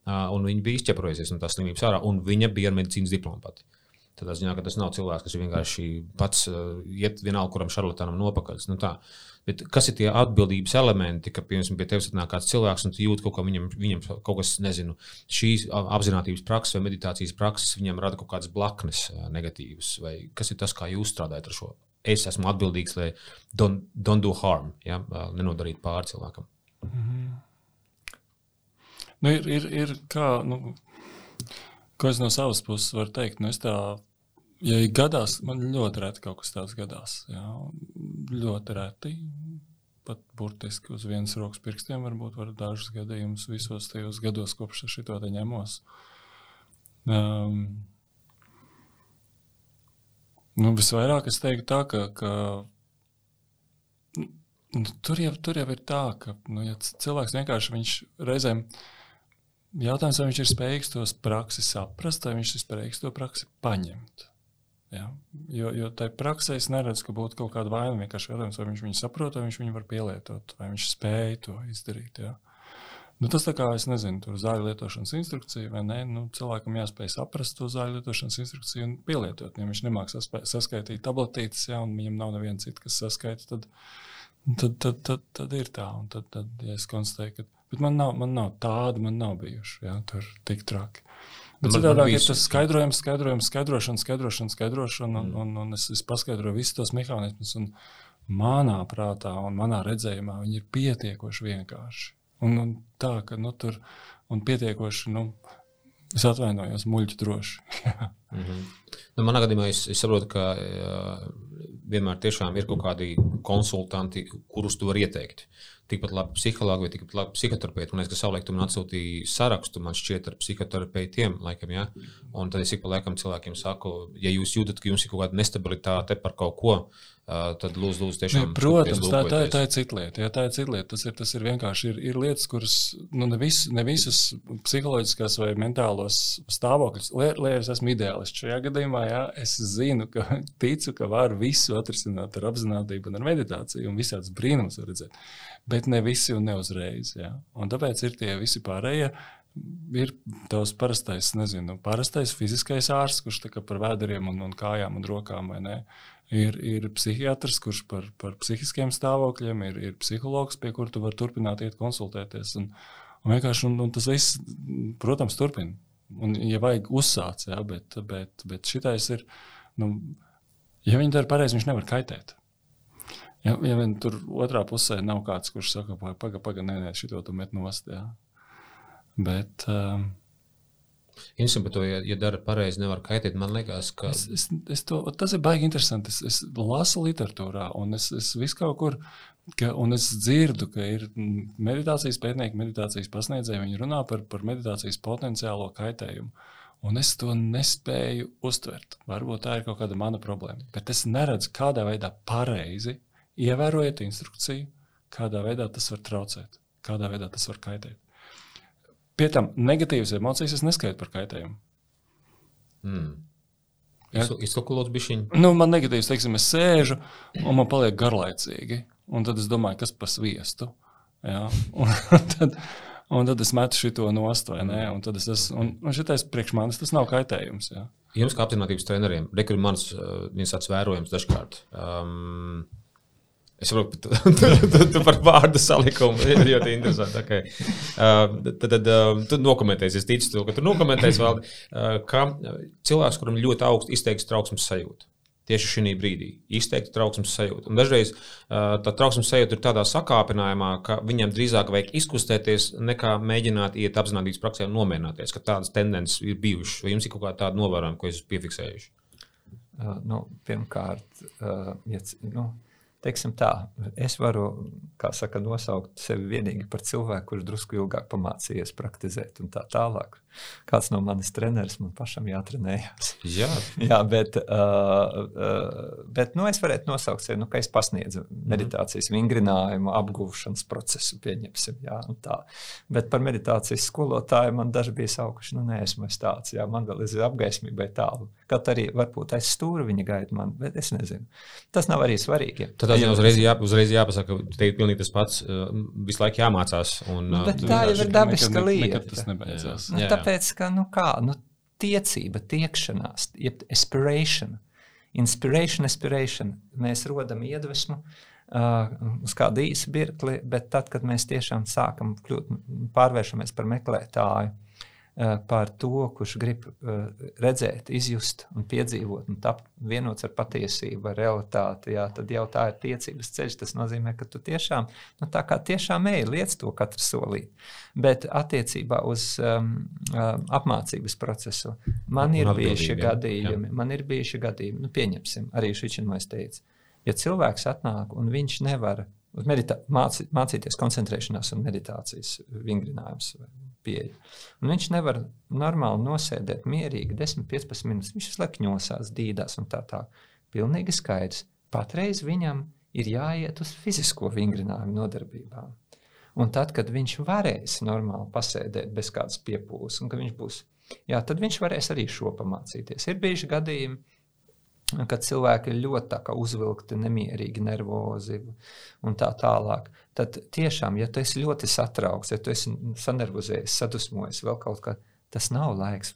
Un viņa bija izķeprojusies no tās slimības ārā, un viņa bija ar medicīnas diplomu pati. Tādā ziņā, ka tas nav cilvēks, kas vienkārši pats uh, iet vienalga, kuram šarlatānam nopakaļ. Nu, tā. Bet kas ir tie atbildības elementi, ka piemēram pie tevis nāk kāds cilvēks un tu jūti kaut ko viņam, viņam kaut kas, nezinu, šīs apziņotības prakses vai meditācijas prakses, viņam rada kaut kādas blaknes negatīvas, vai kas ir tas, kā jūs strādājat ar šo es esmu atbildīgs, lai don't, don't do harm, ja, nenodarītu pāri cilvēkam. Mm -hmm. nu, ir, ir, ir kā, nu, ko es no savas puses varu teikt, nu, tā, ja gadās, man ļoti reti kaut kas tāds gadās, jā, ļoti reti, pat burtiski uz vienas rokas pirkstiem varbūt var dažus gadījumus visos tajos gados, kopš es šito te ņemos. Um, Nu, visvairāk es teiktu, tā, ka, ka nu, tur, jau, tur jau ir tā, ka nu, ja cilvēks vienkārši viņš reizēm jautājums, vai viņš ir spējīgs tos praksi saprast, vai viņš ir spējīgs to praksi paņemt. Ja? Jo, jo tai praksē es neredzu, ka būtu kaut kāda vaina. Vienkārši jautājums, vai viņš viņu saprot, vai viņš viņu var pielietot, vai viņš spēj to izdarīt. Ja? Nu, tas tā kā es nezinu, tur zāļu lietošanas instrukcija vai nē, nu, cilvēkam jāspēj saprast to zāļu lietošanas instrukciju un pielietot. Ja viņš nemāks saskaitīt tabletītes, ja, un viņam nav neviena cita, kas saskaita, tad, tad, tad, tad, tad ir tā. Un tad, tad ja es konstatēju, ka man nav, man nav tāda, man nav bijuši ja, tur tik traki. Bet citādi ir tas skaidrojums, skaidrojums, skaidrošana, skaidrošana, skaidrošana, un, mm. un, un es, es paskaidroju visus tos mehānismus. Manā prātā un manā redzējumā viņi ir pietiekoši vienkārši. Un, un tā, ka nu, tur ir pietiekoši, nu, es atvainojos, muļķi droši. mm -hmm. nu, manā gadījumā es, es saprotu, ka uh, vienmēr ir kaut kādi konsultanti, kurus tu vari ieteikt. Tikpat labi psihologi vai tikpat labi psihoterapeiti. Un es kā savulaik man atsūtīju sarakstu, man šķiet, ar psihoterapeitiem. Laikam, ja? Un tad es ik pa laikam cilvēkiem saku, ja jūs jūtat, ka jums ir kaut kāda nestabilitāte par kaut ko, uh, tad lūdzu, lūdzu tiešām. Ne, protams, tā, tā, tā ir cita lieta. Jā, tā ir cita lieta. Tas ir, tas ir vienkārši ir, ir lietas, kuras nu, ne, vis, ne visas psiholoģiskās vai mentālos stāvokļus, lai es esmu ideālists šajā gadījumā, jā, es zinu, ka ticu, ka var visu atrisināt ar apziņotību un ar meditāciju, un visādas brīnumus var redzēt. Bet ne visi un ne uzreiz. Jā. Un tāpēc ir tie visi pārējie ir tavs parastais, nezinu, parastais fiziskais ārsts, kurš par vēderiem un, un kājām un rokām vai ne ir, ir psihiatrs, kurš par, par psihiskiem stāvokļiem, ir, ir psihologs, pie kura tu vari turpināt iet konsultēties. Un, un vienkārši un, un tas viss, protams, turpina. Un, ja vajag uzsākt, bet, bet, bet šitais ir, nu, ja viņi dara pareizi, viņš nevar kaitēt. Ja, ja vien tur otrā pusē nav kāds, kurš saka, pagaidi, pagaidi, nē, nē, šito tu met nost. Ja. Bet, um, Interesanti, bet to, ja, ja dara pareizi, nevar kaitēt. Man liekas, ka es, es, es to, tas ir baigi interesanti. Es, es lasu literatūrā, un es, es visu kaut kur. Ka, un es dzirdu, ka ir meditācijas pētnieki, meditācijas pasniedzēji. Viņi runā par, par meditācijas potenciālo kaitējumu. Un es to nespēju uztvert. Varbūt tā ir kaut kāda mana problēma. Bet es neredzu, kādā veidā pareizi ievērojot instrukciju, kādā veidā tas var traucēt, kādā veidā tas var kaitēt. Pie tam negatīvas emocijas es neskaitu par kaitējumu. Mm. Ja? Izkalkulot bišķiņu. Nu, man negatīvs, teiksim, es sēžu un man paliek garlaicīgi. Un tad es domāju, kas par sviestu. Ja? Un, tad, Un tad es metu šo nost, vai ne? Un es esmu, un, un šitais priekš manis tas nav kaitējums. Jā. Jums, kā apziņotības treneriem, rekur mans uh, viens tāds vērojums dažkārt. Um, Es saprotu, tu, tu, tu, tu par vārdu salikumu ir ļoti interesanti. Okay. Uh, tad tad uh, tu nokomentēsi, es ticu, to, ka tu nokomentēsi vēl, uh, ka cilvēks, kuram ļoti augsts izteikts trauksmes sajūta. Tieši šī brīdī izteikti trauksmes sajūta. Un dažreiz uh, tā trauksmes sajūta ir tādā sakāpinājumā, ka viņam drīzāk vajag izkustēties, nekā mēģināt iet apzināties praksē un nomierināties, ka tādas tendences ir bijušas. Vai jums ir kaut kāda tāda novērojuma, ko esat piefiksējuši? Uh, nu, pirmkārt, uh, ja, nu, teiksim tā, es varu saka, nosaukt sevi vienīgi par cilvēku, kurš drusku ilgāk pamācījies praktizēt un tā tālāk. Kāds no manis treneris man pašam jātrenējas. Jā, Jā bet, uh, uh, bet nu, es varētu nosaukt nu, ka es pasniedzu meditācijas vingrinājumu, apgūšanas procesu, pieņemsim. Jā, bet par meditācijas skolotāju man daži bija saukuši, nu, nē, esmu es tāds, jā, man vēl ir apgaismībai tālu. Kaut arī varbūt aiz stūra viņa gaida man, bet es nezinu. Tas nav arī svarīgi. Tad tas jau uzreiz, jā, uzreiz jāpasaka, ka te ir pilnīgi tas pats, uh, visu laiku jāmācās. Un, uh, bet tā jau ir dabiska lieta. Tas nebeidzās. Nu, tāpēc, ka, nu kā, nu, tiecība, tiekšanās, jeb aspiration, inspiration, aspiration, mēs rodam iedvesmu, uh, uz kādu īsu mirkli, bet tad, kad mēs tiešām sākam kļūt, pārvēršamies par meklētāju, par to, kurš grib eh, redzēt, izjust un piedzīvot, un tapt vienots ar patiesību, ar realitāti. Jā, tad jau tā ir tiecības ceļš. Tas nozīmē, ka tu tiešām, nu, tā kā tiešām ej, liec to katru solīt. Bet attiecībā uz um, apmācības procesu man ir bijuši gadījumi, jā. man ir bijuši gadījumi, nu, pieņemsim, arī Šičinmais teica, ja cilvēks atnāk un viņš nevar meditā, mācīties koncentrēšanās un meditācijas vingrinājums pieeja. Un viņš nevar normāli nosēdēt mierīgi 10, 15 minūtes. Viņš slēpņosās, dīdās un tā tālāk. Pilnīgi skaidrs. Patreiz viņam ir jāiet uz fizisko vingrinājumu nodarbībām. Un tad, kad viņš varēs normāli pasēdēt bez kādas piepūles, un viņš būs, jā, tad viņš varēs arī šo pamācīties. Ir bijuši gadījumi, kad cilvēki ir ļoti uzvilkti, nemierīgi, nervozi un tā tālāk. Tad tiešām, ja tu esi ļoti satraukts, ja tu esi sanervozējies, sadusmojies, vēl kaut kā, tas nav laiks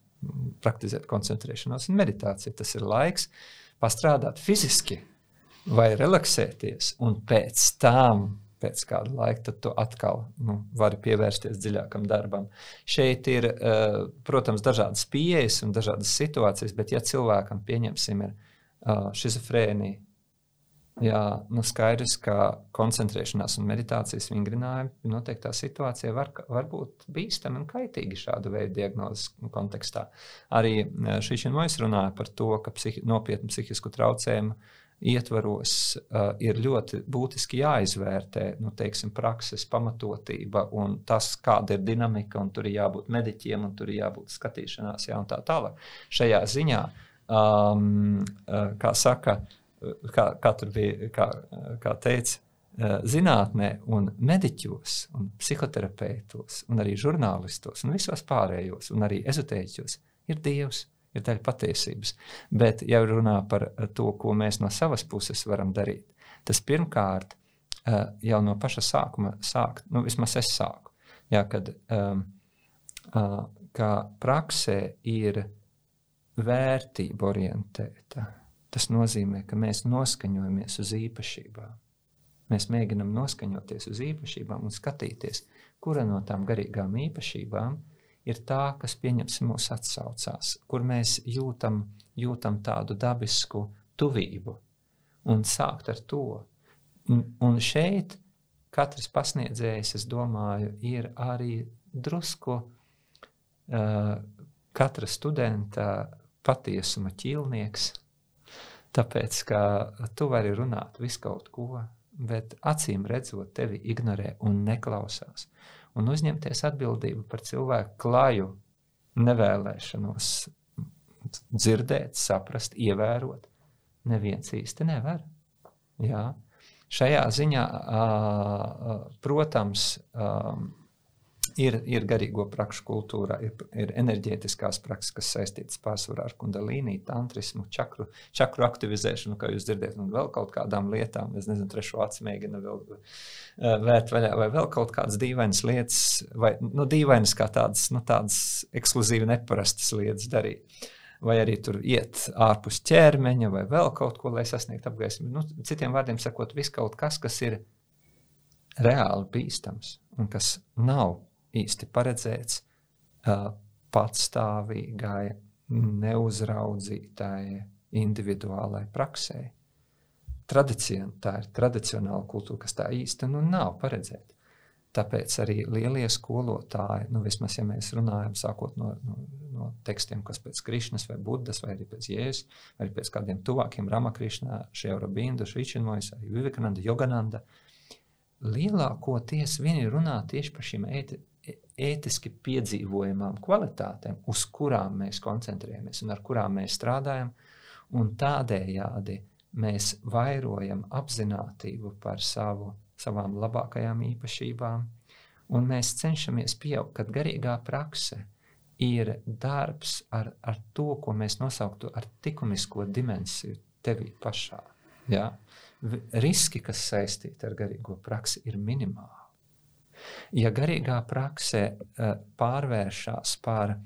praktizēt koncentrēšanos un meditāciju. Tas ir laiks pastrādāt fiziski vai relaksēties, un pēc tam pēc kāda laika, tu atkal nu, vari pievērsties dziļākam darbam. Šeit ir, uh, protams, dažādas pieejas un dažādas situācijas, bet, ja cilvēkam, pieņemsim, ir uh, šizofrēnija. Jā, nu skaidrs, ka koncentrēšanās un meditācijas vingrinājumi noteiktā situācijā var, var būt bīstami un kaitīgi šādu veidu diagnozes kontekstā. Arī šī šeit runāja par to, ka psihi, nopietnu psihisku traucējumu ietvaros uh, ir ļoti būtiski jāizvērtē nu, teiksim, prakses pamatotība un tas, kāda ir dinamika, un tur ir jābūt mediķiem, un tur ir jābūt skatīšanās, jā, un tā tālāk. Šajā ziņā uh, um, uh, kā saka, kā, kā tur bija, kā, kā teica, uh, zinātnē, un mediķos, un psihoterapeitos, un arī žurnālistos, un visos pārējos, un arī ezotēķos ir Dievs. Ir daļa patiesības. Bet, ja runā par to, ko mēs no savas puses varam darīt, tas pirmkārt uh, jau no paša sākuma sākt, nu, vismaz es sāku. Jā, kad um, uh, praksē ir vērtību orientēta. Tas nozīmē, ka mēs noskaņojamies uz īpašībām. Mēs mēģinām noskaņoties uz īpašībām un skatīties, kura no tām garīgām īpašībām ir tā, kas pieņemsim mūs atsaucās, kur mēs jūtam, jūtam tādu dabisku tuvību un sākt ar to. Un, un šeit katrs pasniedzējs, es domāju, ir arī drusku uh, katra studenta patiesuma ķīlnieks. Tāpēc, ka tu vari runāt visu kaut ko, bet acīm redzot, tevi ignorē un neklausās. Un uzņemties atbildību par cilvēku klaju nevēlēšanos dzirdēt, saprast, ievērot, neviens īsti nevar. Jā. Šajā ziņā, protams, Ir, ir garīgo prakšu kultūrā, ir, ir enerģētiskās prakses, kas saistītas pārsvarā ar kundalīnu, tantrismu, čakru, čakru aktivizēšanu, kā jūs dzirdat, un vēl kaut kādām lietām. Es nezinu, trešo acu mēģina vēl uh, vērt vaļā, vai vēl kaut kādas dīvainas lietas, vai nu, dīvainas kā tādas, nu, tādas ekskluzīvi neparastas lietas darīt. Vai arī tur iet ārpus ķermeņa, vai vēl kaut ko, lai sasniegtu apgaismu. Nu, citiem vārdiem sakot, viss kaut kas, kas ir reāli bīstams un kas nav īsti paredzēts uh, patstāvīgai, neuzraudzītai, individuālai praksē. Tradicion, tā ir tradicionāla kultūra, kas tā īsti nu, nav paredzēta. Tāpēc arī lielie skolotāji, nu, vismaz ja mēs runājam, sākot no, no, no tekstiem, kas pēc Krišnas vai Budas, vai arī pēc Jēzus, vai arī pēc kādiem tuvākiem Ramakrišnā, Šeurabindu, Švičinojas, arī Vivekananda, Jogananda, lielākoties viņi runā tieši par šīm ēti, ētiski piedzīvojamām kvalitātēm, uz kurām mēs koncentrējamies un ar kurām mēs strādājam. Un tādējādi mēs vairojam apziņotību par savu, savām labākajām īpašībām, un mēs cenšamies pieaugt, kad garīgā prakse ir darbs ar, ar to, ko mēs nosauktu par likumisko dimensiju tevī pašā. Ja? Riski, kas saistīti ar garīgo praksi, ir minimāli. Ja garīgā praksē uh, pārvēršas par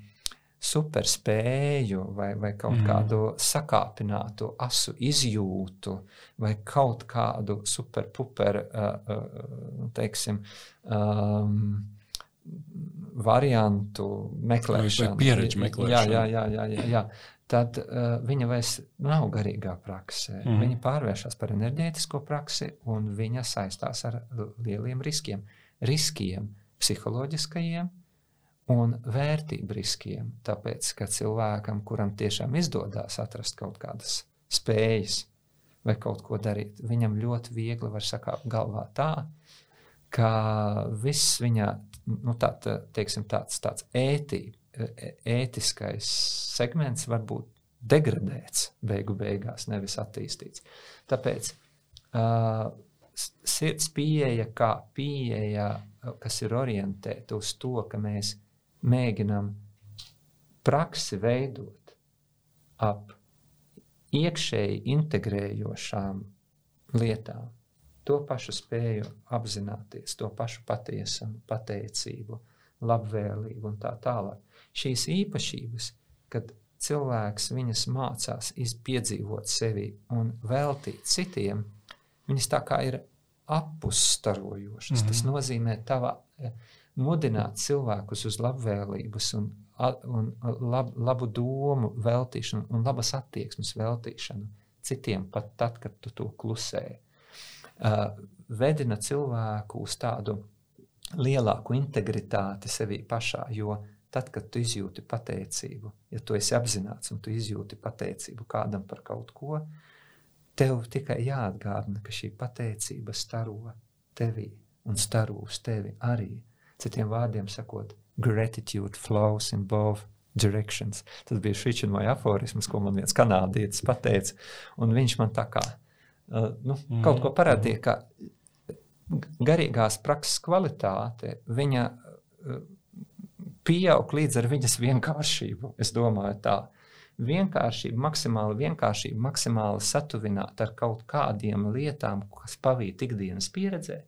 superspēju vai, vai kaut mm. kādu sakāpinātu asu izjūtu vai kaut kādu superpuper, uh, uh, teiksim, um, variantu meklēšanu. Vai pieredzi meklēšanu. Jā, jā, jā, jā, jā. Tad uh, viņa vairs nav garīgā praksē. Mm. Viņa pārvēršas par enerģētisko praksi un viņa saistās ar lieliem riskiem. Uh, riskiem, psiholoģiskajiem un vērtību riskiem. Tāpēc, ka cilvēkam, kuram tiešām izdodas atrast kaut kādas spējas vai kaut ko darīt, viņam ļoti viegli var sakāt galvā tā, ka viss viņa nu, tā, tā, teiksim, tāds, tāds ētī, ētiskais segments var būt degradēts beigu beigās, nevis attīstīts. Tāpēc uh, sirds pieeja kā pieeja, kas ir orientēta uz to, ka mēs mēģinām praksi veidot ap iekšēji integrējošām lietām, to pašu spēju apzināties, to pašu patiesumu, pateicību, labvēlību un tā tālāk. Šīs īpašības, kad cilvēks viņas mācās izpiedzīvot sevi un veltīt citiem, Viņas tā kā ir apusstarojošas. Mm -hmm. Tas mhm. nozīmē tavā, eh, mudināt cilvēkus uz labvēlības un, un lab, labu domu veltīšanu un labas attieksmes veltīšanu citiem pat tad, kad tu to klusē. Uh, vedina cilvēku uz tādu lielāku integritāti sevī pašā, jo tad, kad tu izjūti pateicību, ja tu esi apzināts un tu izjūti pateicību kādam par kaut ko, uh, Tev tikai jāatgādina, ka šī pateicība staro tevī un staro uz tevi arī. Citiem vārdiem sakot, gratitude flows in both directions. Tas bija šis vai aforisms, ko man viens kanādietis pateica. Un viņš man tā kā uh, nu, mm. kaut ko parādīja, ka garīgās prakses kvalitāte viņa uh, pieaug līdz ar viņas vienkāršību. Es domāju, tā vienkāršība, maksimāla vienkāršība, maksimāli satuvināta ar kaut kādiem lietām, kas pavīt ikdienas pieredzē.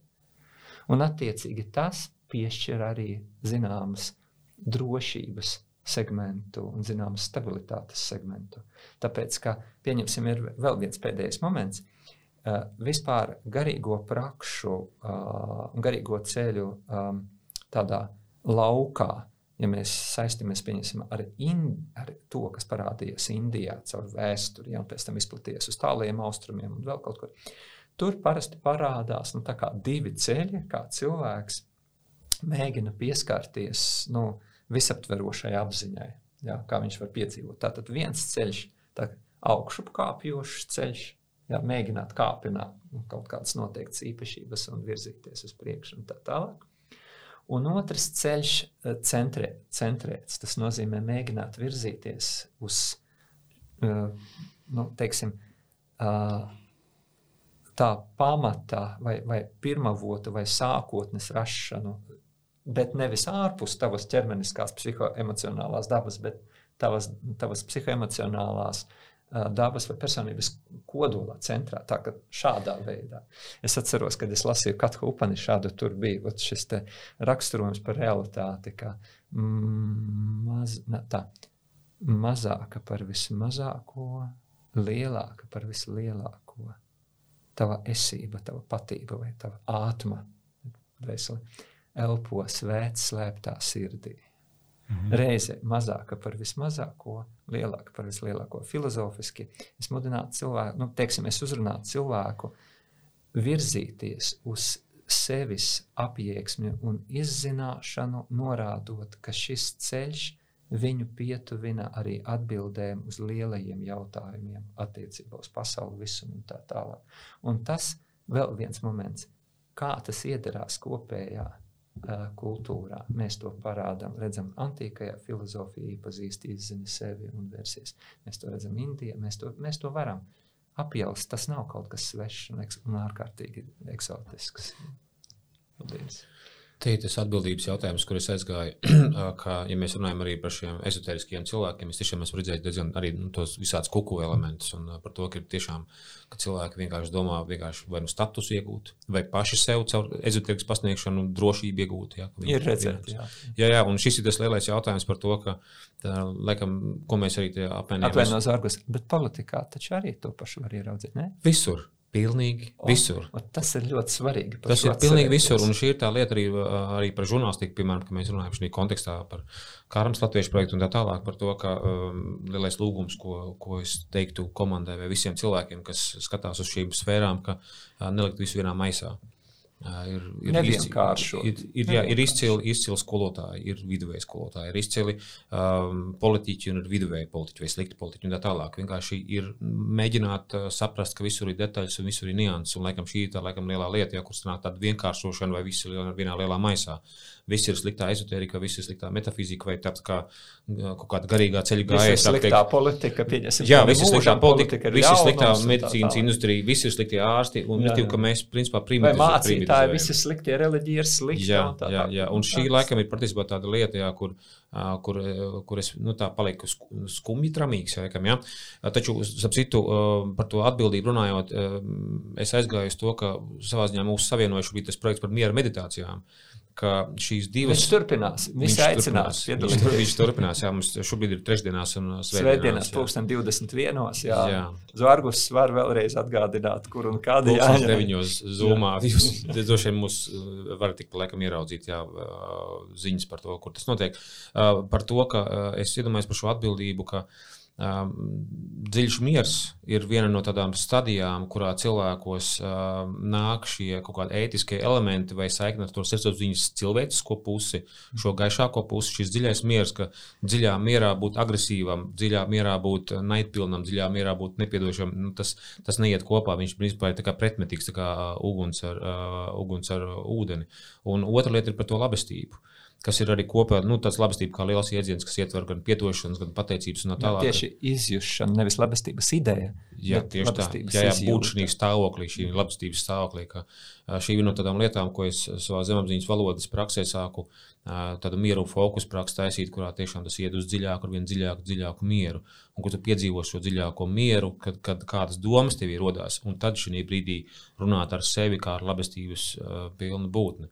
Un, attiecīgi, tas piešķir arī zināmas drošības segmentu un zināmas stabilitātes segmentu. Tāpēc, ka, pieņemsim, ir vēl viens pēdējais moments. Uh, vispār garīgo prakšu uh, un garīgo ceļu um, tādā laukā ja mēs saistamies ar, in, ar to, kas parādījās Indijā caur vēsturi, ja, un pēc tam izplatījies uz tāliem austrumiem un vēl kaut kur, tur parasti parādās nu, divi ceļi, kā cilvēks mēģina pieskarties nu, visaptverošai apziņai, ja, kā viņš var piedzīvot. Tātad viens ceļš, tā augšupkāpjošs ceļš, ja, mēģināt kāpināt nu, kaut kādas noteiktas īpašības un virzīties uz priekšu un tā tālāk. Un otrs ceļš eh, centrē, centrēts. Tas nozīmē mēģināt virzīties uz, uh, nu, teiksim, uh, tā pamata vai, vai pirmavota vai sākotnes rašanu bet nevis ārpus tavas ķermeniskās, psihoemocionālās dabas, bet tavas, tavas psihoemocionālās dabas vai personības kodolā, centrā. Tā kā šādā veidā. Es atceros, kad es lasīju Katku upani, šādu tur bija šis raksturojums par realitāti, mm, maz, ne, tā, mazāka par vismazāko, lielāka par vislielāko. Tava esība, tava patība vai tava ātma, veseli elpo svēts slēptā sirdī. Mhm. Reize mazāka par vismazāko, lielāka par vislielāko. Filozofiski es mudinātu cilvēku, nu, teiksim, es uzrunātu cilvēku virzīties uz sevis apjēgsmi un izzināšanu, norādot, ka šis ceļš viņu pietuvina arī atbildēm uz lielajiem jautājumiem attiecībā uz pasauli, visumu un tā tālāk. Un tas vēl viens moments, kā tas iedarās kopējā kultūrā. Mēs to parādām, redzam, antīkajā filozofijā iepazīst, izzina sevi un versies. Mēs to redzam Indijā, mēs to, mēs to varam apjaust. Tas nav kaut kas svešs un, un ārkārtīgi eksotisks. Paldies! Te ir tas atbildības jautājums, kur es aizgāju. ka, ja mēs runājam arī par šiem ezoteriskiem cilvēkiem, mēs tiešām esam redzējuši diezgan arī nu, tos visādus kuku elementus. Un par to, ka ir tiešām ka cilvēki vienkārši domā, vienkārši vai nu statusu iegūt, vai paši sev caur ezoterikas pasniegšanu drošību iegūt. Jā, ir redzēts. Jā. jā, jā, un šis ir tas lielais jautājums par to, ka, tā, laikam, ko mēs arī apvienojam. Atvainojos no zārgus, bet politikā taču arī to pašu var ieraudzīt, ne? Visur. Pilnīgi o, visur. O, tas ir ļoti svarīgi. Tas ir pilnīgi visur. Un šī ir tā lieta arī, arī par žurnālistiku, piemēram, kad mēs runājam šajā kontekstā par Kārmas Latviešu projektu un tā tālāk. Par to, ka um, lielais lūgums, ko, ko es teiktu komandai vai visiem cilvēkiem, kas skatās uz šīm sfērām, ka uh, nelikt visu vienā maisā. Ir, ir, izcili, ir, ir, jā, ir izcili, izcili skolotāji, ir viduvēji skolotāji, ir izcili um, politiķi un ir viduvēji politiķi vai slikti politiķi un tā tālāk. Vienkārši ir mēģināt uh, saprast, ka visur ir detaļas un visur ir nianses. Un laikam šī ir tā laikam lielā lieta, ja kur sanāk tāda vienkāršošana vai viss ir vienā lielā maisā. Uh, viss ir sliktā ezotērija, viss ir sliktā metafizika vai tāds kā kaut kāda garīgā ceļa gājēja. Viss ir sliktā teikt, politika, pieņemsim. Jā, viss ir sliktā politika, viss ir sliktā medicīnas industrija, viss ir sliktie ārsti un tīk, ka mēs principā. Vai mācītāji, visi sliktie reliģija ir slikti. Jā, tā, jā, jā, un šī laikam ir patiesībā tāda lieta, jā, kur kur, kur es nu, palieku skumji tramīgs. Laikam, ja? Taču, ap citu, par to atbildību runājot, es aizgāju uz to, ka savā ziņā mūsu savienojuši bija tas projekts par miera meditācijām ka šīs divas. Viņš turpinās. Viņš, aicinās. Turpinās. Viņš, viņš turpinās. Jā, mums šobrīd ir trešdienās un svētdienās. Pulksten 21. Jā. jā. Zvargus var vēlreiz atgādināt, kur un kādā jā. Jā, deviņos zumā. Jūs droši vien mūs uh, varat tik laikam ieraudzīt, jā, uh, ziņas par to, kur tas notiek. Uh, par to, ka es iedomājos par šo atbildību, ka uh, Um, dziļš miers ir viena no tādām stadijām, kurā cilvēkos um, nāk šie kaut kādi ētiskie elementi vai saikni ar to sirdsapziņas cilvēcisko pusi, šo gaišāko pusi, šis dziļais miers, ka dziļā mierā būt agresīvam, dziļā mierā būt naidpilnam, dziļā mierā būt nepiedošam, nu, tas, tas neiet kopā. Viņš principā ir pretmetīgs kā uh, uguns ar, uh, uguns ar ūdeni. Un otra lieta ir par to labestību. Uh, kas ir arī kopā nu, tāds labestība, kā liels jēdziens, kas ietver gan atdošanas, gan pateicības un tā tālāk. Jā, tieši izjūšana, nevis labestības ideja. Jā, tieši tā. Jā, jā būt šī stāvoklī, šī labestības stāvoklī. Ka, šī ir no tādām lietām, ko es savā zemapziņas valodas praksē sāku tādu mieru fokusu praksu taisīt, kurā tiešām tas iet uz dziļāku, ar vien dziļāku, dziļāku mieru. Un kur tu piedzīvo šo dziļāko mieru, kad, kad kādas domas tev ir rodās, un tad šī brīdī runāt ar sevi kā ar labestības uh, pilnu būtni.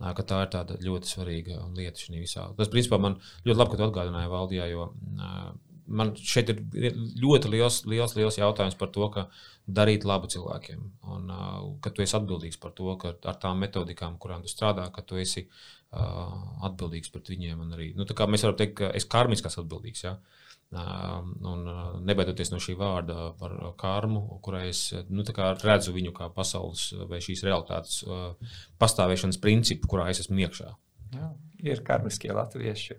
Ka tā ir tāda ļoti svarīga lieta šajā visā. Tas, principā, man ļoti labi, ka tu atgādināji valdījā, jo man šeit ir ļoti liels, liels, liels jautājums par to, ka darīt labu cilvēkiem. Un ka tu esi atbildīgs par to, ka ar tām metodikām, kurām tu strādā, ka tu esi atbildīgs pret viņiem. Arī, nu, mēs varam teikt, ka es karmiski esmu atbildīgs. Ja? Uh, Un nebaidoties no šī vārda par karmu, kurai es nu, redzu viņu kā pasaules vai šīs realitātes pastāvēšanas principu, kurā es esmu iekšā. Jā, ir karmiskie latvieši,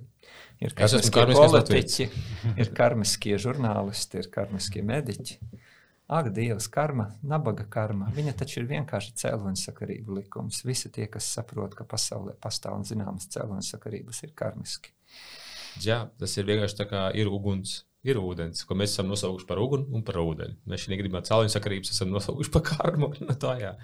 ir karmiskie politiķi, ir karmiskie žurnālisti, ir karmiskie mediķi. Ak, Dievs, karma, nabaga karma. Viņa taču ir vienkārši cēloņsakarību likums. Visi tie, kas saprot, ka pasaulē pastāv zināmas cēloņsakarības, ir karmiski. Jā, tas ir vienkārši tā kā ir uguns. Ir ūdens, ko mēs esam nosaukuši par uguni un par ūdeni. Mēs šī gadījumā cēloņa sakarības esam nosaukuši par karmu. No tā, jā.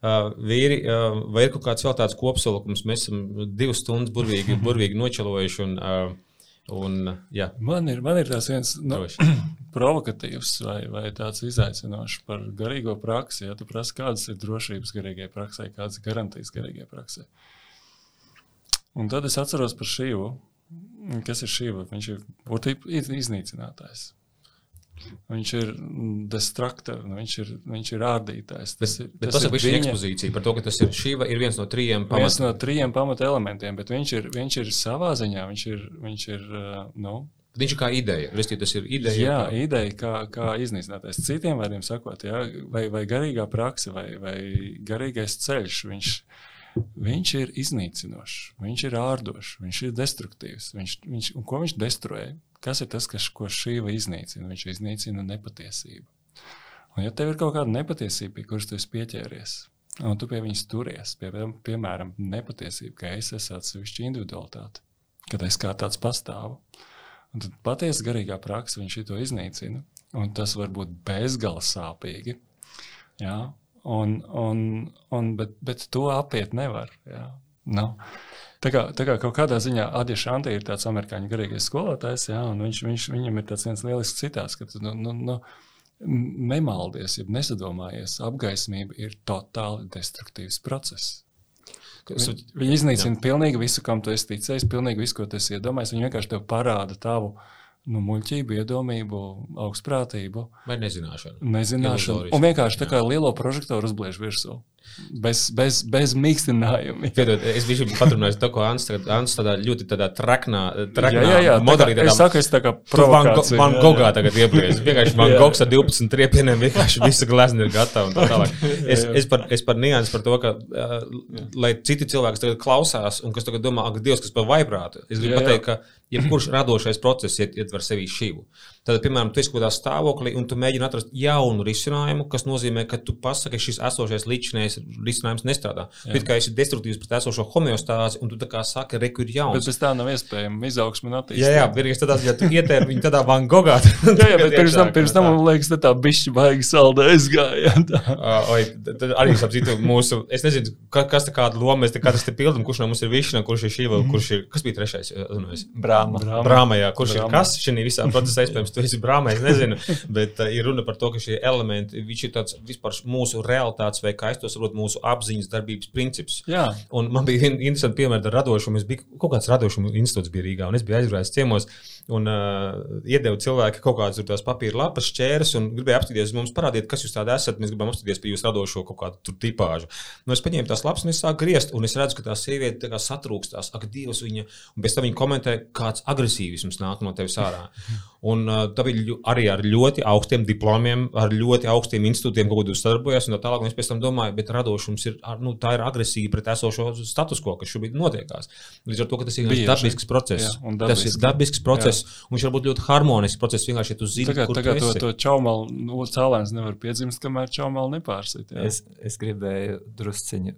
Uh, vīri, uh, vai ir kaut kāds vēl tāds kopsavilkums? Mēs esam divas stundas burvīgi, burvīgi nočelojuši. Un, uh, un, jā. man, ir, man ir tāds viens nu, provokatīvs vai, vai tāds izaicinošs par garīgo praksi. Ja tu prasi, kādas ir drošības garīgajai praksē, kādas ir garantijas garīgajai praksē. Un tad es atceros par šīvu. Kas ir šīva? Viņš ir būtībā iznīcinātājs. Viņš ir destruktors, nu, viņš, ir, viņš ir ārdītājs. Tas bet, ir, tas, tas ir viņa ekspozīcija par to, ka tas ir šīva, ir viens no trījiem pamat... viens no trījiem pamata elementiem, bet viņš ir, viņš ir savā ziņā, viņš ir, viņš ir nu, Viņš ir kā ideja. Restī, tas ir ideja. Jā, kā... ideja, kā, kā iznīcināties. Citiem vārdiem sakot, jā, vai, vai garīgā praksa, vai, vai garīgais ceļš, viņš, viņš ir iznīcinošs, viņš ir ārdošs, viņš ir destruktīvs. Viņš, viņš, un ko viņš destruē? Kas ir tas, kas, ko šī iznīcina? Viņš iznīcina nepatiesību. Un, ja tev ir kaut kāda nepatiesība, pie kuras tu esi pieķēries, un tu pie viņas turies, pie, piemēram, nepatiesība, ka es esmu atsevišķa individualitāte, kad es kā tāds pastāvu, un tad patiesa garīgā praksa viņš to iznīcina, un tas var būt bezgala sāpīgi. Jā, un, un, un, bet, bet to apiet nevar. Jā. Nu. Tā kā, tā kā kaut kādā ziņā Adija Šantī ir tāds amerikāņu garīgais skolotājs, jā, un viņš, viņš, viņam ir tāds viens lielisks citāts, ka nu, nu, nu, nemaldies, ja nesadomājies, apgaismība ir totāli destruktīvs process. Viņi, viņi iznīcina jā. pilnīgi visu, kam tu esi ticējis, pilnīgi visu, ko tu esi iedomājies. Viņi vienkārši tev parāda tavu nu, muļķību, iedomību, augstprātību. Vai nezināšanu. Nezināšanu. Un vienkārši tā kā lielo prožektoru uzbliež virsū. Bez, bez, bez mīkstinājuma. Piedod, es biju paturpinājis to, ko Ants tādā ļoti tādā traknā, traknā jā, jā, jā, modelī. Tā kā, es saku, es tā kā provokācija. Man, man gogā tagad ieblies. Vienkārši man gogs ar 12 triepieniem, vienkārši visa glezna ir gatava un tā tālāk. Es, es par, es par nianses par to, ka, uh, lai citi cilvēki tagad klausās un kas tagad domā, ak, Dievs, kas par vaiprātu. Es gribu jā, pateikt, ka jebkurš radošais process ietver sevī šīvu. Tad, piemēram, tu esi kaut kādā stāvoklī un tu mēģini atrast jaunu risinājumu, kas nozīmē, ka tu pasaki, ka šis esošais līdzinājums risinājums nestrādā. Bet kā esi destruktīvs pret esošo homeostāzi, un tu tā kā saki, reku ir jauns. Bet bez tā nav iespējama izaugsme un attīstība. Jā, jā, vienīgais tādā, ja tu ietēri viņu tādā Van Gogā. jā, jā, bet pirms tam, pirms tam man liekas, tā bišķi baigi saldā aizgāja. uh, oi, tad arī sapratu mūsu, es nezinu, kas tā kāda loma mēs te katrs te pildam, kurš no mums ir Višana, kurš ir Šīva, kurš ir, kas bija trešais? Brāma. Brāma, jā, kurš Brāma. ir kas šī visā procesā, iespējams, tu esi Brāma, es nezinu, bet uh, ir runa par to, ka šie elementi, viņš ir tāds vispār mūsu realitātes vai kā es to saprotu, mūsu apziņas darbības princips. Jā. Un man bija interesanti piemēri ar radošumu. Es biju kaut kāds radošuma institūts bija Rīgā, un es biju aizgājis ciemos un uh, iedevu cilvēku kaut kādas tās papīra lapas, šķēres, un gribēju apstīties, mums parādīt, kas jūs tādi esat. Mēs gribam apstīties pie jūsu radošo kaut kādu tipāžu. Nu, es paņēmu tās lapas, un es sāku griezt, un es redzu, ka tā sieviete tā satrūkstās. Ak, Dievs, viņa, un pēc tam viņa komentē, kāds agresīvisms nāk no tevis ārā. Un uh, tā bija arī ar ļoti augstiem diplomiem, ar ļoti augstiem institūtiem, ko jūs sadarbojaties. Un tā tālāk, un es pēc tam domāju, bet radošums ir, nu, tā ir agresija pret esošo status quo, kas šobrīd notiekās. Līdz ar to, ka tas ir dabisks process. Jā, tas ir dabisks process, jā. Un viņš var būt ļoti harmonisks process. Vienkārši, ja tu zini, kā to, to čaumalu nu, cēlēns nevar piedzimst, kamēr čaumalu nepārsit. Jā. Es, es gribēju drusciņu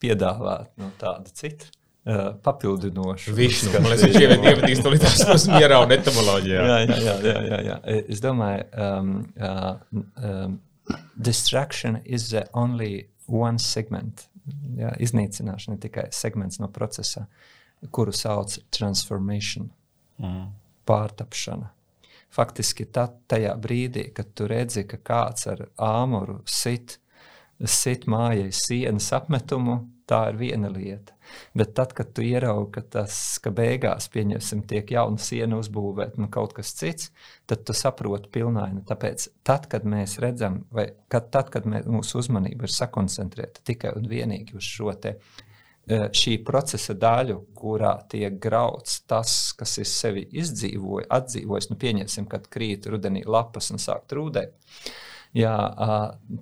piedāvāt no tāda cita. Uh, papildinošu. Višnu, man liekas, viņš ir ievedīs to līdz tās mierā un etimoloģijā. jā, jā, jā, jā, jā, jā. Es domāju, um, uh, um, distraction is the only one segment. Jā, iznīcināšana ir tikai segments no procesa, kuru sauc transformation, mm. Pārtapšana. Faktiski tad, tajā brīdī, kad tu redzi, ka kāds ar āmuru sit, sit mājai sienas apmetumu, tā ir viena lieta. Bet tad, kad tu ieraugi, ka tas, ka beigās, pieņemsim, tiek jauna siena uzbūvēta un kaut kas cits, tad tu saproti pilnaini. Tāpēc, tad, kad mēs redzam, vai kad, tad, kad mēs, mūsu uzmanība ir sakoncentrēta tikai un vienīgi uz šo te, šī procesa daļu, kurā tiek grauts tas, kas ir sevi izdzīvojis, atdzīvojis, nu, pieņemsim, kad krīt rudenī lapas un sāk trūdēt jā,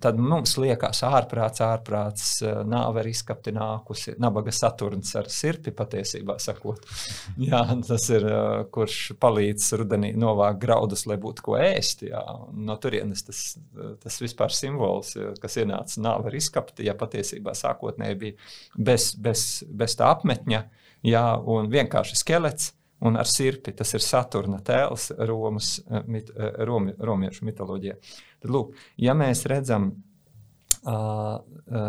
tad mums liekas, ārprāts, ārprāts, nāve ir izkapti nākusi, nabaga saturns ar sirpi patiesībā sakot. Jā, tas ir, kurš palīdz rudenī novākt graudus, lai būtu ko ēst. Jā. No turienes tas, tas vispār simbols, kas ienāca nāve ir izkapti, ja patiesībā sākotnēji bija bez, bez, bez tā apmetņa, jā, un vienkārši skelets un ar sirpi. Tas ir Saturna tēls Romas, mit, Romi, romiešu mitoloģijā. Tad, lūk, ja mēs redzam uh,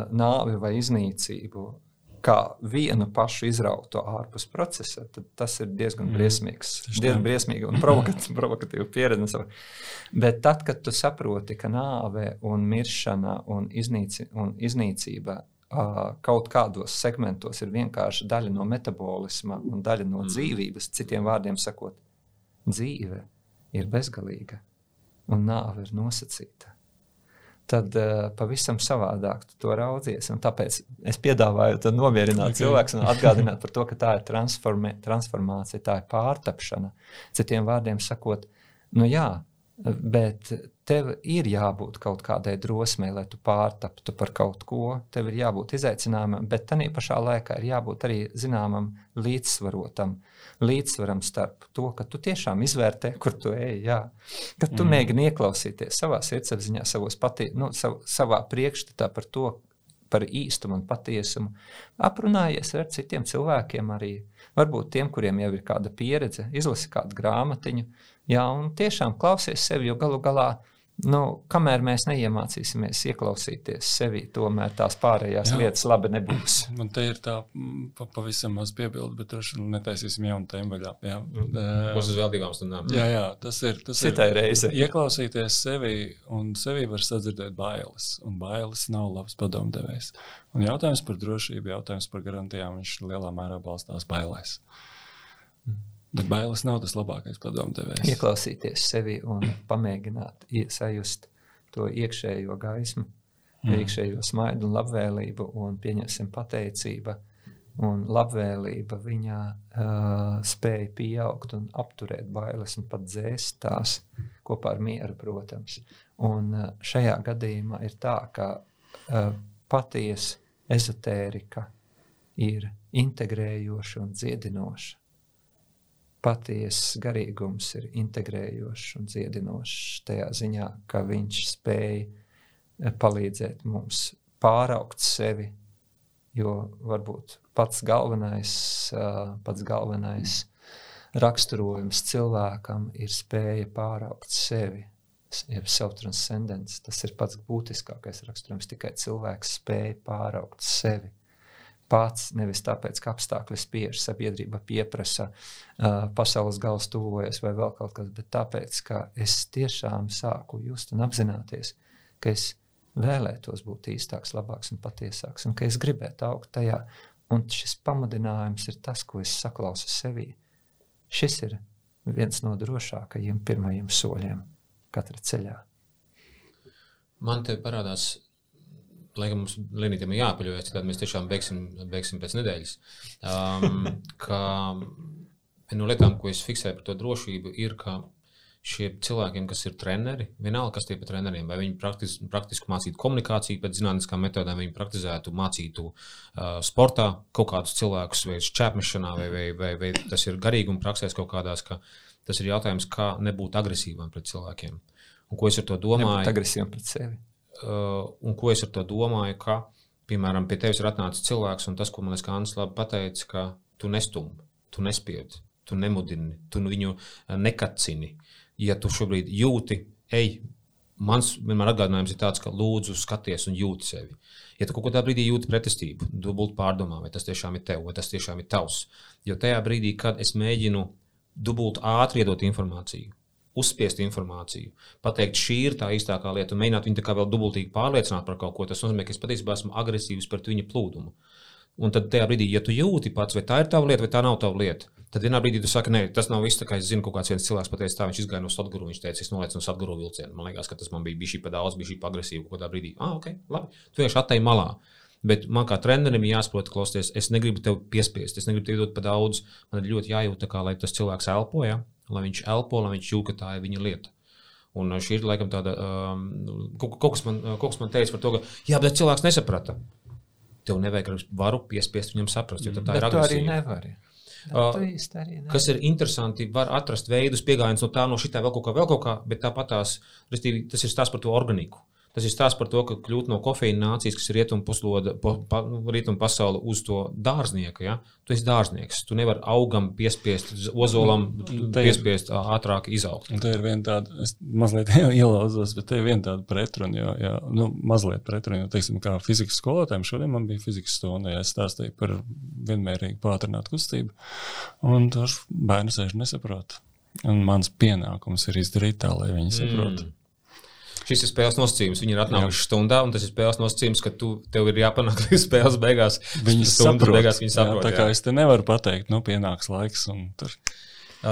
nāvi vai iznīcību kā vienu pašu izrautu ārpus procesa, tad tas ir diezgan mm. briesmīgs. Diezgan briesmīgi un provokatīvi pieredze. Bet tad, kad tu saproti, ka nāve un miršana un, iznīci, un iznīcība kaut kādos segmentos ir vienkārši daļa no metabolisma un daļa no mm. dzīvības, citiem vārdiem sakot, dzīve ir bezgalīga un nāve ir nosacīta tad uh, pavisam savādāk tu to raudzies. Un tāpēc es piedāvāju to nomierināt okay. cilvēku un atgādināt par to, ka tā ir transformācija, tā ir pārtapšana. Citiem vārdiem sakot, nu jā, Bet tev ir jābūt kaut kādai drosmei, lai tu pārtaptu par kaut ko. Tev ir jābūt izaicinājumam, bet tajā pašā laikā ir jābūt arī zināmam līdzsvarotam, līdzsvaram starp to, ka tu tiešām izvērtē, kur tu ej, jā. ka tu mm. mēģini ieklausīties savā sirdsapziņā, patī, nu, sav, savā priekšstatā par to, par īstumu un patiesumu. Aprunājies ar citiem cilvēkiem arī. Varbūt tiem, kuriem jau ir kāda pieredze, izlasi kādu grāmatiņu, Jā, un tiešām klausies sevi, jo galu galā, nu, kamēr mēs neiemācīsimies ieklausīties sevi, tomēr tās pārējās Jā. lietas labi nebūs. Man te ir tā pa, pavisam maz piebildi, bet droši vien netaisīsim jaunu tēmu vaļā. Jā, Mums uz vēl divām stundām. Jā, jā, tas ir. Tas Citai ir reize. Ieklausīties sevi, un sevi var sadzirdēt bailes, un bailes nav labs padomdevējs. Un jautājums par drošību, jautājums par garantijām, viņš lielā mērā balstās bailēs. Bet bailes nav tas labākais padomdevējs. Ieklausīties sevi un pamēģināt sajust to iekšējo gaismu, mm. iekšējo smaidu un labvēlību, un pieņemsim pateicība. Un labvēlība viņā uh, spēja pieaugt un apturēt bailes un pat dzēst tās kopā ar mieru, protams. Un uh, šajā gadījumā ir tā, ka uh, patiesa ezotērika ir integrējoša un dziedinoša patiesas garīgums ir integrējošs un dziedinošs tajā ziņā, ka viņš spēj eh, palīdzēt mums pāraugt sevi. Jo varbūt pats galvenais, eh, pats galvenais raksturojums cilvēkam ir spēja pāraugt sevi, jeb savu transcendenci. Tas ir pats būtiskākais raksturojums. Tikai cilvēks spēja pāraugt sevi pats, nevis tāpēc, ka apstākļi spiež, sabiedrība pieprasa, pasaules gals tuvojas vai vēl kaut kas, bet tāpēc, ka es tiešām sāku just un apzināties, ka es vēlētos būt īstāks, labāks un patiesāks, un ka es gribētu augt tajā. Un šis pamudinājums ir tas, ko es saklausu sevī. Šis ir viens no drošākajiem pirmajiem soļiem katra ceļā. Man te parādās laikam mums Lenītam ir jāpaļaujas, tad mēs tiešām beigsim, beigsim pēc nedēļas. Um, ka viena no lietām, ko es fiksēju par to drošību, ir, ka šie cilvēkiem, kas ir treneri, vienalga, kas tie ir treneriem, vai viņi praktis, praktiski mācītu komunikāciju pēc zinātniskām metodēm, viņi praktizētu, mācītu uh, sportā kaut kādus cilvēkus, vai čēpmešanā, vai, vai, vai, vai tas ir garīguma praksēs kaut kādās, ka tas ir jautājums, kā nebūt agresīvam pret cilvēkiem. Un ko es ar to domāju? Nebūt agresīvam pret sevi. Uh, un ko es ar to domāju, ka, piemēram, pie tevis ir atnācis cilvēks, un tas, ko man liekas, Kāns labi pateica, ka tu nestumbi, tu nespiedzi, tu nemudini, tu viņu uh, nekacini. Ja tu šobrīd jūti, ej, mans vienmēr atgādinājums ir tāds, ka lūdzu skaties un jūti sevi. Ja tu kaut kādā brīdī jūti pretestību, dubult pārdomā, vai tas tiešām ir tev, vai tas tiešām ir tavs. Jo tajā brīdī, kad es mēģinu dubult ātri iedot informāciju, uzspiest informāciju, pateikt, šī ir tā īstākā lieta, un mēģināt viņu tā kā vēl dubultīgi pārliecināt par kaut ko. Tas nozīmē, ka es patiesībā esmu agresīvs pret viņa plūdumu. Un tad tajā brīdī, ja tu jūti pats, vai tā ir tava lieta, vai tā nav tava lieta, tad vienā brīdī tu saki, nē, tas nav viss. Es zinu, ka kāds cilvēks pateica, tā viņš izgāja no Sadguru. Viņš teica, es nolaicu no Sadguru vilcienu. Man liekas, ka tas man bija šī pa daudz, bija šī pa agresīva kaut kādā brīdī. Ah, ok, labi. Tu vienkārši attēji malā. Bet man kā trenerim ir jāsaprot, klausties, es negribu tev piespiest, es negribu tev dot par daudz. Man ir ļoti jājūt, kā, lai tas cilvēks elpo. Lai viņš elpo, lai viņš jūt, ka tā ir viņa lieta. Un šī ir laikam tāda, um, kaut, kaut, kas man, kaut kas man teica par to, ka, jā, bet cilvēks nesaprata. Tev nevajag varu piespiest viņam saprast, jo tā bet ir agresīva. Tā arī nevar. Uh, kas ir interesanti, var atrast veidus, pieejams no tā, no šī tā vēl kaut kā, vēl kaut kā, bet tāpat tās, tas ir stāsts par to organiku. Tas ir stāsts par to, ka kļūt no kofeīna nācijas, kas ir rietumu puslode, pa, pa, rietumu pasaule uz to dārznieku. Ja? Tu esi dārznieks. Tu nevari augam piespiest, ozolam piespiest ātrāk izaugt. Te ir viena tāda, es mazliet ielauzos, bet te ir viena tāda pretruna, jo, jo nu, mazliet pretruna, jo, teiksim, kā fizikas skolotājiem šodien man bija fizikas stunda, ja es stāstīju par vienmērīgu pātrinātu kustību, un tur bērni sēž nesaprot. Un mans pienākums ir izdarīt tā, lai viņi saprotu. Mm. Šis ir spēles nosacījums. Viņi ir atnākuši stundā, un tas ir spēles nosacījums, ka tu, tev ir jāpanāk līdz spēles beigās. Viņi saprot, beigās viņi saprot. Jā, tā kā jā. es te nevaru pateikt, nu, pienāks laiks.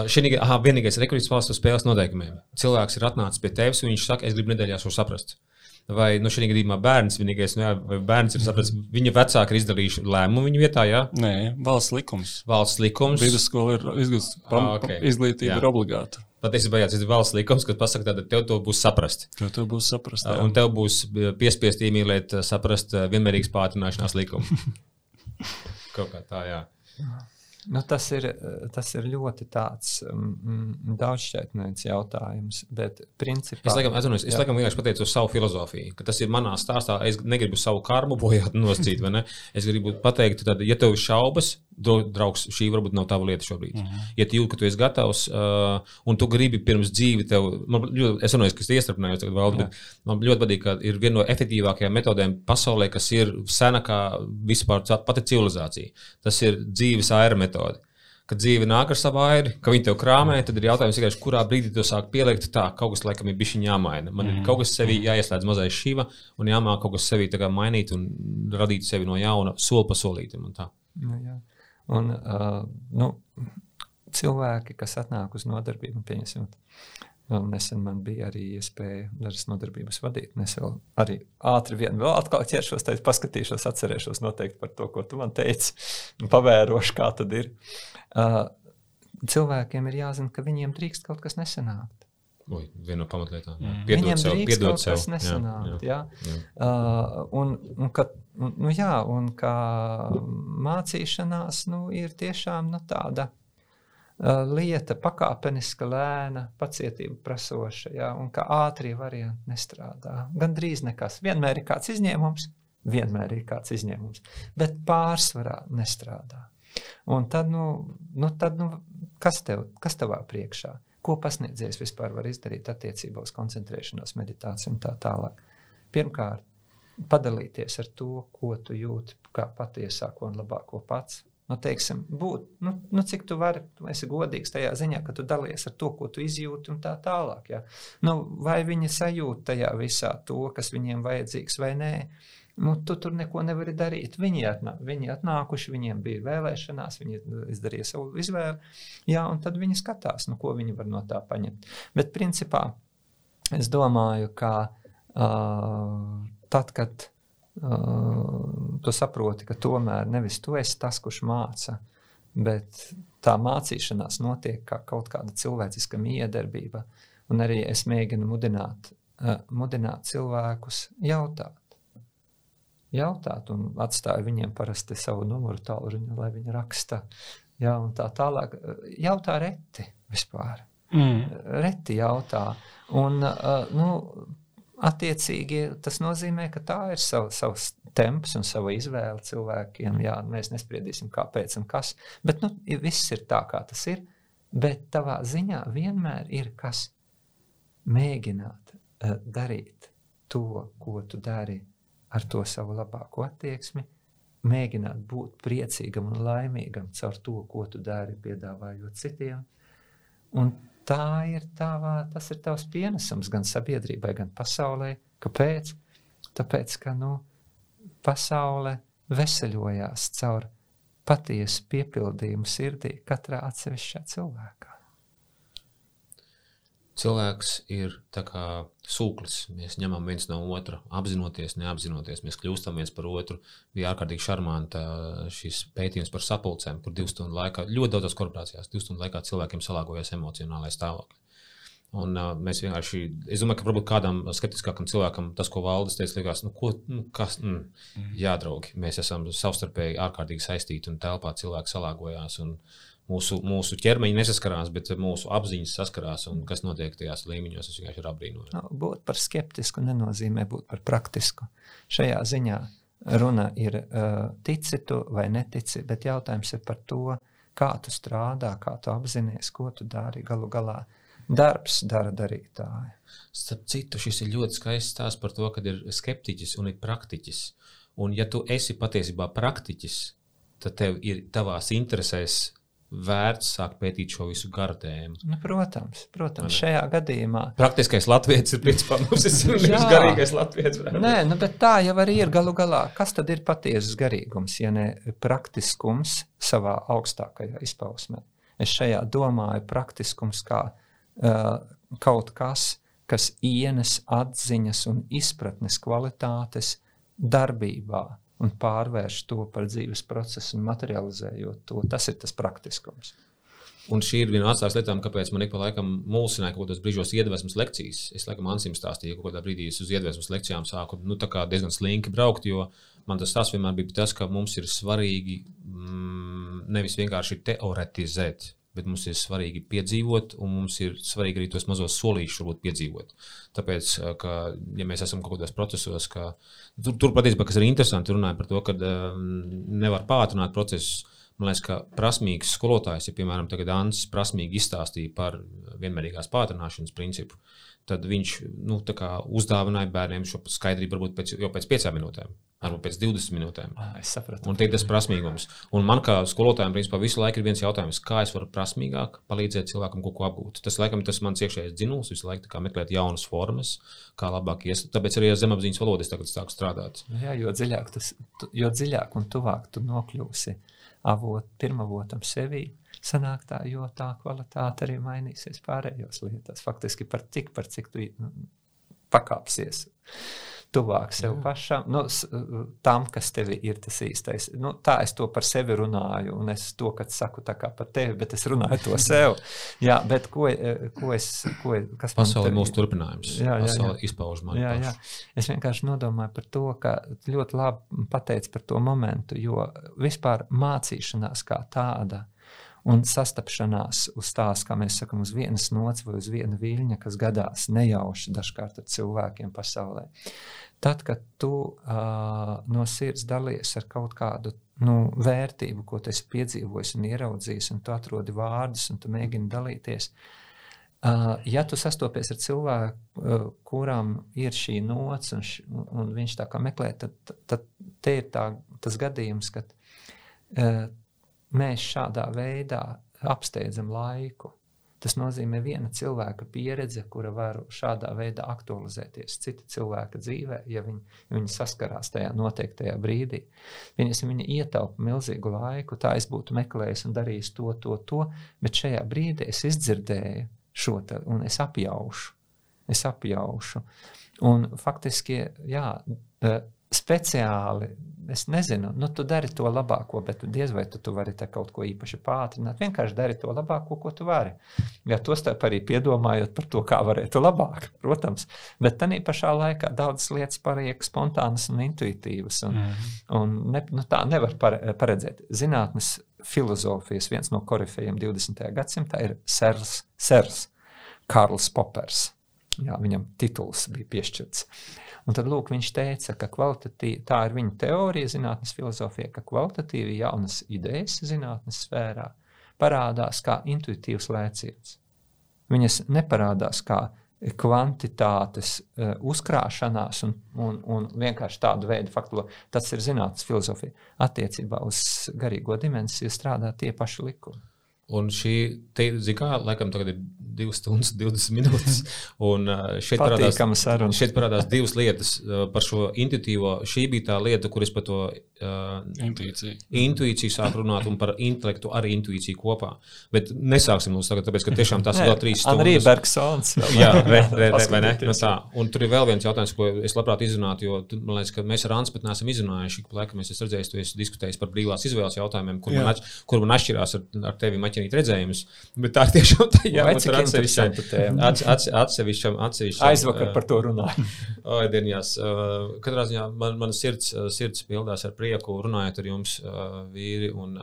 Šī ir vienīgais rekords valsts spēles noteikumiem. Cilvēks ir atnācis pie tevis, un viņš saka, es gribu nedēļā šo saprast. Vai nu, šajā gadījumā bērns, vienīgais, nu, jā, bērns ir sapratis, viņa vecāki ir izdarījuši lēmumu viņa vietā? Jā? Nē, valsts likums. Valsts likums. Vidusskola ir izglītība, ah, okay. izglītība ir obligāta. Patiesībā tas ir valsts likums, kas pasaka, ka tev to būs saprast. Tev to būs saprast. Jā. Un tev būs piespiest iemīlēt, saprast vienmērīgas pātrināšanās likumu. Kaut kā tā, jā. Nu, tas, ir, tas ir ļoti tāds mm, daudzšķaitnēns jautājums. Bet, principā, es laikam, atzinos, es laikam vienkārši pateicu savu filozofiju, ka tas ir manā stāstā. Es negribu savu karmu bojāt noscīt, vai ne? Es gribu pateikt, tad, ja tev ir šaubas, draugs, šī varbūt nav tava lieta šobrīd. Mm -hmm. Ja tu jūti, ka tu esi gatavs uh, un tu gribi pirms dzīvi, tev, man, ļoti, es runāju, ka es iestrādājos, bet man ļoti patīk, ka ir viena no efektīvākajām metodēm pasaulē, kas ir senākā vispār pati civilizācija. Tas ir dzīves aira metode. Kad dzīve nāk ar savu airi, ka viņi tev krāmē, tad ir jautājums, kurā brīdī tu sāk pielikt tā, kaut kas laikam ir bijis jāmaina. Man mm -hmm. ir kaut kas sevī jāieslēdz mazais šīva un jāmāk kaut kas sevī mainīt un radīt sevi no jauna, soli pa solītam. Nu, jā. Un, uh, nu, cilvēki, kas atnāk uz nodarbību, pieņemsim, nesen man bija arī iespēja dažas nodarbības vadīt. Es vēl arī ātri vien vēl atkal ķeršos, tad paskatīšos, atcerēšos noteikti par to, ko tu man teici, un pavērošu, kā tad ir. Uh, cilvēkiem ir jāzina, ka viņiem drīkst kaut kas nesanākt. Ui, viena no pamatlietām. Mm. Piedod sev, piedod sev. Nesanākt, jā, jā. Jā. Jā. Uh, un, un, ka, nu, jā, un kā mācīšanās nu, ir tiešām nu, tāda uh, lieta, pakāpeniska, lēna, pacietība prasoša, jā, un ka ātrie varianti nestrādā. Gan drīz nekas. Vienmēr ir kāds izņēmums, vienmēr ir kāds izņēmums, bet pārsvarā nestrādā. Un tad, nu, nu, tad nu, kas, tev, kas tevā priekšā? Ko pasniedzējs vispār var izdarīt attiecībā uz koncentrēšanos, meditāciju un tā tālāk? Pirmkārt, padalīties ar to, ko tu jūti, kā patiesāko un labāko pats. Nu, teiksim, būt, nu, nu, cik tu vari, tu esi godīgs tajā ziņā, ka tu dalies ar to, ko tu izjūti, un tā tālāk. Ja? Nu, vai viņi sajūt tajā visā to, kas viņiem vajadzīgs, vai nē. Nu, tu tur neko nevari darīt. Viņi, atnā, viņi atnākuši, viņiem bija vēlēšanās, viņi izdarīja savu izvēli. Jā, un tad viņi skatās, nu, ko viņi var no tā paņemt. Bet principā es domāju, ka uh, tad, kad uh, tu saproti, ka tomēr nevis tu esi tas, kurš māca, bet tā mācīšanās notiek kā kaut kāda cilvēciska miedarbība. Un arī es mēģinu mudināt, uh, mudināt cilvēkus jautāt jautāt, un atstāju viņiem parasti savu numuru tālruņu, lai viņi raksta. Jā, un tā tālāk. Jautā reti vispār. Mm. Reti jautā. Un, uh, nu, attiecīgi tas nozīmē, ka tā ir sava, savs temps un sava izvēle cilvēkiem. Jā, mēs nespriedīsim, kāpēc un kas. Bet nu, viss ir tā, kā tas ir. Bet tavā ziņā vienmēr ir kas mēģināt uh, darīt to, ko tu dari ar to savu labāko attieksmi, mēģināt būt priecīgam un laimīgam caur to, ko tu dari, piedāvājot citiem. Un tā ir tavā, tas ir tavs pienesums gan sabiedrībai, gan pasaulē. Kāpēc? Tāpēc, ka nu, pasaule veseļojās caur patiesu piepildījumu sirdī katrā atsevišķā cilvēkā. Cilvēks ir kā sūklis. Mēs ņemam viens no otra, apzinoties, neapzinoties. Mēs kļūstam viens par otru. Bija ārkārtīgi šarmanta šis pētījums par sapulcēm, kur divu stundu laikā, ļoti daudzās korporācijās, divu stundu laikā cilvēkiem salāgojas emocionālais stāvoklis. Un, uh, mēs vienkārši, es domāju, ka varbūt kādam skeptiskākam cilvēkam tas, ko valdes teica, likās, nu, ko, nu, kas, mm, mm. jā, draugi, mēs esam savstarpēji ārkārtīgi saistīti un telpā cilvēki salāgojās. Un, mūsu, mūsu ķermeņi nesaskarās, bet mūsu apziņas saskarās. Un kas notiek tajās līmeņos, tas vienkārši ir apbrīnojami. No, nu, būt par skeptisku nenozīmē būt par praktisku. Šajā ziņā runa ir uh, tici tu vai netici, bet jautājums ir par to, kā tu strādā, kā tu apzinājies, ko tu dari. Galu galā darbs dara darītāju. Starp citu, šis ir ļoti skaists stāsts par to, ka ir skeptiķis un ir praktiķis. Un, ja tu esi patiesībā praktiķis, tad tev ir tavās interesēs vērts sākt pētīt šo visu garu tēmu. Nu, protams, protams šajā gadījumā. Praktiskais latviečs ir principā mums ir garīgais latviečs. Nē, nu, bet tā jau arī ir galu galā. Kas tad ir patiesas garīgums, ja ne praktiskums savā augstākajā izpausmē? Es šajā domāju praktiskums kā uh, kaut kas, kas ienes atziņas un izpratnes kvalitātes darbībā un pārvērš to par dzīves procesu un materializējot to. Tas ir tas praktiskums. Un šī ir viena no tādām lietām, kāpēc man ik pa laikam mulsināja kaut kādos brīžos iedvesmas lekcijas. Es laikam Ansim stāstīju, ka kādā brīdī es uz iedvesmas lekcijām sāku nu, diezgan slinki braukt, jo man tas tas vienmēr bija tas, ka mums ir svarīgi mm, nevis vienkārši teoretizēt, bet mums ir svarīgi piedzīvot, un mums ir svarīgi arī tos mazos solīšus varbūt piedzīvot. Tāpēc, ka, ja mēs esam kaut kādos procesos, ka tur, tur patiesībā, kas ir interesanti, runājot par to, ka um, nevar pātrināt procesus. Man liekas, ka prasmīgs skolotājs, ja piemēram Ansis prasmīgi izstāstīja par vienmērīgās pātrināšanas principu, tad viņš nu, uzdāvināja bērniem šo skaidrību varbūt pēc, jau pēc piecām minūtēm. Varbūt pēc 20 minūtēm. Es sapratu. Un tie ir tas prasmīgums. Un man kā skolotājiem, principā, visu laiku ir viens jautājums, kā es varu prasmīgāk palīdzēt cilvēkam kaut ko apgūt. Tas, laikam, tas mans iekšējais dzinulis, visu laiku meklēt jaunas formas, kā labāk ies. Tāpēc arī ar zemapziņas valodu es tagad sāku strādāt. Jā, jo dziļāk, tas, jo dziļāk un tuvāk tu nokļūsi avot, pirmavotam sevī, sanāk tā, jo tā kvalitāte arī mainīsies pārējos lietās. Faktiski par tik, par cik tu nu, pakāpsies tuvāk sev Jā. pašam, nu, tam, kas tev ir tas īstais. Nu, tā es to par sevi runāju, un es to, kad saku tā kā par tevi, bet es runāju to sev. Jā, bet ko, e, ko es, ko, kas Pasaule ir mūsu turpinājums. Jā, jā, jā. izpauž man. Jā, jā. Es vienkārši nodomāju par to, ka ļoti labi pateic par to momentu, jo vispār mācīšanās kā tāda un sastapšanās uz tās, kā mēs sakām, uz vienas nots vai uz viena viļņa, kas gadās nejauši dažkārt ar cilvēkiem pasaulē. Tad, kad tu uh, no sirds dalies ar kaut kādu nu, vērtību, ko tu esi piedzīvojis un ieraudzījis, un tu atrodi vārdus, un tu mēģini dalīties, uh, ja tu sastopies ar cilvēku, uh, kuram ir šī nots, un, š, un viņš tā kā meklē, tad, tad te ir tā, tas gadījums, kad uh, mēs šādā veidā apsteidzam laiku. Tas nozīmē viena cilvēka pieredze, kura var šādā veidā aktualizēties cita cilvēka dzīvē, ja viņi, ja viņi saskarās tajā noteiktajā brīdī. Viņas, viņa ietaupa milzīgu laiku, tā es būtu meklējis un darījis to, to, to, bet šajā brīdī es izdzirdēju šo te, un es apjaušu. Es apjaušu. Un faktiski, jā, speciāli, es nezinu, nu, tu dari to labāko, bet diez vai tu, tu vari kaut ko īpaši pātrināt. Vienkārši dari to labāko, ko tu vari. Ja to starp arī piedomājot par to, kā varētu labāk, protams. Bet tā pašā laikā daudzas lietas paliek spontānas un intuitīvas. Un, mm. un ne, nu, tā nevar paredzēt. Zinātnes filozofijas viens no korifejiem 20. gadsimtā ir Sers, Sers Karls Popers. Jā, viņam tituls bija piešķirts. Uh, Un tad lūk, viņš teica, ka tā ir viņa teorija, zinātnīs filozofija, ka kvalitatīvi jaunas idejas zinātnīs sfērā parādās kā intuitīvs lēciens. Viņas neparādās kā kvantitātes uh, uzkrāšanās un, un, un vienkārši tādu veidu faktu. Tas ir zinātnīs filozofija. Attiecībā uz garīgo dimensiju strādā tie paši likumi. Un šī, te, kā, laikam, tagad ir 2 stundas, 20 minūtes. Un šeit parādās, šeit parādās divas lietas par šo intuitīvo. Šī bija tā lieta, kur es par to uh, intuīciju. intuīciju sāku runāt un par intelektu arī intuīciju kopā. Bet nesāksim mums tagad, tāpēc, ka tiešām tās ir vēl trīs stundas. Arī Bergsons. Jā, re, re, re, vai ne? No tā. Un tur ir vēl viens jautājums, ko es labprāt izrunātu, jo man liekas, ka mēs ar Ants pat neesam izrunājuši. Ik laika mēs esam redzējuši, tu esi diskutējis par brīvās izvēles jautājumiem, kur, man, atš, kur man atšķirās ar, ar tevi maķinīt redzējumus. Bet tā ir tiešām tā, jā, ir atsevišķam. Atsevišķam, atsevišķam. Aizvakar par to runāju. Katrā ziņā man, man sirds, sirds pildās ar prieku prieku runājot ar jums, vīri. Un,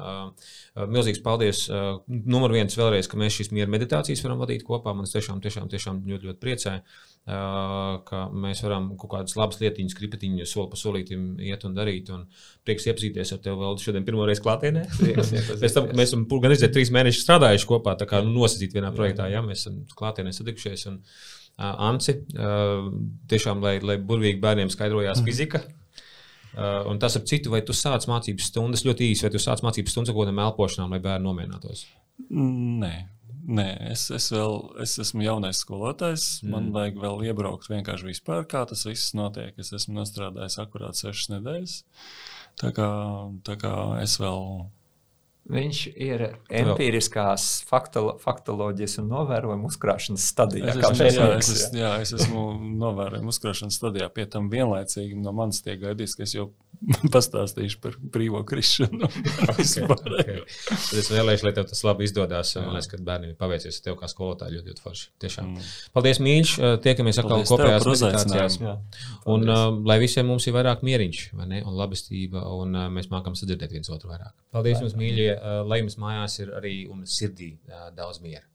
milzīgs paldies. Numur viens vēlreiz, ka mēs šīs miera meditācijas varam vadīt kopā. Man tas tiešām, tiešām, tiešām ļoti, ļoti priecē. Ka mēs varam kaut kādas labas lietiņas, kripatiņas, soli pa solītam iet un darīt. Un prieks iepazīties ar tevi vēl šodien, pirmo reizi klātienē. Pēc tam, mēs esam gan izdevies trīs mēnešus strādājuši kopā, tā kā nu, nosacīt vienā projektā, ja mēs esam klātienē satikušies. Un, uh, Anci, uh, tiešām, lai, lai burvīgi bērniem skaidrojās mm. fizika. Uh, un tas ar citu, vai tu sāc mācības stundas ļoti īsi, vai tu sāc mācības stundas ar kaut kādām elpošanām, lai bērni nomierinātos? Nē, Nē, es, es, vēl, es esmu jaunais skolotājs. Mm. Man vajag vēl iebraukt vienkārši vispār, kā tas viss notiek. Es esmu strādājis akurāt sešas nedēļas. Tā kā, tā kā es vēl Viņš ir empiriskās faktolo, faktoloģijas un novērojumu uzkrāšanas stadijā. Es esmu, jā, es, es, jā, es esmu novērojumu uzkrāšanas stadijā. Pie tam vienlaicīgi no manis tiek gaidīts, ka es jau pastāstīšu par brīvo krišanu. okay, okay. Es vēlēšu, lai tev tas labi izdodas. Man liekas, ka bērniem paveicies tev kā skolotāji ļoti, ļoti forši. Tiešām. Mm. Paldies, Mīļš! Tiekamies atkal kopējās meditācijās. Un uh, lai visiem mums ir vairāk mieriņš un labestība, un uh, mēs mākam sadzirdēt viens otru vairāk. Paldies jums, mīļie! uh, lai jums mājās ir arī un sirdī uh, daudz miera.